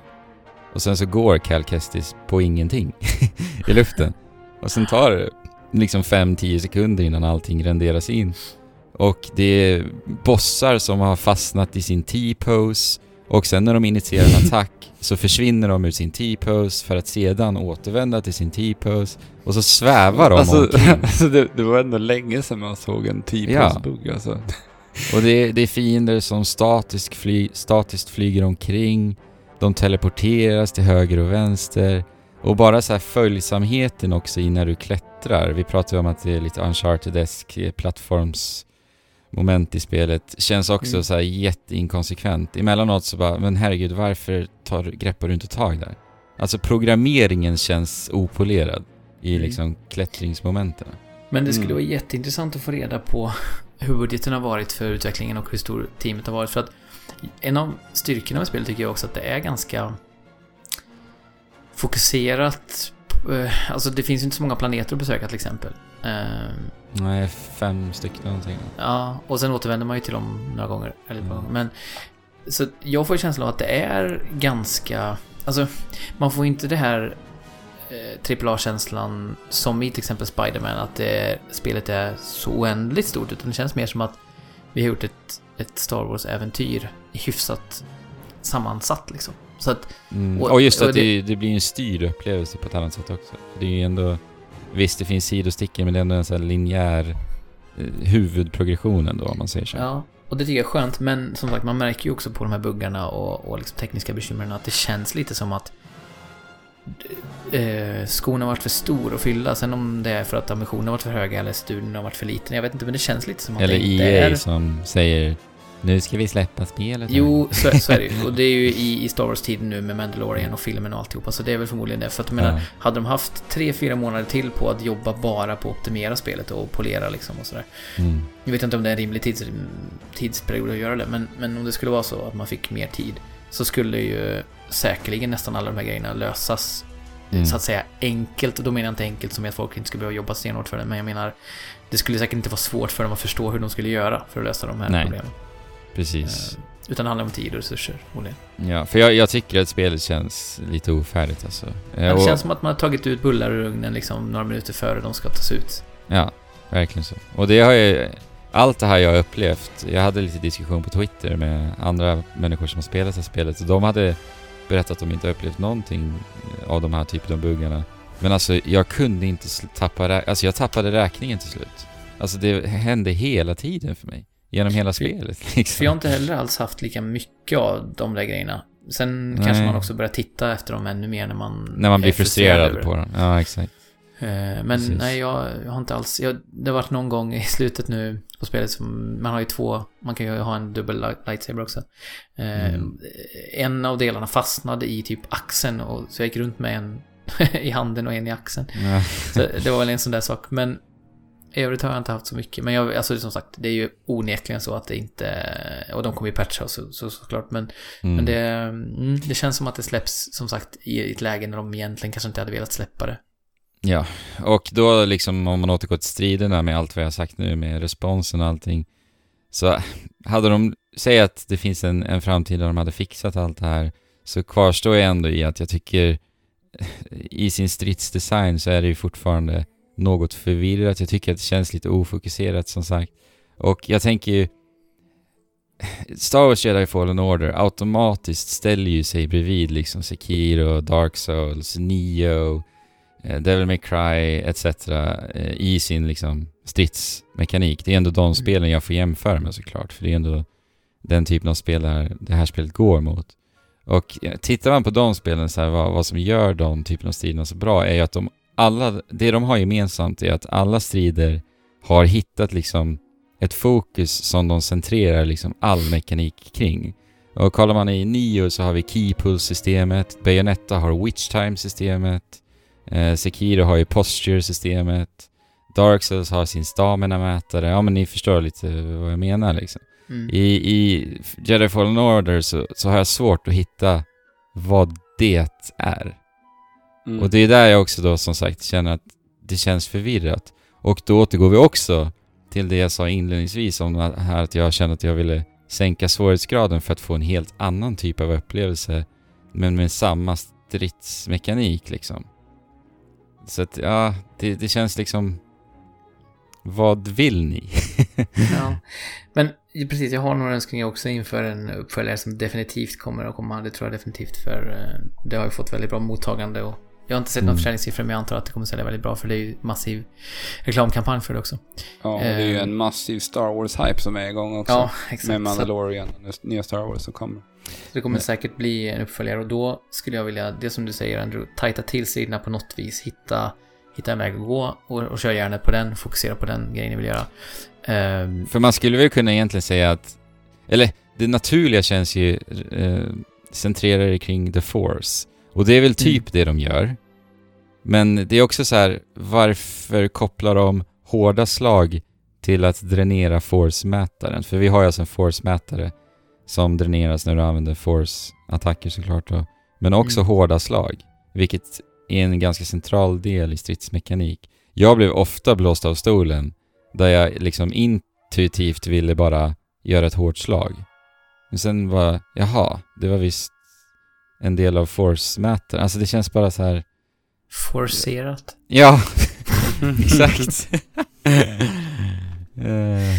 Och sen så går Cal Kestis på ingenting i luften. Och sen tar det liksom 5-10 sekunder innan allting renderas in. Och det är bossar som har fastnat i sin T-pose och sen när de initierar en attack så försvinner de ur sin T-pose för att sedan återvända till sin T-pose och så svävar de Alltså, omkring. alltså det, det var ändå länge sedan man såg en Ja. T-pose-bugg alltså. Och det är, det är fiender som statiskt, fly, statiskt flyger omkring, de teleporteras till höger och vänster och bara så här följsamheten också i när du klättrar. Vi pratade om att det är lite uncharted-esk eh, plattformsmoment i spelet. Känns också Mm. så här jätteinkonsekvent. Emellanåt så bara, men herregud varför tar, greppar du inte tag där? Alltså programmeringen känns opolerad i Mm. liksom klättringsmomenten. Men det skulle Mm. vara jätteintressant att få reda på hur budgeten har varit för utvecklingen och hur stor teamet har varit. För att en av styrkorna med spelet tycker jag också att det är ganska fokuserat. eh, Alltså det finns ju inte så många planeter att besöka till exempel. Nej, fem stycken någonting. Ja, och sen återvänder man ju till dem några gånger. Eller Mm. gånger. Men, så jag får känslan av att det är ganska... Alltså, man får inte det här eh, AAA-känslan som i till exempel Spider-Man, att det, spelet är så oändligt stort, utan det känns mer som att vi har gjort ett, ett Star Wars-äventyr hyfsat sammansatt liksom. Så att, Mm. Och- Och, just och att det- det, blir en styrd upplevelse på ett annat sätt också. Det är ju ändå... Visst, det finns sidostickor, men det är ändå en sån här linjär eh, huvudprogression ändå, om man säger så. ja, och det tycker jag är skönt, men som sagt, man märker ju också på de här buggarna och, och liksom tekniska bekymren att det känns lite som att eh, skon har varit för stor att fylla. Sen om det är för att ambitionen har varit för höga eller studien har varit för liten, jag vet inte, men det känns lite som att Eller det inte EA är... som säger nu ska vi släppa spelet. här." Jo, så, så är det ju. Och det är ju i, i Star Wars-tiden nu med Mandalorian och filmen och alltihopa, så det är väl förmodligen det. För att jag menar, Ja. hade de haft tre fyra månader till på att jobba bara på att optimera spelet och polera liksom och sådär. Mm. Jag vet inte om det är en rimlig tids, tidsperiod att göra det, men, men om det skulle vara så att man fick mer tid så skulle ju säkerligen nästan alla de här grejerna lösas Mm. så att säga enkelt. Och då menar jag inte enkelt som att folk inte skulle behöva jobba stenhårt för det, men jag menar det skulle säkert inte vara svårt för dem att förstå hur de skulle göra för att lösa de här Nej. problemen. Precis. Eh, Utan det handlar om tid och resurser, förmodligen. Ja, för jag, jag tycker att spelet känns lite ofärdigt alltså. Eh, det och- känns som att man har tagit ut bullar ur ugnen liksom några minuter före de ska tas ut. Ja, verkligen så. Och det har ju... Allt det här jag har upplevt, jag hade lite diskussion på Twitter med andra människor som har spelat det här spelet och de hade berättat att de inte har upplevt någonting av de här typen av buggarna. Men alltså, jag kunde inte tappa Alltså jag tappade räkningen till slut. Alltså det hände hela tiden för mig. Genom hela För- spelet För liksom. jag har inte heller alls haft lika mycket av de där grejerna. Sen Nej. kanske man också börjar titta efter dem ännu mer när man När man blir frustrerad frustrerad på dem. Ja, exakt. Eh, Men Precis. nej, jag, jag har inte alls... Jag, det har varit någon gång i slutet nu på spelet som... Man har ju två... Man kan ju ha en dubbel light- lightsaber också. Eh, Mm. En av delarna fastnade i typ axeln och så jag gick runt med en i handen och en i axeln. Ja. Så det var väl en sån där sak. Men i övrigt har jag inte haft så mycket. Men jag, alltså som sagt, det är ju onekligen så att det inte... Och de kommer ju patcha så, så, såklart. Men, Mm. men det, mm, det känns som att det släpps, som sagt, i ett läge när de egentligen kanske inte hade velat släppa det. Ja, och då liksom om man återgår till striderna med allt vad jag har sagt nu med responsen och allting. Så hade de, säg att det finns en, en framtid där de hade fixat allt det här, så kvarstår jag ändå i att jag tycker i sin stridsdesign så är det ju fortfarande något förvirrat. Jag tycker att det känns lite ofokuserat som sagt. Och jag tänker ju, Star Wars Jedi Fallen Order automatiskt ställer ju sig bredvid liksom Sekiro, Dark Souls, Neo, eh, Devil May Cry etc. Eh, i sin liksom stridsmekanik. Det är ändå de Mm. spelen jag får jämföra med såklart, för det är ändå den typen av spel där det här spelet går mot. Och tittar man på de spelen, så här, vad, vad som gör de typen av striderna så bra är ju att de alla, det de har gemensamt är att alla strider har hittat liksom ett fokus som de centrerar liksom all mekanik kring. Och kollar man i Nio så har vi Keypull-systemet, Bayonetta har Witch Time-systemet, eh, Sekiro har ju Posture-systemet, Dark Souls har sin stamina-mätare, ja men ni förstår lite vad jag menar liksom. Mm. I, i Jedi Fallen Order så, så har jag svårt att hitta vad det är. Mm. Och det är där jag också då som sagt känner att det känns förvirrat. Och då återgår vi också till det jag sa inledningsvis om att- här att jag kände att jag ville sänka svårighetsgraden för att få en helt annan typ av upplevelse men med samma stridsmekanik liksom. Så att ja, det, det känns liksom... Vad vill ni? Ja. Men precis, jag har några önskningar också inför en uppföljare som definitivt kommer att komma. Det tror jag definitivt för eh, det har ju fått väldigt bra mottagande och jag har inte sett några Mm. försäljningssiffror men jag antar att det kommer sälja väldigt bra för det är ju massiv reklamkampanj för det också. Ja, det är ju Eh. en massiv Star Wars-hype som är igång också. Ja, exakt. med Så Mandalorian och nya Star Wars som kommer. det kommer säkert bli en uppföljare och då skulle jag vilja, det som du säger Andrew, tajta till sidorna på något vis, hitta, hitta en väg att gå och, och köra järnet på den, fokusera på den grejen ni vill göra. Ehm, För man skulle väl kunna egentligen säga att... Eller det naturliga känns ju eh, centrerade kring The Force. Och det är väl typ det de gör. Men det är också så här, varför kopplar de hårda slag till att dränera Force-mätaren? För vi har ju alltså en Force-mätare som dräneras när du använder Force-attacker såklart då. Men också Mm. hårda slag, vilket är en ganska central del i stridsmekanik. Jag blev ofta blåst av stolen där jag liksom intuitivt ville bara göra ett hårt slag. Men sen var, jaha, det var visst en del av force-mätaren. Alltså det känns bara så här. forcerat. ja, exakt. Eh,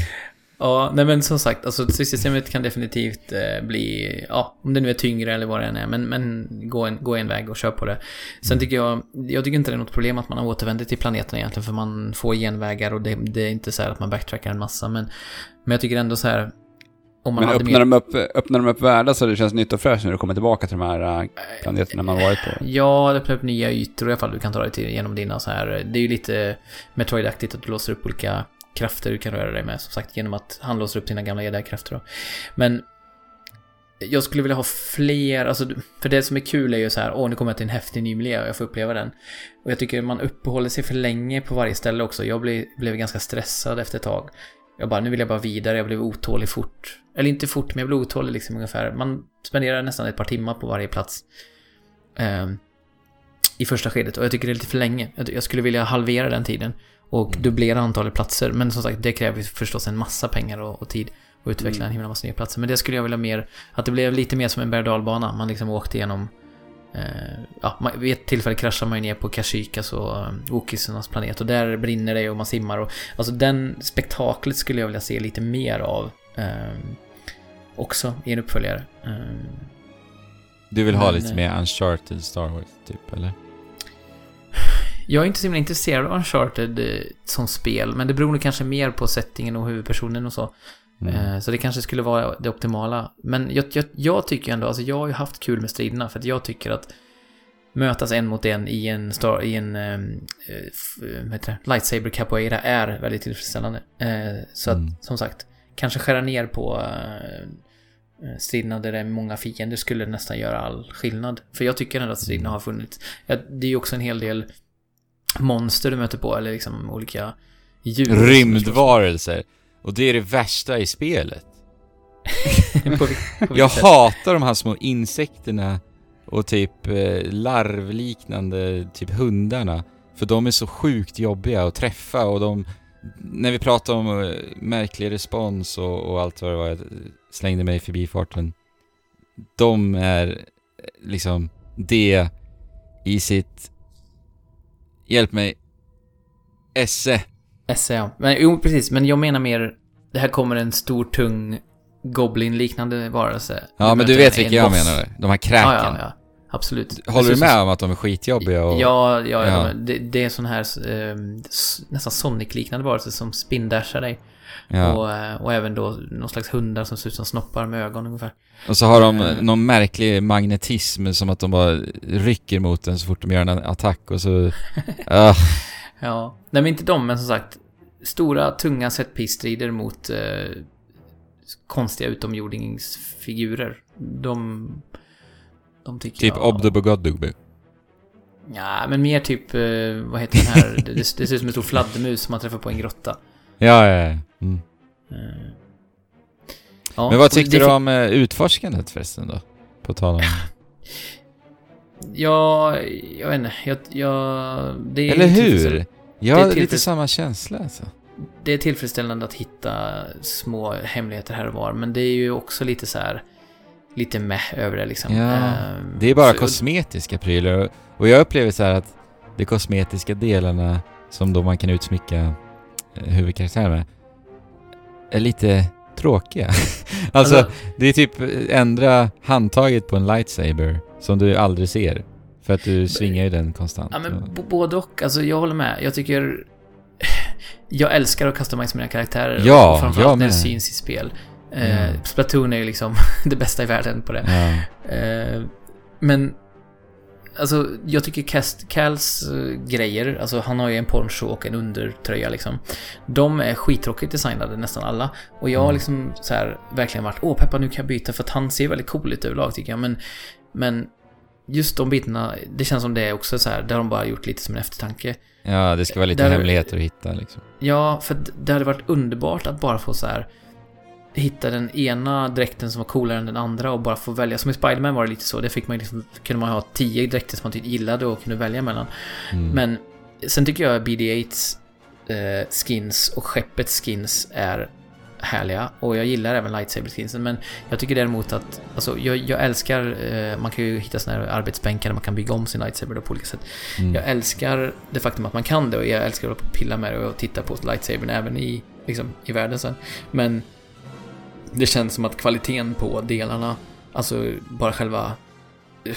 Ja, nej men som sagt, alltså systemet kan definitivt eh, bli, ja, om det nu är tyngre eller vad det än är, men, men gå, en, gå en väg och kör på det. Sen tycker jag, jag tycker inte det är något problem att man återvänder till planeten egentligen, för man får genvägar och det, det är inte så här att man backtrackar en massa, men, men jag tycker ändå så här, om man Men hade öppnar, mer... de upp, öppnar de upp världar så det känns nytt och fräscht när du kommer tillbaka till de här äh, planeterna man varit på? Ja, det öppnar upp nya ytor i alla fall du kan ta dig till genom dina så här. Det är ju lite Metroid-aktigt att du låser upp olika krafter du kan röra dig med, som sagt, genom att han låser upp dina gamla jedi-krafter då. Men jag skulle vilja ha fler, alltså, för det som är kul är ju så här, åh, nu kommer jag till en häftig ny miljö och jag får uppleva den. Och jag tycker man uppehåller sig för länge på varje ställe också. Jag blev, blev ganska stressad efter ett tag. Jag bara, nu vill jag bara vidare, jag blev otålig fort. Eller inte fort, men jag blev otålig liksom ungefär. Man spenderar nästan ett par timmar på varje plats. Ehm, I första skedet, och jag tycker det är lite för länge. Jag, skulle vilja halvera den tiden. Och dubblera antalet platser. Men som sagt, det kräver förstås en massa pengar och, och tid. Och utveckla en himla massa nya platser. Men det skulle jag vilja mer, att det blev lite mer som en berg och dalbana. Man liksom åkte igenom Eh, ja, man, vid ett tillfälle kraschar man ju ner på Kashyyyk, alltså um, Wokisarnas planet. Och där brinner det och man simmar. Och, alltså den spektaklet skulle jag vilja se lite mer av. ehm, också i en uppföljare. Du vill ha Men, lite eh, mer uncharted Star Wars, typ, eller? jag är inte så himla intresserad av Uncharted eh, som spel, men det beror nog kanske mer på settingen och huvudpersonen och så. Mm. Eh, Så det kanske skulle vara det optimala. Men jag, jag, jag tycker ändå, alltså jag har ju haft kul med striderna för att jag tycker att mötas en mot en i en, star, i en vad heter det, lightsaber capoeira är väldigt tillfredsställande. Eh, Så att, Mm. som sagt, kanske skära ner på eh, striderna där det är många fiender skulle nästan göra all skillnad. För jag tycker ändå att striderna har funnits. Det är ju också en hel del monster du möter på, eller liksom olika djur. Rymdvarelser. Och det är det värsta i spelet. på, på Jag hatar de här små insekterna och typ eh, larvliknande typ hundarna. För de är så sjukt jobbiga att träffa och de... När vi pratar om eh, märklig respons och, och allt vad det var jag slängde mig förbi farten. De är eh, liksom det i sitt... Hjälp mig. Esse. Esse, ja. Men jo, precis. Men jag menar mer, det här kommer en stor, tung Goblin-liknande varelse. Ja, men du vet en- vilka en jag boss. menar. De här kräken. Ja, ja, ja. Absolut. Håller du med om att de är skitjobbiga? Och... Ja, ja, ja. Ja. Det, det är sån här eh, nästan Sonic-liknande varelse som spindashar dig. Ja. Och, eh, och även då någon slags hundar som ser ut som snoppar med ögon ungefär. Och så har de Eh. någon märklig magnetism som att de bara rycker mot en så fort de gör en attack och så... Ah, Ja. Nej, men inte de, men som sagt. Stora, tunga setpiece-strider mot eh, konstiga utomjordingsfigurer. De... De tycker typ jag... Obdubugoddubu. Ja, men mer typ, eh, vad heter den här? det, det, ser ut som en stor fladdermus som man träffar på en grotta. Ja, ja, ja. Mm. Eh, ja, Men vad tyckte det du om eh, utforskandet förresten då? På tal om... Ja, jag vet inte. Jag, jag, det är Eller hur? tillfredsställ- Ja, det är lite samma känsla alltså. Det är tillfredsställande att hitta små hemligheter här och var, men det är ju också lite så här lite meh över det liksom. Ja, Ehm, Det är bara för- kosmetiska prylar och- jag upplever så här att de kosmetiska delarna som då man kan utsmycka eh, huvudkaraktären med är lite tråkiga. alltså, Alltså- det är typ ändra handtaget på en lightsaber som du aldrig ser. För att du svingar ju den konstant. Ja, men både och. Alltså, jag håller med. Jag tycker... Jag älskar att customize mina karaktärer. Ja, och framförallt jag när det syns i spel. Mm. Splatoon är ju liksom det bästa i världen på det. Ja. Eh, men... Alltså, jag tycker Cast, Cals eh, grejer, alltså han har ju en poncho och en undertröja liksom. De är skittråkigt designade, nästan alla. Och jag har Mm. liksom så här verkligen varit, åh Peppa nu kan jag byta för att han ser väldigt cool ut överlag tycker jag. Men, men just de bitarna, det känns som det är också så här, har de bara gjort lite som en eftertanke. ja, det ska vara lite Där- hemligheter att hitta liksom. Ja, för det hade varit underbart att bara få så här hitta den ena dräkten som var coolare än den andra och bara få välja. Som i Spiderman var det lite så. Det fick man liksom, kunde man ha tio dräkter som man typ gillade och kunde välja mellan. Mm. Men sen tycker jag BD-8s eh, skins och skeppets skins är härliga. Och jag gillar även lightsaber-skinsen. Men jag tycker däremot att, alltså jag, jag älskar, eh, man kan ju hitta såna här arbetsbänkar där man kan bygga om sin lightsaber då på olika sätt. Mm. Jag älskar det faktum att man kan det och jag älskar att pilla med det och titta på lightsabern även i, liksom, i världen sen. Men det känns som att kvaliteten på delarna, alltså bara själva, eh,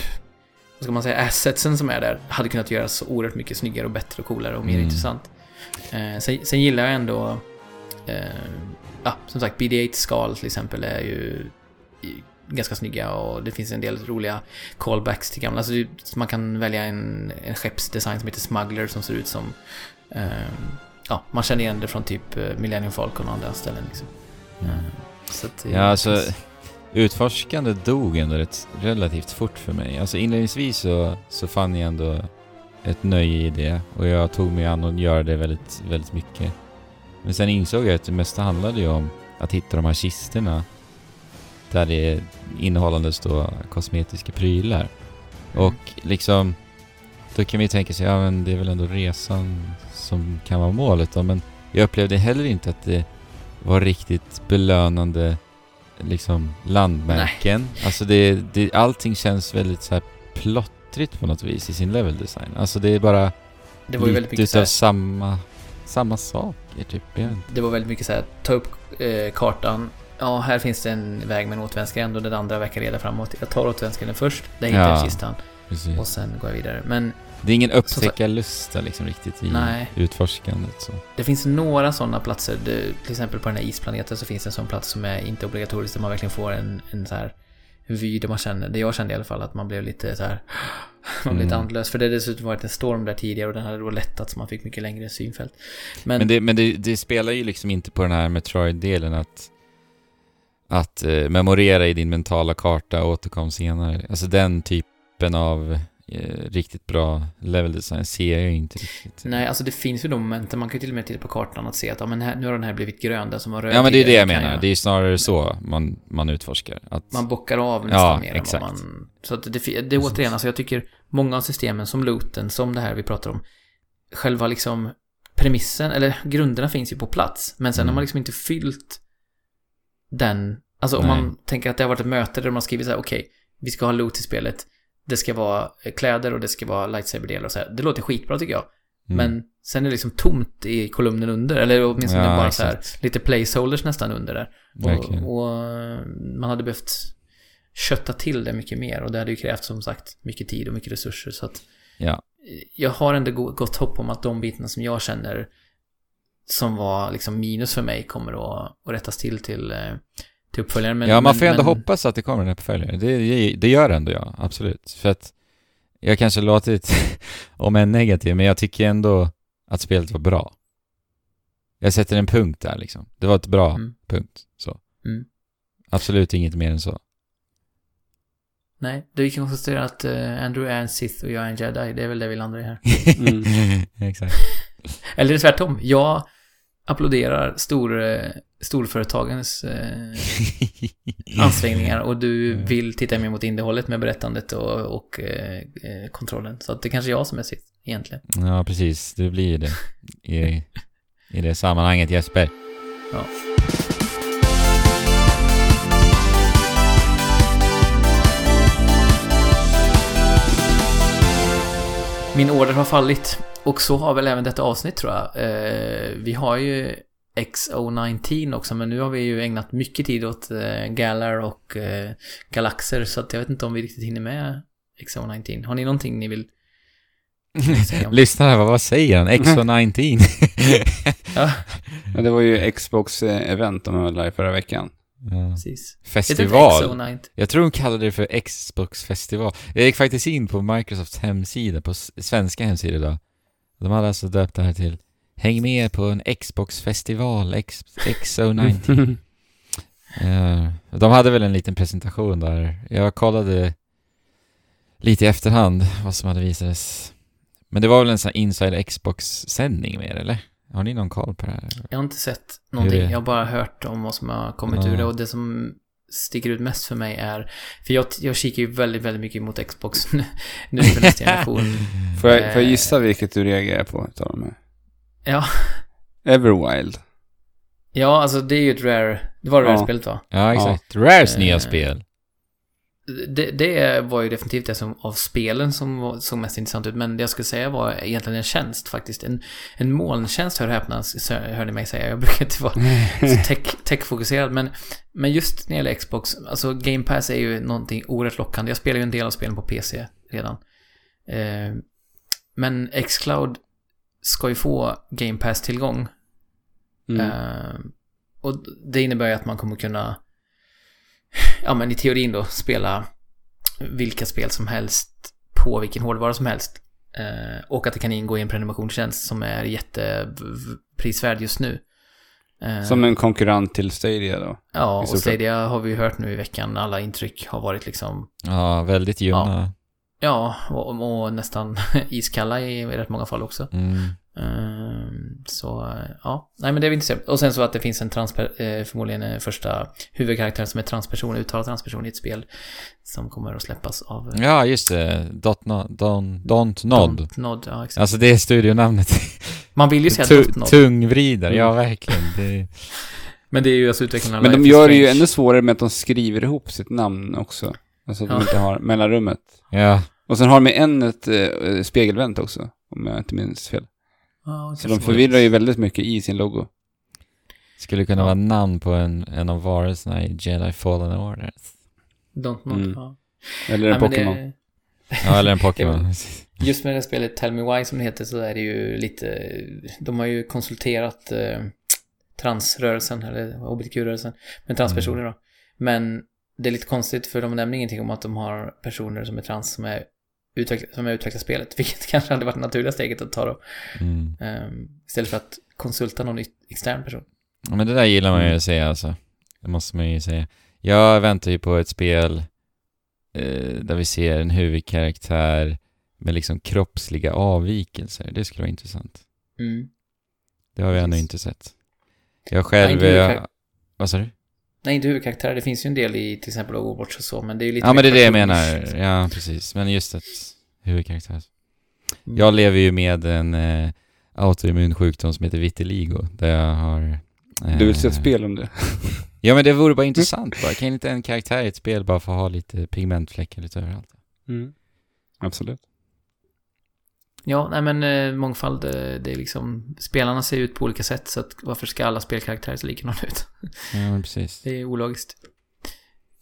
vad ska man säga, assetsen som är där, hade kunnat göras oerhört mycket snyggare och bättre och coolare och mer Mm. intressant. Eh, sen, sen gillar jag ändå, eh, ja, som sagt, BD-8 skal till exempel är ju ganska snygga och det finns en del roliga callbacks till gamla. Alltså man kan välja en, en skeppsdesign som heter Smuggler som ser ut som... Eh, ja, man känner igen det från typ eh, Millennium Falcon och andra ställen liksom. Mm. Så det Ja, alltså utforskande dog ändå rätt, relativt fort för mig. Alltså inledningsvis så, så fann jag ändå ett nöje i det och jag tog mig an att göra det väldigt, väldigt mycket. Men sen insåg jag att det mesta handlade ju om att hitta de här kistorna där det innehållandes då kosmetiska prylar. Mm. Och liksom, då kan vi tänka sig, ja men det är väl ändå resan som kan vara målet då, men jag upplevde heller inte att det var riktigt belönande liksom landmärken. Alltså det, det, allting känns väldigt så här plottrigt på något vis i sin level design. Alltså det är bara det var lite mycket utav samma, samma saker typ. Det var väldigt mycket så här, ta upp eh, kartan. Ja, här finns det en väg med en återvändsgränd och den andra verkar leda framåt. Jag tar återvändsgränden först, där hittar jag Ja. kistan Precis. och sen går jag vidare. Men Det är ingen upptäckarlusta liksom riktigt i Nej. utforskandet så. det finns några sådana platser. Till exempel på den här isplaneten så finns det en sån plats som är inte obligatorisk, där man verkligen får en, en så här en vy där man känner, det jag kände i alla fall, att man blev lite så här man blev lite Mm. andlös. För det hade dessutom varit en storm där tidigare och den hade då lättat så man fick mycket längre synfält. Men, Men, det, men det, det spelar ju liksom inte på den här Metroid-delen att att eh, memorera i din mentala karta och återkom senare. Alltså den typen av eh, riktigt bra level design ser jag ju inte riktigt. Nej, alltså det finns ju de momenten. Man kan ju till och med titta på kartan och se att ja, men här, nu har den här blivit grön, den som var röd Ja men det är det jag menar. Det är ju snarare så man, man utforskar. Att, Man bockar av nästan Ja, mer exakt. än vad man... Så att det, det är återigen, alltså jag tycker många av systemen som looten, som det här vi pratar om, själva liksom premissen, eller grunderna finns ju på plats. Men sen Mm. har man liksom inte fyllt den... Alltså om Nej. man tänker att det har varit ett möte där man skriver så här, okej, vi ska ha loot i spelet. Det ska vara eh, kläder och det ska vara lightsaber-delar och så här. Det låter skitbra tycker jag. Mm. Men sen är det liksom tomt i kolumnen under, eller åtminstone Ja, bara så här, lite placeholders nästan under där. Och, och man hade behövt kötta till det mycket mer och det hade ju krävt som sagt mycket tid och mycket resurser så att Ja. jag har ändå go- gott hopp om att de bitarna som jag känner som var liksom minus för mig kommer att, att rättas till till, eh, till uppföljaren. Men, ja, man får ju ändå men, hoppas att det kommer en uppföljare. Det, det, det gör ändå jag, absolut. För att jag kanske låtit, om en negativ, men jag tycker ändå att spelet var bra. Jag sätter en punkt där liksom. Det var ett bra Mm. punkt. Så. Mm. Absolut inget mer än så. Nej, vi kan konstatera att eh, Andrew är en Sith och jag är en Jedi. Det är väl det vi landar i här. Mm. Exakt. Eller tvärtom. Jag applåderar stor, eh, storföretagens eh, ansträngningar och du vill titta mer mot innehållet med berättandet och, och eh, eh, kontrollen. Så att det kanske är jag som är Sith, egentligen. Ja, precis. Det blir det. I, i det sammanhanget, Jesper. Ja. Min order har fallit. Och så har väl även detta avsnitt tror jag. Eh, vi har ju XO19 också, men nu har vi ju ägnat mycket tid åt eh, Galar och eh, Galaxer, så att jag vet inte om vi riktigt hinner med XO19. Har ni någonting ni vill? Lyssna här, vad, vad säger han? XO19? ja, Ja, det var ju Xbox-event de höll där förra veckan. Ja. precis. Festival. XO19? Jag tror de kallade det för Xbox festival. Jag gick faktiskt in på Microsofts hemsida, på svenska hemsida idag. De hade alltså döpt det här till Häng med på en Xbox festival, X, XO19. Eh, de hade väl en liten presentation där. Jag kollade lite i efterhand vad som hade visats. Men det var väl en sån här Inside Xbox-sändning med eller? Har ni någon koll på det här? Jag har inte sett någonting. Det? Jag har bara hört om vad som har kommit Ja. ur det. Och det som sticker ut mest för mig är... För jag, jag kikar ju väldigt, väldigt mycket mot Xbox nu, nu för nästa generation. Får jag, får jag gissa vilket du reagerar på? Utav dem här? Ja, Everwild. ja, alltså det är ju ett Rare... Det var Ja. Rare-spelet va? Ja, exakt. Rares nya Eh, spel. Det, det var ju definitivt det som av spelen som såg mest intressant ut. Men det jag skulle säga var egentligen en tjänst faktiskt. En, en molntjänst hör häpna, hörde ni mig säga. Jag brukar inte vara så tech, tech-fokuserad. Men, men just när det gäller Xbox, alltså Game Pass är ju någonting oerhört lockande. Jag spelar ju en del av spelen på PC redan. Eh, men Xcloud ska ju få Game Pass-tillgång. Mm. Eh, och det innebär ju att man kommer kunna, ja men i teorin då, spela vilka spel som helst på vilken hårdvara som helst. Eh, och att det kan ingå i en prenumerationstjänst som är jätteprisvärd just nu. Eh, Som en konkurrent till Stadia då. ja, och. Stadia har vi hört nu i veckan. Alla intryck har varit liksom, Ja, väldigt ljumna. ja, och, och nästan iskalla i, i rätt många fall också. Mm. Ehm, Så, eh, ja. Nej, men det är vi inte Och sen så att det finns en transper, eh, förmodligen en första huvudkaraktär som är transperson, uttalad transperson i ett spel som kommer att släppas av eh, Ja, just det. Dot no, don, don't Nod. Don't Nod. Ja, exakt. Alltså det är studionamnet. Man vill ju säga Tu- Dot Nod, Tungvridare, ja Mm. verkligen. Det, men det är ju alltså utvecklarna Men de gör det ju ännu svårare med att de skriver ihop sitt namn också. Alltså att de Ja. inte har mellanrummet. ja. Och sen har de en ett eh, spegelvänt också, om jag inte minns fel. Ja, Så de förvirrar ju väldigt mycket i sin logo. Skulle kunna vara namn på en, en av varelserna i Jedi Fallen Order. Don't Nod, Mm. ja. Eller en Pokémon. det- Ja, eller en Pokémon. Just med det spelet Tell Me Why som det heter så är det ju lite, de har ju konsulterat eh, transrörelsen, eller hbtq-rörelsen, med transpersoner då. Men det är lite konstigt för de nämner ingenting om att de har personer som är trans som är utveckla, som är utvecklat spelet, vilket kanske hade varit det naturliga steget att ta då. Mm. Ehm, istället för att konsulta någon extern person. Ja, Men det där gillar man ju att säga alltså. Det måste man ju säga. Jag väntar ju på ett spel eh, där vi ser en huvudkaraktär med liksom kroppsliga avvikelser. Det skulle vara intressant. Mm. Det har vi ännu Precis. inte sett. Jag själv... jag, vad sa du? Nej, inte huvudkaraktärer. Det finns ju en del i till exempel Overwatch och så, men det är ju lite Ja, men det är det jag menar. Ja, precis. Men just ett huvudkaraktär. Mm. Jag lever ju med en eh, autoimmun sjukdom som heter vitiligo. Där jag har... eh, Du vill se ett spel om det? Ja, men det vore bara intressant bara. Kan inte en karaktär i ett spel bara få ha lite pigmentfläckar lite överallt? Mm. Absolut. Ja, nej men eh, mångfald, eh, det är liksom... Spelarna ser ut på olika sätt, så att varför ska alla spelkaraktärer se likadana ut? Ja, men precis. Det är ologiskt.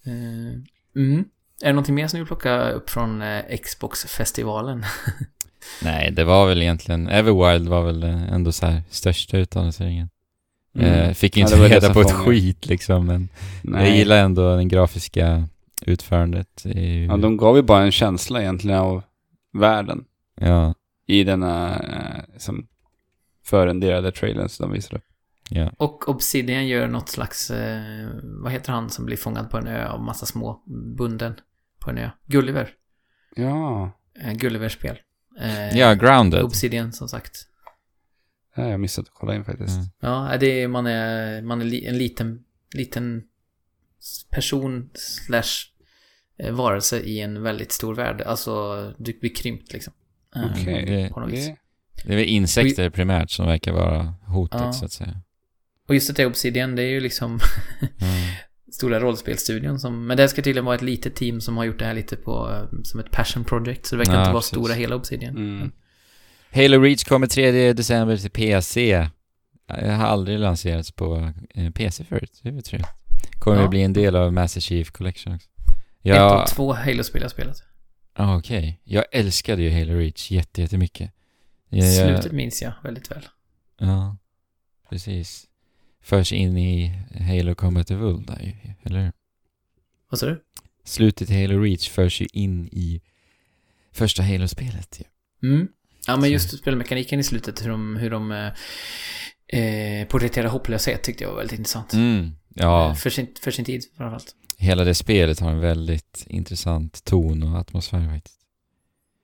Eh, mm. Är det någonting mer som du vill plocka upp från eh, Xbox-festivalen? Nej, det var väl egentligen... Everwild var väl eh, ändå så här största utannonseringen. Mm. Eh, fick Ja, inte var reda på ett fångar. skit liksom, men jag Nej. gillar ändå den grafiska utförandet. Ju- Ja, de gav ju bara en känsla egentligen av världen ja, i denna eh, som förenderade trailern som de visade upp. ja. Och Obsidian gör något slags... Eh, vad heter han som blir fångad på en ö av massa små bunden på en ö? Gulliver. Ja, Eh, Gulliver-spel. Eh, ja, Grounded. Obsidian, som sagt. har jag missat att kolla in faktiskt. Mm. Ja, det är, man är, man är li, en liten, liten person slash eh, varelse i en väldigt stor värld. Alltså, du blir krympt liksom. Eh, Okej. det- På något vis. Det- är väl insekter primärt som verkar vara hotet Ja. så att säga. Och just det, Obsidian, det är ju liksom Mm. stora rollspelstudion som... Men det ska tydligen vara ett litet team som har gjort det här lite på... eh, Som ett passion project. Så det verkar Ja, inte vara precis. stora hela Obsidian. Mm. Halo Reach kommer 3 december till PC. Jag har aldrig lanserats på eh, PC förut. Det är väl trevligt. Kommer Ja. bli en del av Master Chief Collection också. Ett av Ja, två Halo-spel jag spelat. Ah, okej. Jag älskade ju Halo Reach jätte, jättemycket. Jag, Slutet minns jag väldigt väl. Ja, precis. Förs in i Halo Combat Evolved där ju, eller hur? Vad sa du? Slutet i Halo Reach förs ju in i första Halo-spelet ju. Mm. Ja, men just spelmekaniken i slutet, hur de, hur de eh, eh, porträtterar hopplöshet tyckte jag var väldigt intressant. Mm. Ja, Eh, För sin, för sin tid framförallt. Hela det spelet har en väldigt intressant ton och atmosfär faktiskt.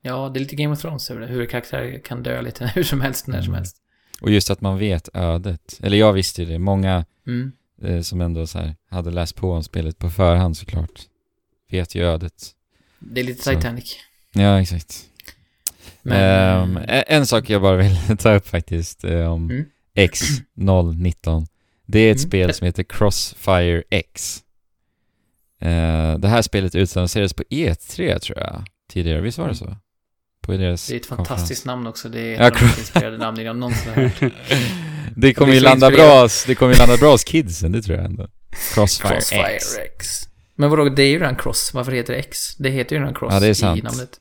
Ja, det är lite Game of Thrones över det. Hur karaktärer kan dö lite hur som helst, när som Mm. helst. Och just att man vet ödet. Eller jag visste ju det. Många Mm. eh, som ändå så här hade läst på om spelet på förhand såklart vet ju ödet. Det är lite Så. Titanic. Ja, exakt. Men, en en sak jag bara vill ta upp faktiskt eh, om Mm. X019. Det är ett Mm. spel som heter Crossfire X. Eh, det här spelet utannonserades på E3 tror jag, tidigare. Visst var det så? På deras det är ett konferens. fantastiskt namn också. Det är ett av de mest inspirerade namn jag någonsin har hört. det kommer ju landa bra, hos- det kommer ju landa bra hos kidsen, det tror jag ändå. Crossfire, Crossfire X. X. Men vadå, det är ju redan Cross. Varför heter det X? Det heter ju redan Cross Ja, det är i sant. namnet.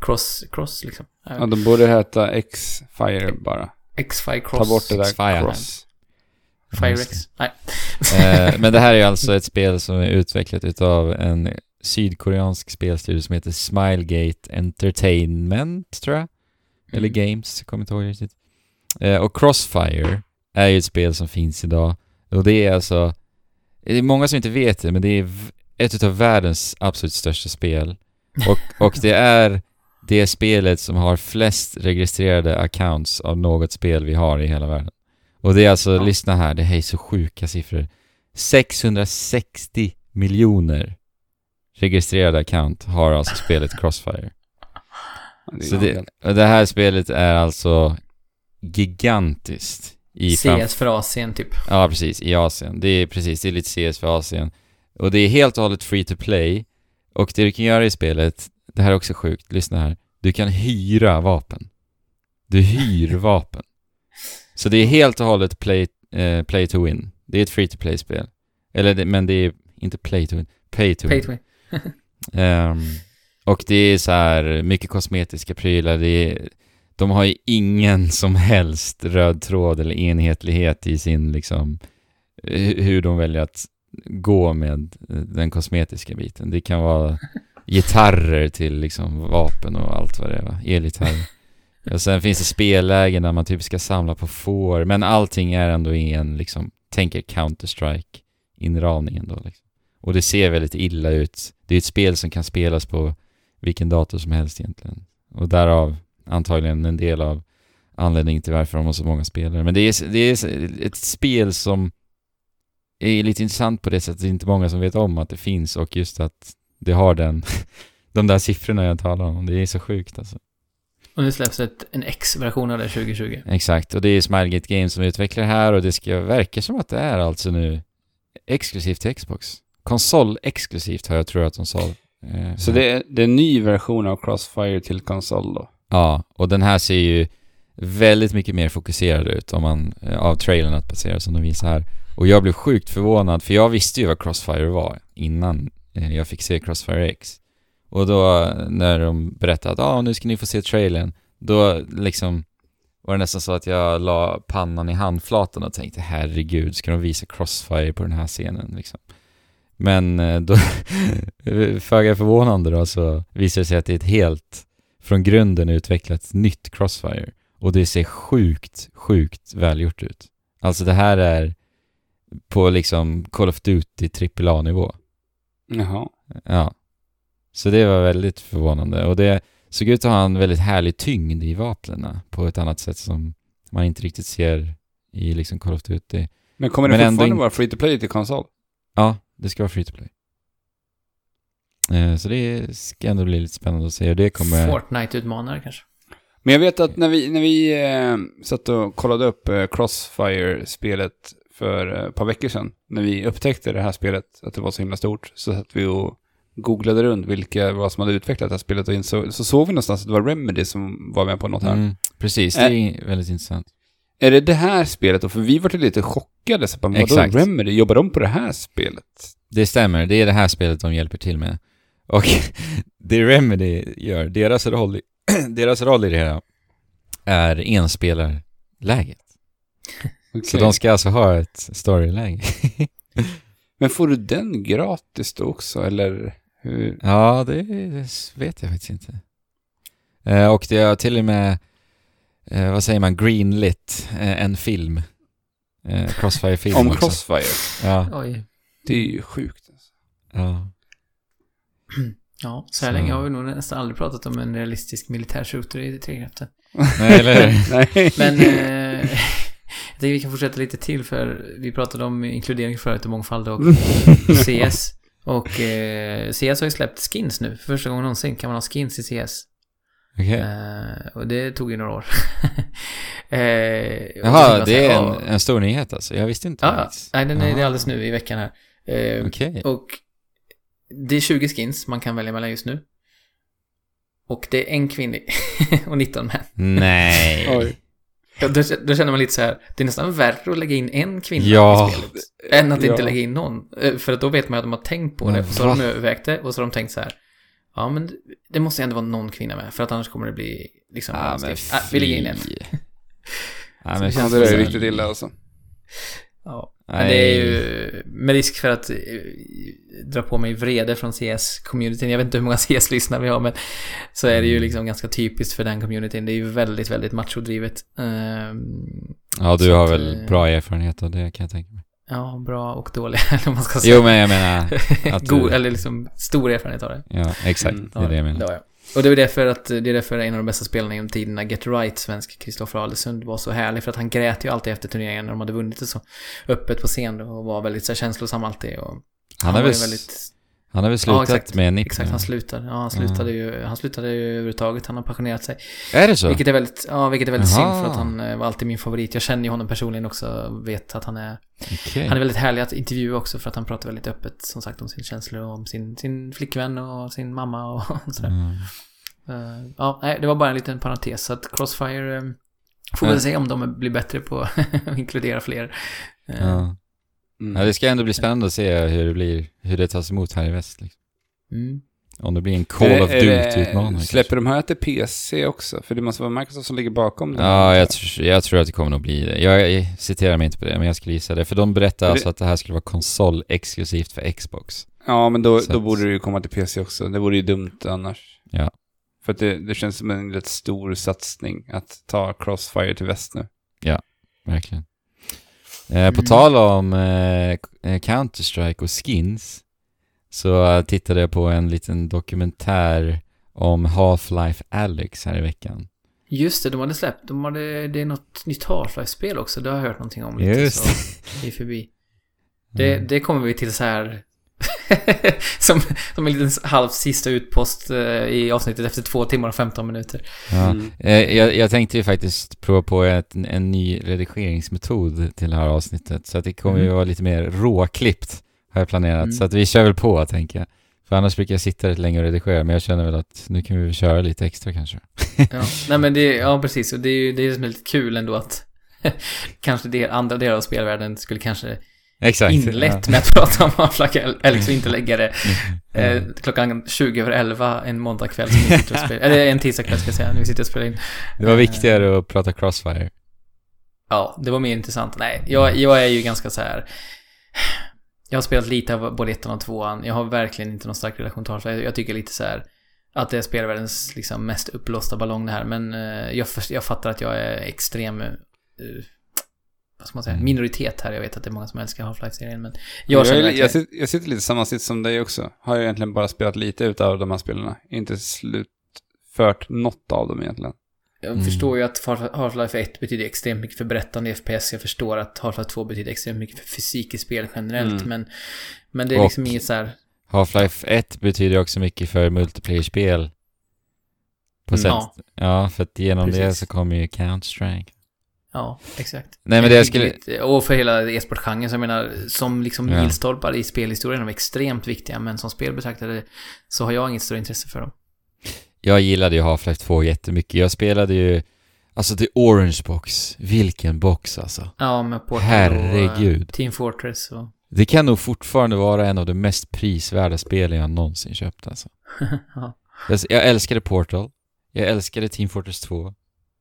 Cross, Cross liksom. Ja, de borde heta X-Fire bara. X-Fire Ta Cross. bort det där X-Fire. cross. Fire Just X. Nej. Eh, men det här är alltså ett spel som är utvecklat utav en sydkoreansk spelstudio som heter Smilegate Entertainment, tror jag. Eller Mm. Games, kommer inte ihåg riktigt. Eh, och Crossfire är ju ett spel som finns idag. Och det är alltså, det är många som inte vet det, men det är ett av världens absolut största spel. Och, och det är det spelet som har flest registrerade accounts av något spel vi har i hela världen. Och det är alltså, Ja. lyssna här, det här är så sjuka siffror. 660 miljoner registrerade account har alltså spelet Crossfire. Det Så det, och det här spelet är alltså gigantiskt. I CS för Asien typ. Ja, precis. I Asien. Det är precis, det är lite CS för Asien. Och det är helt och hållet free to play. Och det du kan göra i spelet, det här är också sjukt, lyssna här. Du kan hyra vapen. Du hyr vapen. Så det är helt och hållet play, eh, play to win. Det är ett free to play-spel. Eller, det, men det är inte play to win, pay to Pay win. to win. Ehm, och det är så här mycket kosmetiska prylar. Det är, de har ju ingen som helst röd tråd eller enhetlighet i sin liksom hu- hur de väljer att gå med eh, den kosmetiska biten. Det kan vara gitarrer till liksom vapen och allt vad det är, va? elgitarrer. Och sen finns det spellägen där man typ ska samla på får, men allting är ändå i en liksom, tänker Counter-Strike inramning ändå liksom. Och det ser väldigt illa ut. Det är ett spel som kan spelas på vilken dator som helst egentligen. Och därav antagligen en del av anledningen till varför de har så många spelare. Men det är, det är ett spel som är lite intressant på det sättet. Det är inte många som vet om att det finns och just att det har den, de där siffrorna jag talar om. Det är så sjukt alltså. Och nu släpps ett, en X-version av det 2020. Exakt, och det är Smilegate Games som utvecklar det här och det ska verka som att det är alltså nu exklusivt till Xbox. Konsol exklusivt har jag tror att de sa. Eh, Så det är, det är en ny version av Crossfire till konsol då? Ja, och den här ser ju väldigt mycket mer fokuserad ut om man, eh, av trailern att basera som de visar här. Och jag blev sjukt förvånad, för jag visste ju vad Crossfire var innan eh, jag fick se Crossfire X. Och då när de berättade att ah, nu ska ni få se trailern, då liksom var det nästan så att jag la pannan i handflatan och tänkte herregud, ska de visa Crossfire på den här scenen liksom? Men eh, då, föga förvånande då, så visar det sig att det är ett helt från grunden utvecklat nytt Crossfire. Och det ser sjukt, sjukt välgjort ut. Alltså det här är på liksom Call of Duty AAA-nivå. Jaha. Ja. Så det var väldigt förvånande. Och det såg ut att ha en väldigt härlig tyngd i vapnen på ett annat sätt som man inte riktigt ser i liksom Call of Duty. Men kommer det Men fortfarande in- vara free to play till konsol? Ja, det ska vara free to play. Eh, Så det ska ändå bli lite spännande att se och det kommer... Fortnite-utmanare kanske. Men jag vet att när vi, när vi eh, satt och kollade upp eh, Crossfire-spelet för eh, ett par veckor sedan, när vi upptäckte det här spelet, att det var så himla stort, så satt vi och googlade runt vilka vad som hade utvecklat det här spelet och insåg, så såg vi någonstans att det var Remedy som var med på något här. Mm, precis, det är väldigt intressant. Är det det här spelet då? För vi var lite chockade, så bara, vadå Exakt. Remedy, jobbar de på det här spelet? Det stämmer, det är det här spelet de hjälper till med. Och det Remedy gör, deras roll, i, deras roll i det här är enspelarläget. Så Okej. de ska alltså ha ett storyläge. Men får du den gratis då också, eller hur? ja, det, vet jag faktiskt inte. Eh, och det har till och med, eh, vad säger man, greenlit eh, en film. Eh, Crossfire-film Om också. Crossfire? Ja, Oj. Det är ju sjukt. Alltså. ja. Ja, så här Så- länge har vi nog nästan aldrig pratat om en realistisk militär shooter i Trekraften. Nej, eller hur? Men eh, jag tänker vi kan fortsätta lite till för vi pratade om inkludering förut och mångfald och CS. Och eh, CS har ju släppt skins nu. För första gången någonsin kan man ha skins i CS. Okej. Eh, och det tog ju några år. eh, Jaha, det är en, en stor nyhet alltså. Jag visste inte. Ja, nej den är, det är alldeles nu i veckan här. Eh, Okej. Och det är 20 skins man kan välja mellan just nu. Och det är en kvinnlig och 19 män. Nej. Ja, Då, då känner man lite så här, det är nästan värre att lägga in en kvinna Ja. i spelet. Än att Ja. inte lägga in någon. Eh, För att då vet man att de har tänkt på det. Så har de övervägt det och så har de tänkt så här. Ja, men det måste ändå vara någon kvinna med. För att annars kommer det bli liksom... Ja, men ah, vi lägger in en. Ja, men det känns det är riktigt illa alltså. Ja. Men det är ju med risk för att eh, dra på mig vrede från CS-communityn. Jag vet inte hur många CS-lyssnare vi har, men så är det ju liksom ganska typiskt för den communityn. Det är ju väldigt, väldigt machodrivet. Ehm, Ja, du Så har att, väl eh, bra erfarenhet av det kan jag tänka mig. ja, bra och dåliga, eller vad man ska säga. Jo, men jag menar att du- God, eller liksom stor erfarenhet av det. Ja, exakt. Mm. Det är det jag menar. Ja. Och det är därför att det är därför en av de bästa spelarna genom tiderna, Get Right, svensk Kristoffer Alesund, var så härlig. För att han grät ju alltid efter turneringen när de hade vunnit det så öppet på scen och var väldigt så här, känslosam alltid. Och Han har var väl, väldigt han har väl Ja, slutat exakt. med NIP Exakt, nu? han slutade. Ja, han slutade ju, han slutade ju överhuvudtaget. Han har pensionerat sig. Är det så? Vilket är väldigt, ja, vilket är väldigt Jaha. synd för att han eh, var alltid min favorit. Jag känner ju honom personligen också, vet att han är, Okej. han är väldigt härlig att intervjua också för att han pratar väldigt öppet, som sagt, om sina känslor och om sin, sin flickvän och sin mamma och sådär. Mm. Eh, ja, nej, det var bara en liten parentes. Så att Crossfire, eh, får Ja. väl se om de blir bättre på att inkludera fler. Ja. Mm. ja, det ska ändå bli spännande att se hur det blir, hur det tas emot här i väst. Liksom. Mm. Om det blir en Call det- of Duty-utmanare. Släpper de här till PC också? För det måste vara Microsoft som ligger bakom det. Ja, jag, tr- jag tror att det kommer nog bli det. Jag, jag citerar mig inte på det, men jag skulle gissa det. För de berättar För det- alltså att det här skulle vara konsol exklusivt för Xbox. Ja, men då, Så då borde det ju komma till PC också. Det vore ju dumt annars. Ja. För att det, det känns som en rätt stor satsning att ta Crossfire till väst nu. Verkligen. Eh, på Mm. tal om eh, Counter-Strike och skins så tittade jag på en liten dokumentär om Half-Life Alyx här i veckan. Just det, de hade släppt, de hade, det är något nytt Half-Life-spel också, det har jag hört någonting om lite Just så, det är förbi. Det, Mm. det kommer vi till så här som, som en liten halv sista utpost eh, i avsnittet efter två timmar och 15 minuter. Ja. Mm. Eh, jag, jag tänkte ju faktiskt prova på ett, en ny redigeringsmetod till det här avsnittet. Så att det kommer ju Mm. vara lite mer råklippt, har jag planerat. Mm. Så att vi kör väl på, tänker jag. För annars brukar jag sitta rätt länge och redigera, men jag känner väl att nu kan vi köra lite extra kanske. Ja, nej men det, ja precis. Och det är ju det är som är lite kul ändå att kanske det, andra delar av spelvärlden skulle kanske Exakt. inlett med att prata om Half-Life Alex och inte lägga det Ja. eh, klockan 20 över 11 en måndagkväll som vi sitter och spelar, eller en tisdagkväll ska jag säga, när vi sitter och spelar in. Det var viktigare att prata Crossfire. Ja, det var mer intressant. Nej, jag, jag är ju ganska så här. Jag har spelat lite av både ettan och tvåan. Jag har verkligen inte någon stark relation till Half-Life. Jag tycker lite så här att det är spelvärldens liksom mest uppblåsta ballong det här. Men eh, jag, jag fattar att jag är extrem, eh, vad ska man säga, Mm. minoritet här. Jag vet att det är många som älskar Half-Life-serien, men Jag, jag känner jag, jag, sitter, jag sitter lite samma sitt som dig också. Har jag egentligen bara spelat lite utav de här spelarna. Inte slutfört något av dem egentligen. Jag Mm. förstår ju att Half-Life 1 betyder extremt mycket för berättande i FPS. Jag förstår att Half-Life 2 betyder extremt mycket för fysik i spel generellt. Mm. Men, men det är Och- liksom inget så här... Half-Life 1 betyder också mycket för multiplayer-spel. På Mm. sätt. Ja. Ja. för att genom det Precis. så kommer ju Counter-Strike. Ja, exakt. Nej men det jag skulle... Och för hela e-sportgenren, så jag menar, som liksom Ja. milstolpar i spelhistorien, de är extremt viktiga, men som spelbetraktare så har jag inget större intresse för dem. Jag gillade ju Half-Life 2 jättemycket. Jag spelade ju... Alltså The Orange Box. Vilken box alltså. Ja, med Portal och Herregud. eh, Team Fortress och... Det kan nog fortfarande vara en av de mest prisvärda spelen jag någonsin köpt alltså. ja. Jag älskade Portal. Jag älskade Team Fortress 2.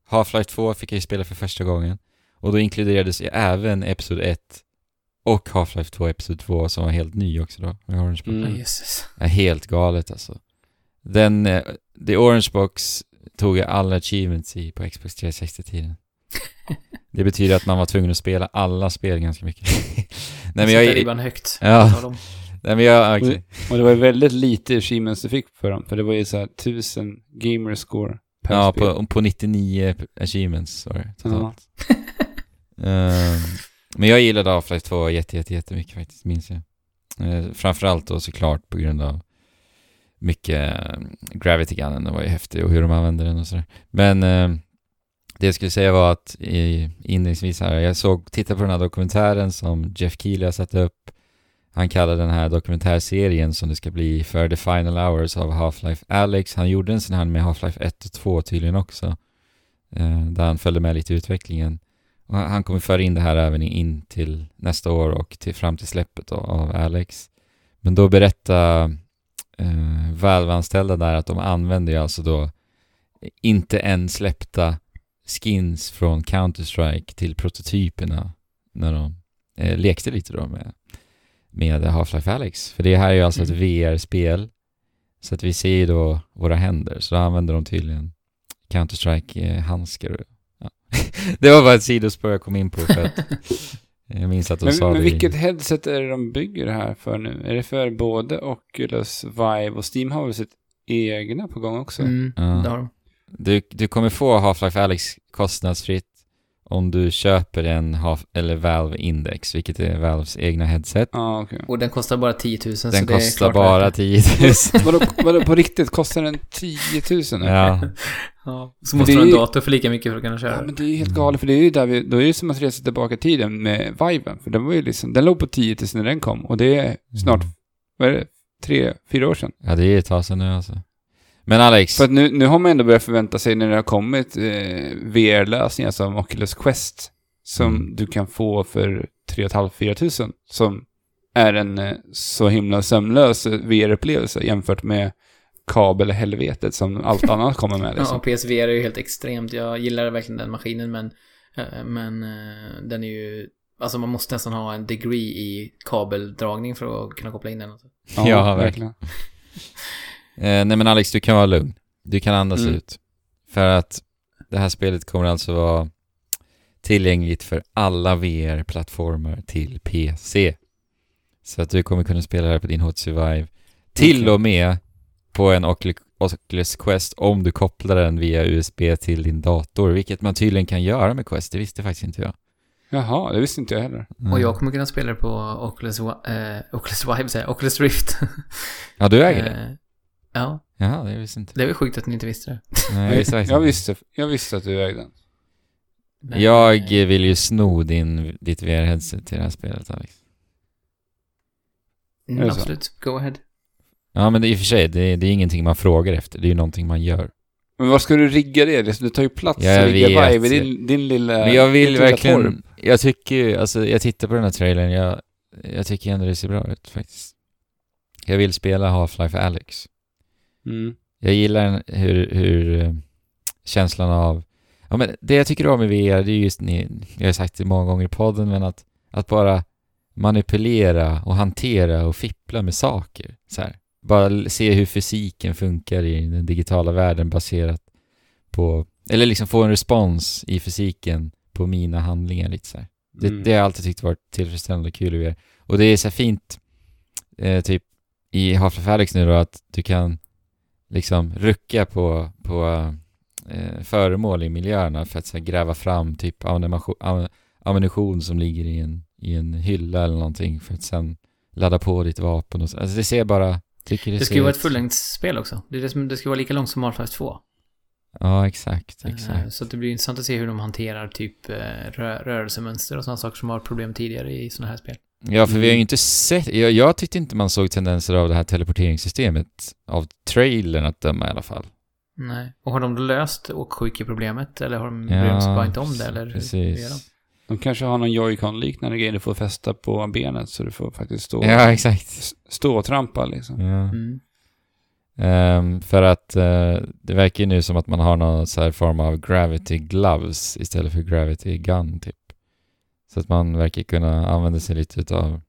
Half-Life 2 fick jag ju spela för första gången. Och då inkluderades ju även Episod 1 och Half-Life 2 Episod 2 som var helt ny också då. Med Orange Box. Mm. Ja, helt galet alltså. Den, eh, The Orange Box tog jag alla achievements i på Xbox 360-tiden. Det betyder att man var tvungen att spela alla spel ganska mycket. Nej men jag... Ribban högt. Ja. Nej men jag... okej. Och det var ju väldigt lite achievements du fick för dem. För det var ju så här tusen gamer score per Ja, spel. på, på 99 achievements var det totalt. Ehm, men jag gillade Half-Life 2 jätte, jätte, jättemycket faktiskt, minns jag. Uh, framförallt då såklart på grund av mycket uh, Gravity Gunnen, den var ju häftig och hur de använde den och sådär. Men eh, det jag skulle säga var att i, inledningsvis här, jag såg, titta på den här dokumentären som Jeff Keely har satt upp. Han kallar den här dokumentärserien som det ska bli för The Final Hours av Half-Life Alex. Han gjorde en sån här med Half-Life 1 och 2 tydligen också. Eh, där han följde med lite i utvecklingen. Och han han kommer föra in det här även in till nästa år och till, fram till släppet då, av Alex. Men då berättar eh, Valve-anställda där att de använder ju alltså då inte än släppta skins från Counter-Strike till prototyperna när de eh, lekte lite då med, med Half-Life Alex. För det här är ju alltså ett Mm. VR-spel. Så att vi ser ju då våra händer. Så då använder de tydligen Counter-Strike-handskar. Ja. det var bara ett sidospår jag kom in på för att jag minns att de Men, sa men det i- vilket headset är det de bygger det här för nu? Är det för både Oculus, Vive och Steam har väl sitt egna på gång också? Mm, Ja. Du, du kommer få Half-Life Alex kostnadsfritt om du köper en Half, eller Valve Index, vilket är Valves egna headset. Ja, okej. Och den kostar bara 10 000 så Den det är kostar klart bara värt 10 000. vadå, vadå, på riktigt, kostar den 10 000? nu? ja. det. Ja. Så måste det du ha är en dator för lika mycket för att kunna köra. Ja, men det är ju helt galet, för det är ju där vi, då är det som att resa tillbaka i tiden med Viven. För den var ju liksom, den låg på 10 000 när den kom. Och det är snart, vad är det, tre, fyra år sedan. ja, det är ett tag sedan nu alltså. Men Alex, För att nu, nu har man ändå börjat förvänta sig när det har kommit eh, VR-lösningar som Oculus Quest. Som Mm. du kan få för 3 500-4 tusen. Som är en eh, så himla sömlös VR-upplevelse jämfört med kabelhelvetet som allt annat kommer med. Ja, Liksom. och PSVR är ju helt extremt. Jag gillar verkligen den maskinen men, eh, men eh, den är ju, alltså man måste nästan ha en degree i kabeldragning för att kunna koppla in den. Alltså. Ja, verkligen. eh, nej men Alex, du kan vara lugn. Du kan andas Mm. ut. För att det här spelet kommer alltså vara tillgängligt för alla VR-plattformar till PC. Så att du kommer kunna spela det här på din HTC Vive. Till Okej. och med på en Ocul- Oculus Quest om du kopplar den via USB till din dator, vilket man tydligen kan göra med Quest, det visste faktiskt inte jag. Jaha, det visste inte jag heller. Mm. Och jag kommer kunna spela det på Oculus, eh, Oculus Vive, säger Oculus Rift. Ja, du äger det? Ja, Jaha, det visste inte det är väl sjukt att ni inte visste det. Nej, jag visste jag, inte. visste, jag visste att du ägde den. Men, Jag vill ju sno din, ditt VR-headset till det här spelet, Alex. mm, är det så? Absolut, go ahead. Ja, men det, i och för sig, det, det är ingenting man frågar efter. Det är ju någonting man gör. Men vad ska du rigga det? Det tar ju plats Jag att rigga vet. vibe i din, din lilla... Men jag vill ditt lilla torp. verkligen... Jag tycker ju, alltså jag tittar på den här trailern, jag, jag tycker ändå det ser bra ut faktiskt. Jag vill spela Half-Life Alyx. Mm. Jag gillar hur, hur eh, känslan av... Ja, men det jag tycker om med VR, det är just ni, jag har sagt det många gånger i podden, men att, att bara manipulera och hantera och fippla med saker. Så här. Bara se hur fysiken funkar i den digitala världen baserat på... Eller liksom få en respons i fysiken på mina handlingar lite så här. Det, Mm. det har jag alltid tyckt varit tillfredsställande och kul i VR. Och det är så här fint, eh, typ i Half-Life Alyx nu då, att du kan liksom rucka på, på eh, föremål i miljöerna för att så här, gräva fram typ ammunition, am, ammunition som ligger i en, i en hylla eller någonting för att sen ladda på ditt vapen och så. Alltså det ser bara... Tycker det, Det ska ju vara ett fullängdsspel också. Det, är det, som, det ska vara lika långt som Half-Life 2. Ja, exakt, Eh, exakt. Så det blir intressant att se hur de hanterar typ eh, rö rörelsemönster och sådana saker som har problem tidigare i sådana här spel. Ja, för vi har ju Mm. inte sett... Jag, jag tyckte inte man såg tendenser av det här teleporteringssystemet av trailern att döma i alla fall. Nej. Och har de då löst åksjukeproblemet eller har de Ja, bryr de sig bara inte om det eller hur- precis. de? De kanske har någon Joy-Con-liknande grej du får fästa på benet så du får faktiskt stå, Ja, exakt. stå och trampa liksom. Ja. Mm. Ehm, för att eh, det verkar ju nu som att man har någon så här form av gravity gloves istället för gravity gun typ. Så att man verkar kunna använda sig lite av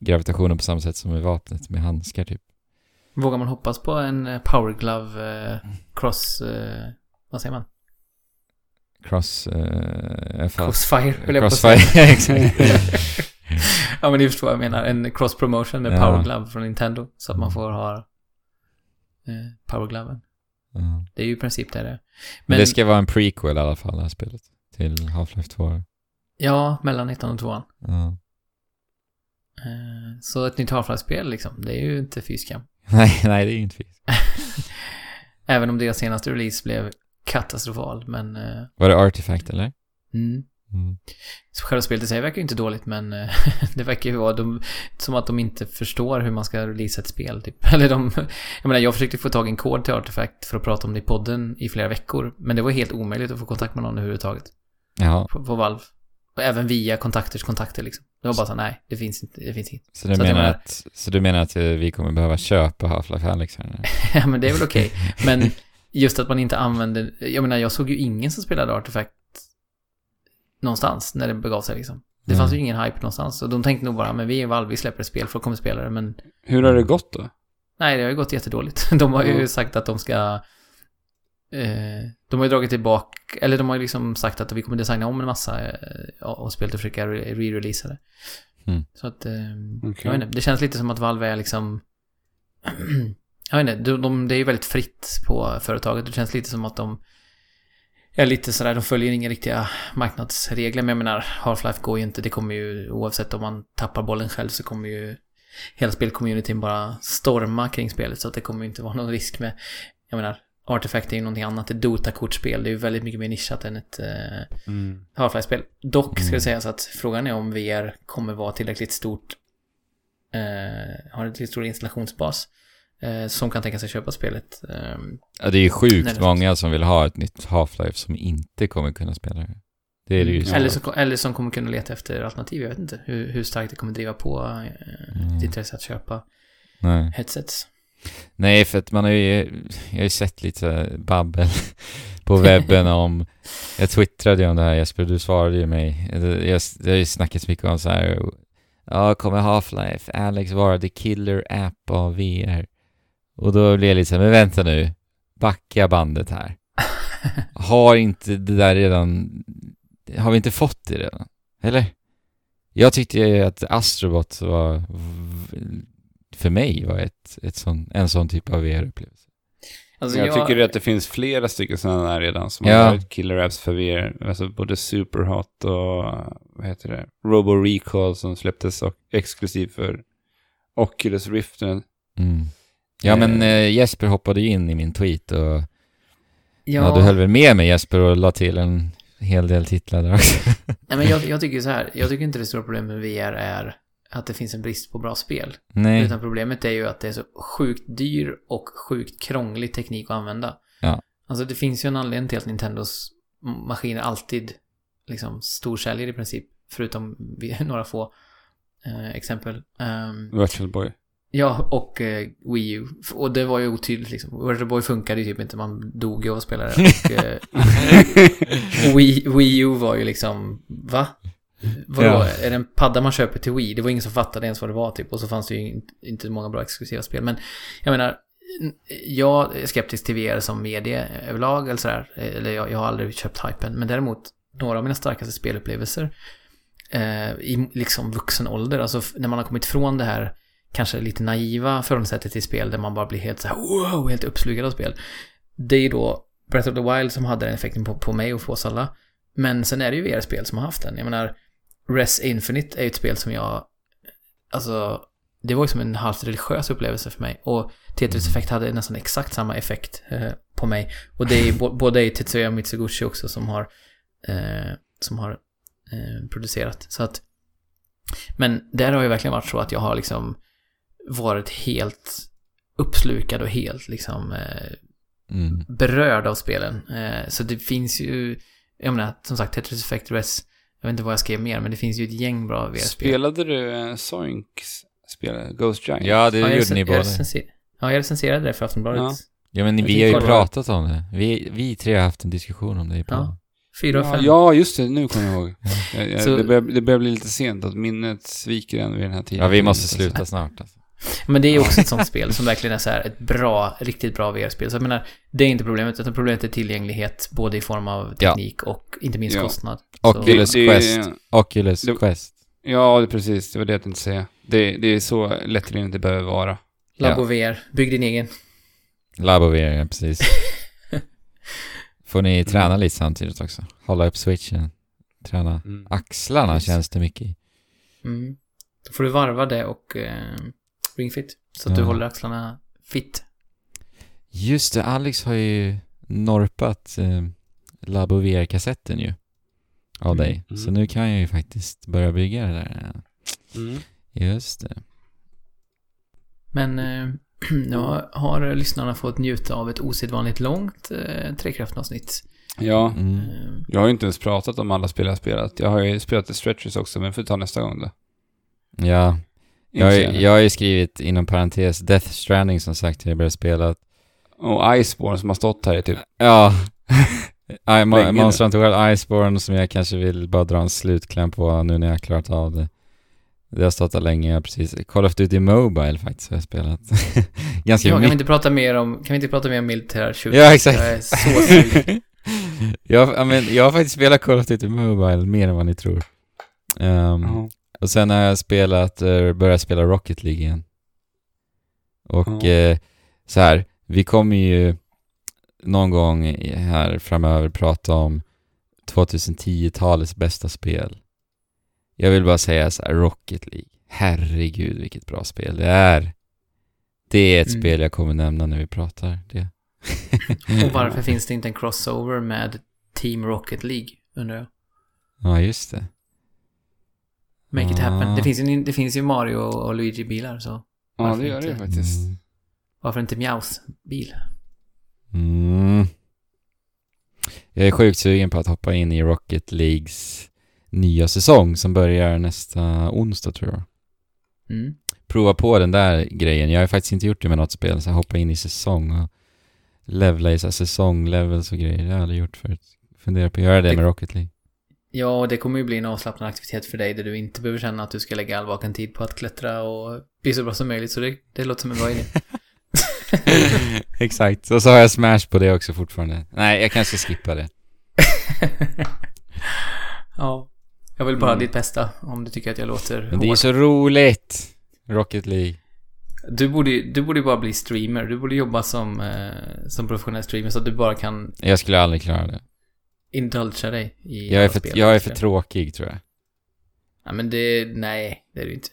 gravitationen på samma sätt som med vapnet med handskar typ. Vågar man hoppas på en eh, power glove eh, cross... Eh, vad säger man? Cross... Eh, Crossfire, höll jag. Crossfire, exakt. ja, men ni förstår vad jag menar. En cross promotion med Ja. power glove från Nintendo. Så att man Mm. får ha eh, power gloven. Ja. Det är ju i princip det det. Men Men, det ska vara en prequel i alla fall, det här spelet. Till Half-Life 2. Ja, mellan 19 och 2 Ja. eh, Så ett nytt Half-Life-spel liksom, det är ju inte fy skam. nej, nej, det är ju inte fint. Även om deras senaste release blev katastrofal, men... Eh, Var det Artifact eller? mm. Mm. Själva spelet i sig verkar ju inte dåligt, men eh, det verkar ju vara de, som att de inte förstår hur man ska releasa ett spel, typ. Eller de... Jag menar, jag försökte få tag i en kod till Artifact för att prata om det i podden i flera veckor, men det var helt omöjligt att få kontakt med någon överhuvudtaget Jaha, på, på Valve. Och även via kontakters kontakter liksom. Det var bara så nej, det finns inte, det finns inte. så du, Så menar att, så du menar att vi kommer behöva köpa Half-Life Alyx här nu? Ja, men det är väl okej. Men just att man inte använder... Jag menar, jag såg ju ingen som spelade Artifact någonstans när det begav sig liksom. Det fanns ju Mm. ingen hype någonstans. Och de tänkte nog bara, men vi är Valve, vi släpper ett spel, folk kommer spela det. Men Hur har det gått då? nej, det har ju gått jättedåligt. De har ju Ja. sagt att de ska... Eh, de har ju dragit tillbaka, eller de har ju liksom sagt att vi kommer designa om en massa eh, och spelet och försöka re- re-releasa det. Mm. Så att, eh, Okej. jag vet inte, det känns lite som att Valve är liksom... jag vet inte, de, de, det är ju väldigt fritt på företaget. Det känns lite som att de är lite sådär, de följer inga riktiga marknadsregler. Men jag menar, Half-Life går ju inte, det kommer ju, oavsett om man tappar bollen själv så kommer ju hela spelcommunityn bara storma kring spelet. Så att det kommer ju inte vara någon risk med, jag menar, Artifact är ju någonting annat, ett Dota-kortspel. Det är ju väldigt mycket mer nischat än ett eh, Mm. Half-Life-spel. Dock ska Mm. det sägas att frågan är om VR kommer vara tillräckligt stort, eh, har en tillräckligt stor installationsbas eh, som kan tänka sig köpa spelet. Eh, Ja, det är ju det sjukt många som vill ha ett nytt Half-Life som inte kommer kunna spela det. Det är det ju. Mm. eller, som, eller som kommer kunna leta efter alternativ. Jag vet inte hur, hur starkt det kommer driva på eh, Mm. ett intresse att köpa Nej. headsets. Nej, för att man har ju, jag har ju sett lite babbel på webben om, jag twittrade ju om det här Jesper, du svarade ju mig. Jag, det har ju snackats mycket om så här, ja, kommer Half-Life, Alex vara the killer app av VR? Och då blev jag lite så här, men vänta nu, backa bandet här. Har inte det där redan, har vi inte fått det redan? Eller? Jag tyckte ju att Astrobot var, för mig var ett, ett sån, en sån typ av VR-upplevelse. Alltså, jag, tycker att det finns flera stycken sådana här redan som Ja. har varit killer apps för VR. Alltså både Superhot och vad heter det? Robo Recall som släpptes och exklusivt för Oculus Rift. Mm. Ja, men eh, Jesper hoppade ju in i min tweet och ja. Ja, du höll väl med mig Jesper och la till en hel del titlar där också. Nej, men jag, jag tycker så här. Jag tycker inte det stora problemet med VR är att det finns en brist på bra spel. Nej. Utan problemet är ju att det är så sjukt dyr och sjukt krånglig teknik att använda. Ja. Alltså det finns ju en anledning till att Nintendos maskiner alltid liksom storsäljer i princip. Förutom några få eh, exempel. Ehm, Virtual Boy. ja, och eh, Wii U. Och det var ju otydligt liksom. Virtual Boy funkade ju typ inte, man dog ju av att spela det. Och, eh, Wii, Wii U var ju liksom, va? Vadå? Ja. Är det en padda man köper till Wii? Det var ingen som fattade ens vad det var typ. Och så fanns det ju inte, många bra exklusiva spel. Men jag menar, jag är skeptisk till VR som medie överlag eller sådär. Eller jag, jag har aldrig köpt hypen. Men däremot, några av mina starkaste spelupplevelser eh, i liksom vuxen ålder, alltså när man har kommit från det här kanske lite naiva förhållningssättet till spel där man bara blir helt så här wow, helt uppslukad av spel. Det är ju då Breath of the Wild som hade den effekten på, på mig och på oss alla. Men sen är det ju VR-spel som har haft den. Jag menar, Res Infinite är ju ett spel som jag, alltså, det var ju som en halvt religiös upplevelse för mig. Och Tetris Effect hade nästan exakt samma effekt eh, på mig. Och det är ju både är Tetsuya Mitsuguchi också som har, eh, som har eh, producerat. Så att, men där har ju verkligen varit så att jag har liksom varit helt uppslukad och helt liksom eh, Mm. berörd av spelen. Eh, så det finns ju, jag menar, som sagt, Tetris Effect Res, jag vet inte vad jag skrev mer, men det finns ju ett gäng bra VR-spel. Spelade du eh, Soinks spel, Ghost Giant? Ja, det Ja, jag gjorde recen- ni jag båda. recenser- Ja, jag recenserade det för Aftonbladet. Ja. Ja, men vi har ju pratat om det. Vi, vi tre har haft en diskussion om det i podden. Fyra av Ja, fem. ja, just det. Nu kommer jag ihåg. Jag, jag, Så- det, börjar, det börjar bli lite sent att minnet sviker en vid den här tiden. Ja, vi måste sluta snart alltså. Men det är ju också ett sånt spel som verkligen är så här ett bra, riktigt bra VR-spel. Så jag menar, det är inte problemet, utan problemet är tillgänglighet, både i form av Ja. teknik och inte minst Ja. kostnad. Oculus Det- det- Quest. Oculus det- Quest. Ja, det, precis. Det var det jag tänkte säga. Det, det är så lättillgängligt det behöver vara. Labo VR, bygg din egen. Labo VR, ja, precis. Får ni träna lite samtidigt också? Hålla upp switchen. Träna Mm. axlarna Precis. känns det mycket i. Mm. Då får du varva det och eh, Ring Fit. Så att du Ja. håller axlarna fit. Just det, Alex har ju norpat eh, Labo VR-kassetten ju. Av Mm. dig. Mm. Så nu kan jag ju faktiskt börja bygga det där. Mm. Just det. Men eh, nu har, lyssnarna fått njuta av ett osedvanligt långt eh, Trekraften-avsnitt. Ja, Mm. Eh, jag har ju inte ens pratat om alla spel jag spelat. Jag har ju spelat The Stretchers också, men får ta nästa gång då. Ja, jag, har ju- jag har ju skrivit inom parentes Death Stranding som sagt, jag började spela. Och Iceborne som har stått här i typ... Ja. Monster Hunter World Iceborne som jag kanske vill bara dra en slutkläm på nu när jag har klarat av det. Det har stått där länge, ja, precis. Call of Duty Mobile faktiskt har jag spelat. Ganska ja, kan vi inte prata mer om, kan vi inte prata mer om militär shooter? Ja, exakt. Jag är så sugen. jag, ja, men, jag har faktiskt spelat Call of Duty Mobile mer än vad ni tror. Ehm, Ja. Och sen har jag spelat, uh, börjat spela Rocket League igen. Och eh, så här, vi kommer ju någon gång här framöver prata om 2010-talets bästa spel. Jag vill bara säga så här, Rocket League. Herregud vilket bra spel det är. Det är ett Mm. spel jag kommer nämna när vi pratar det. Och varför finns det inte en crossover med Team Rocket League, undrar jag? Ja, just det. Make it happen. Det finns ju, det finns ju Mario och Luigi-bilar, så ja, det gör det inte? faktiskt. Mm. varför inte Mjaus bil? Mm. Jag är sjukt sugen på att hoppa in i Rocket Leagues nya säsong som börjar nästa onsdag tror jag. Mm. Prova på den där grejen. Jag har faktiskt inte gjort det med något spel, så hoppa in i säsong och levla i så säsonglevels och grejer. Det har jag aldrig gjort förut. Funderar på att göra det Det- med Rocket League. Ja, det kommer ju bli en avslappnad aktivitet för dig där du inte behöver känna att du ska lägga all vaken tid på att klättra och bli så bra som möjligt. Så det, det låter som en bra idé. Exakt. Och så har jag Smash på det också fortfarande. Nej, jag kanske ska skippa det. ja. Jag vill bara Mm. ditt bästa om du tycker att jag låter Men det är hård. så roligt! Rocket League. Du borde du borde bara bli streamer. Du borde jobba som, eh, som professionell streamer så att du bara kan Jag skulle aldrig klara det. Indulgera dig i Jag är för, spel. jag är för tråkig tror jag. Ja, men det... Nej, det är du inte.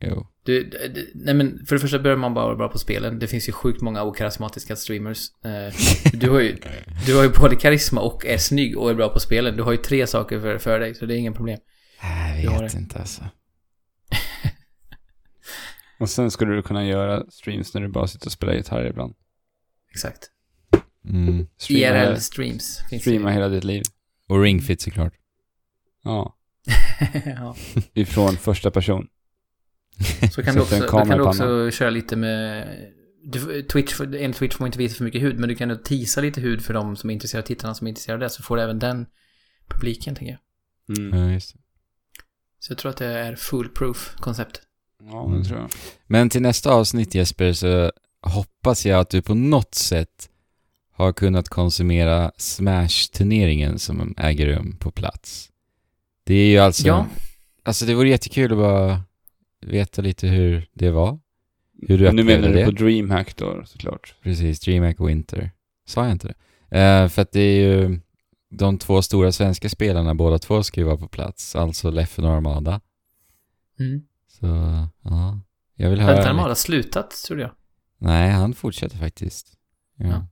Jo. Du, d- d- nej men för det första börjar man bara vara bra på spelen. Det finns ju sjukt många okarismatiska streamers. Eh, du, har ju, du har ju både karisma och är snygg och är bra på spelen. Du har ju tre saker för, för dig, så det är ingen problem. Jag vet det. inte alltså. Och sen skulle du kunna göra streams när du bara sitter och spelar gitarr ibland. Exakt. Mm. Streama, IRL-streams finns streama det. hela ditt liv. Och Ring Fit såklart. Ja. ja. Ifrån första person. Så kan du också, då kan du också köra lite med... Du, Twitch, en Twitch får inte visa för mycket hud, men du kan teasa lite hud för de som är intresserade, tittarna som är intresserade av det, så får du även den publiken, tänker jag. Mm. Ja, just det. Så jag tror att det är foolproof koncept. Ja, det tror jag. Men till nästa avsnitt Jesper så hoppas jag att du på något sätt har kunnat konsumera Smash-turneringen som äger rum på plats. Det är ju alltså... Ja. Alltså det vore jättekul att bara veta lite hur det var. Hur du Men nu menar du det. på DreamHack då, såklart. Precis, DreamHack Winter. Sa jag inte det? Eh, för att det är ju de två stora svenska spelarna, båda två ska ju vara på plats. Alltså Leffen och Armada. Mm. Så, ja. Jag vill Har höra... inte lite- Armada slutat, tror jag? Nej, han fortsätter faktiskt. Ja. Ja.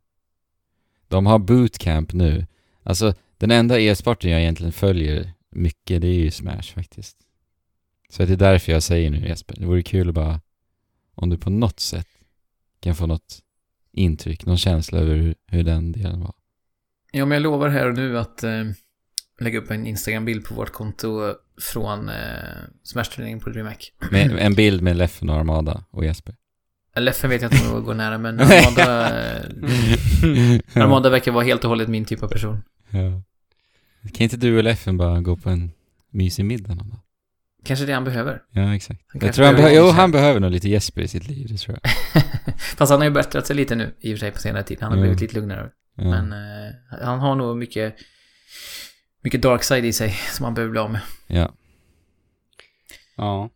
De har bootcamp nu. Alltså, den enda e-sporten jag egentligen följer mycket, det är ju Smash faktiskt. Så det är därför jag säger nu Jesper, det vore kul att bara, om du på något sätt kan få något intryck, någon känsla över hur, hur den delen var. Ja, men jag lovar här och nu att eh, lägga upp en Instagram-bild på vårt konto från eh, Smash-turneringen på DreamHack. En bild med Leffen och Armada och Jesper. Leffen vet jag inte om jag går nära, men Armada, eh, Armada verkar vara helt och hållet min typ av person. ja. Kan inte du och Leffen bara gå på en mysig middag någon dag? Kanske det han behöver. Ja, exakt. Han Jag tror han, behöver behö- jo, lite han behöver nog lite Jesper i sitt liv, det tror jag. Fast han har ju bättrat sig lite nu, i och för sig, på senare tid. Han har Ja. blivit lite lugnare. Ja. Men eh, han har nog mycket, mycket dark side i sig som han behöver bli av med. ja. Ja.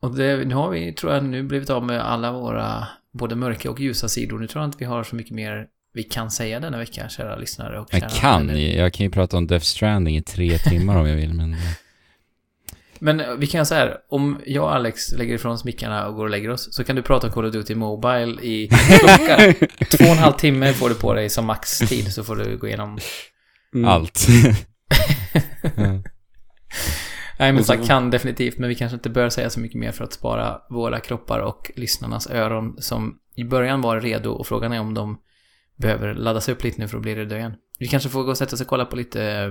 Och det, nu har vi, tror jag, nu blivit av med alla våra både mörka och ljusa sidor. Nu tror jag inte vi har så mycket mer vi kan säga denna vecka, kära lyssnare och kära... Jag kan, eller- jag kan ju prata om Death Stranding i tre timmar om jag vill, men... Men eh, vi kan göra så här, om jag och Alex lägger ifrån oss mickarna och går och lägger oss, så kan du prata om Call of Duty Mobile i klocka. Två och en halv timme får du på dig som maxtid, så får du gå igenom... Mm. Allt. ja. Nej, men så- sagt kan definitivt, men vi kanske inte bör säga så mycket mer för att spara våra kroppar och lyssnarnas öron som i början var redo och frågan är om de behöver laddas upp lite nu för att bli redo igen. Vi kanske får gå och sätta oss och kolla på lite eh,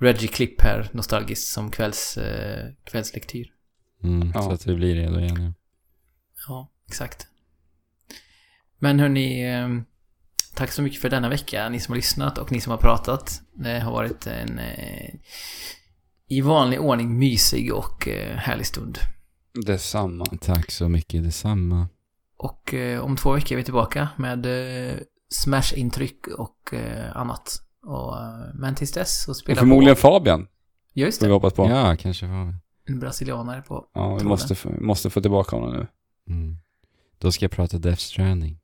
Reggie-klipp här, nostalgiskt, som kvälls, eh, kvällslektyr. Mm, Ja. Så att det blir redo igen. Ja. Ja, exakt. Men hörni, eh, tack så mycket för denna vecka, ni som har lyssnat och ni som har pratat. Det har varit en eh, i vanlig ordning mysig och eh, härlig stund. Detsamma. Tack så mycket, detsamma. Och eh, om två veckor är vi tillbaka med eh, Smash-intryck och eh, annat. Och, men tills dess så Och spelar förmodligen på... Fabian, Ja, just får vi det. hoppas på. Ja, Ja, kanske vi. En brasilianare på... vi Tråden. måste, få- måste få tillbaka honom nu. Mm. Då ska jag prata Death Stranding.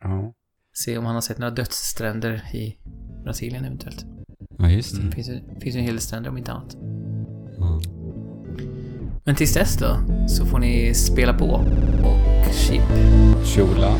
Ja. Se om han har sett några dödsstränder i Brasilien eventuellt. Ja, just det. Det finns finns ju en hel stränder om inte annat. Ja. Men tills dess då, så får ni spela på och chip. Tjola.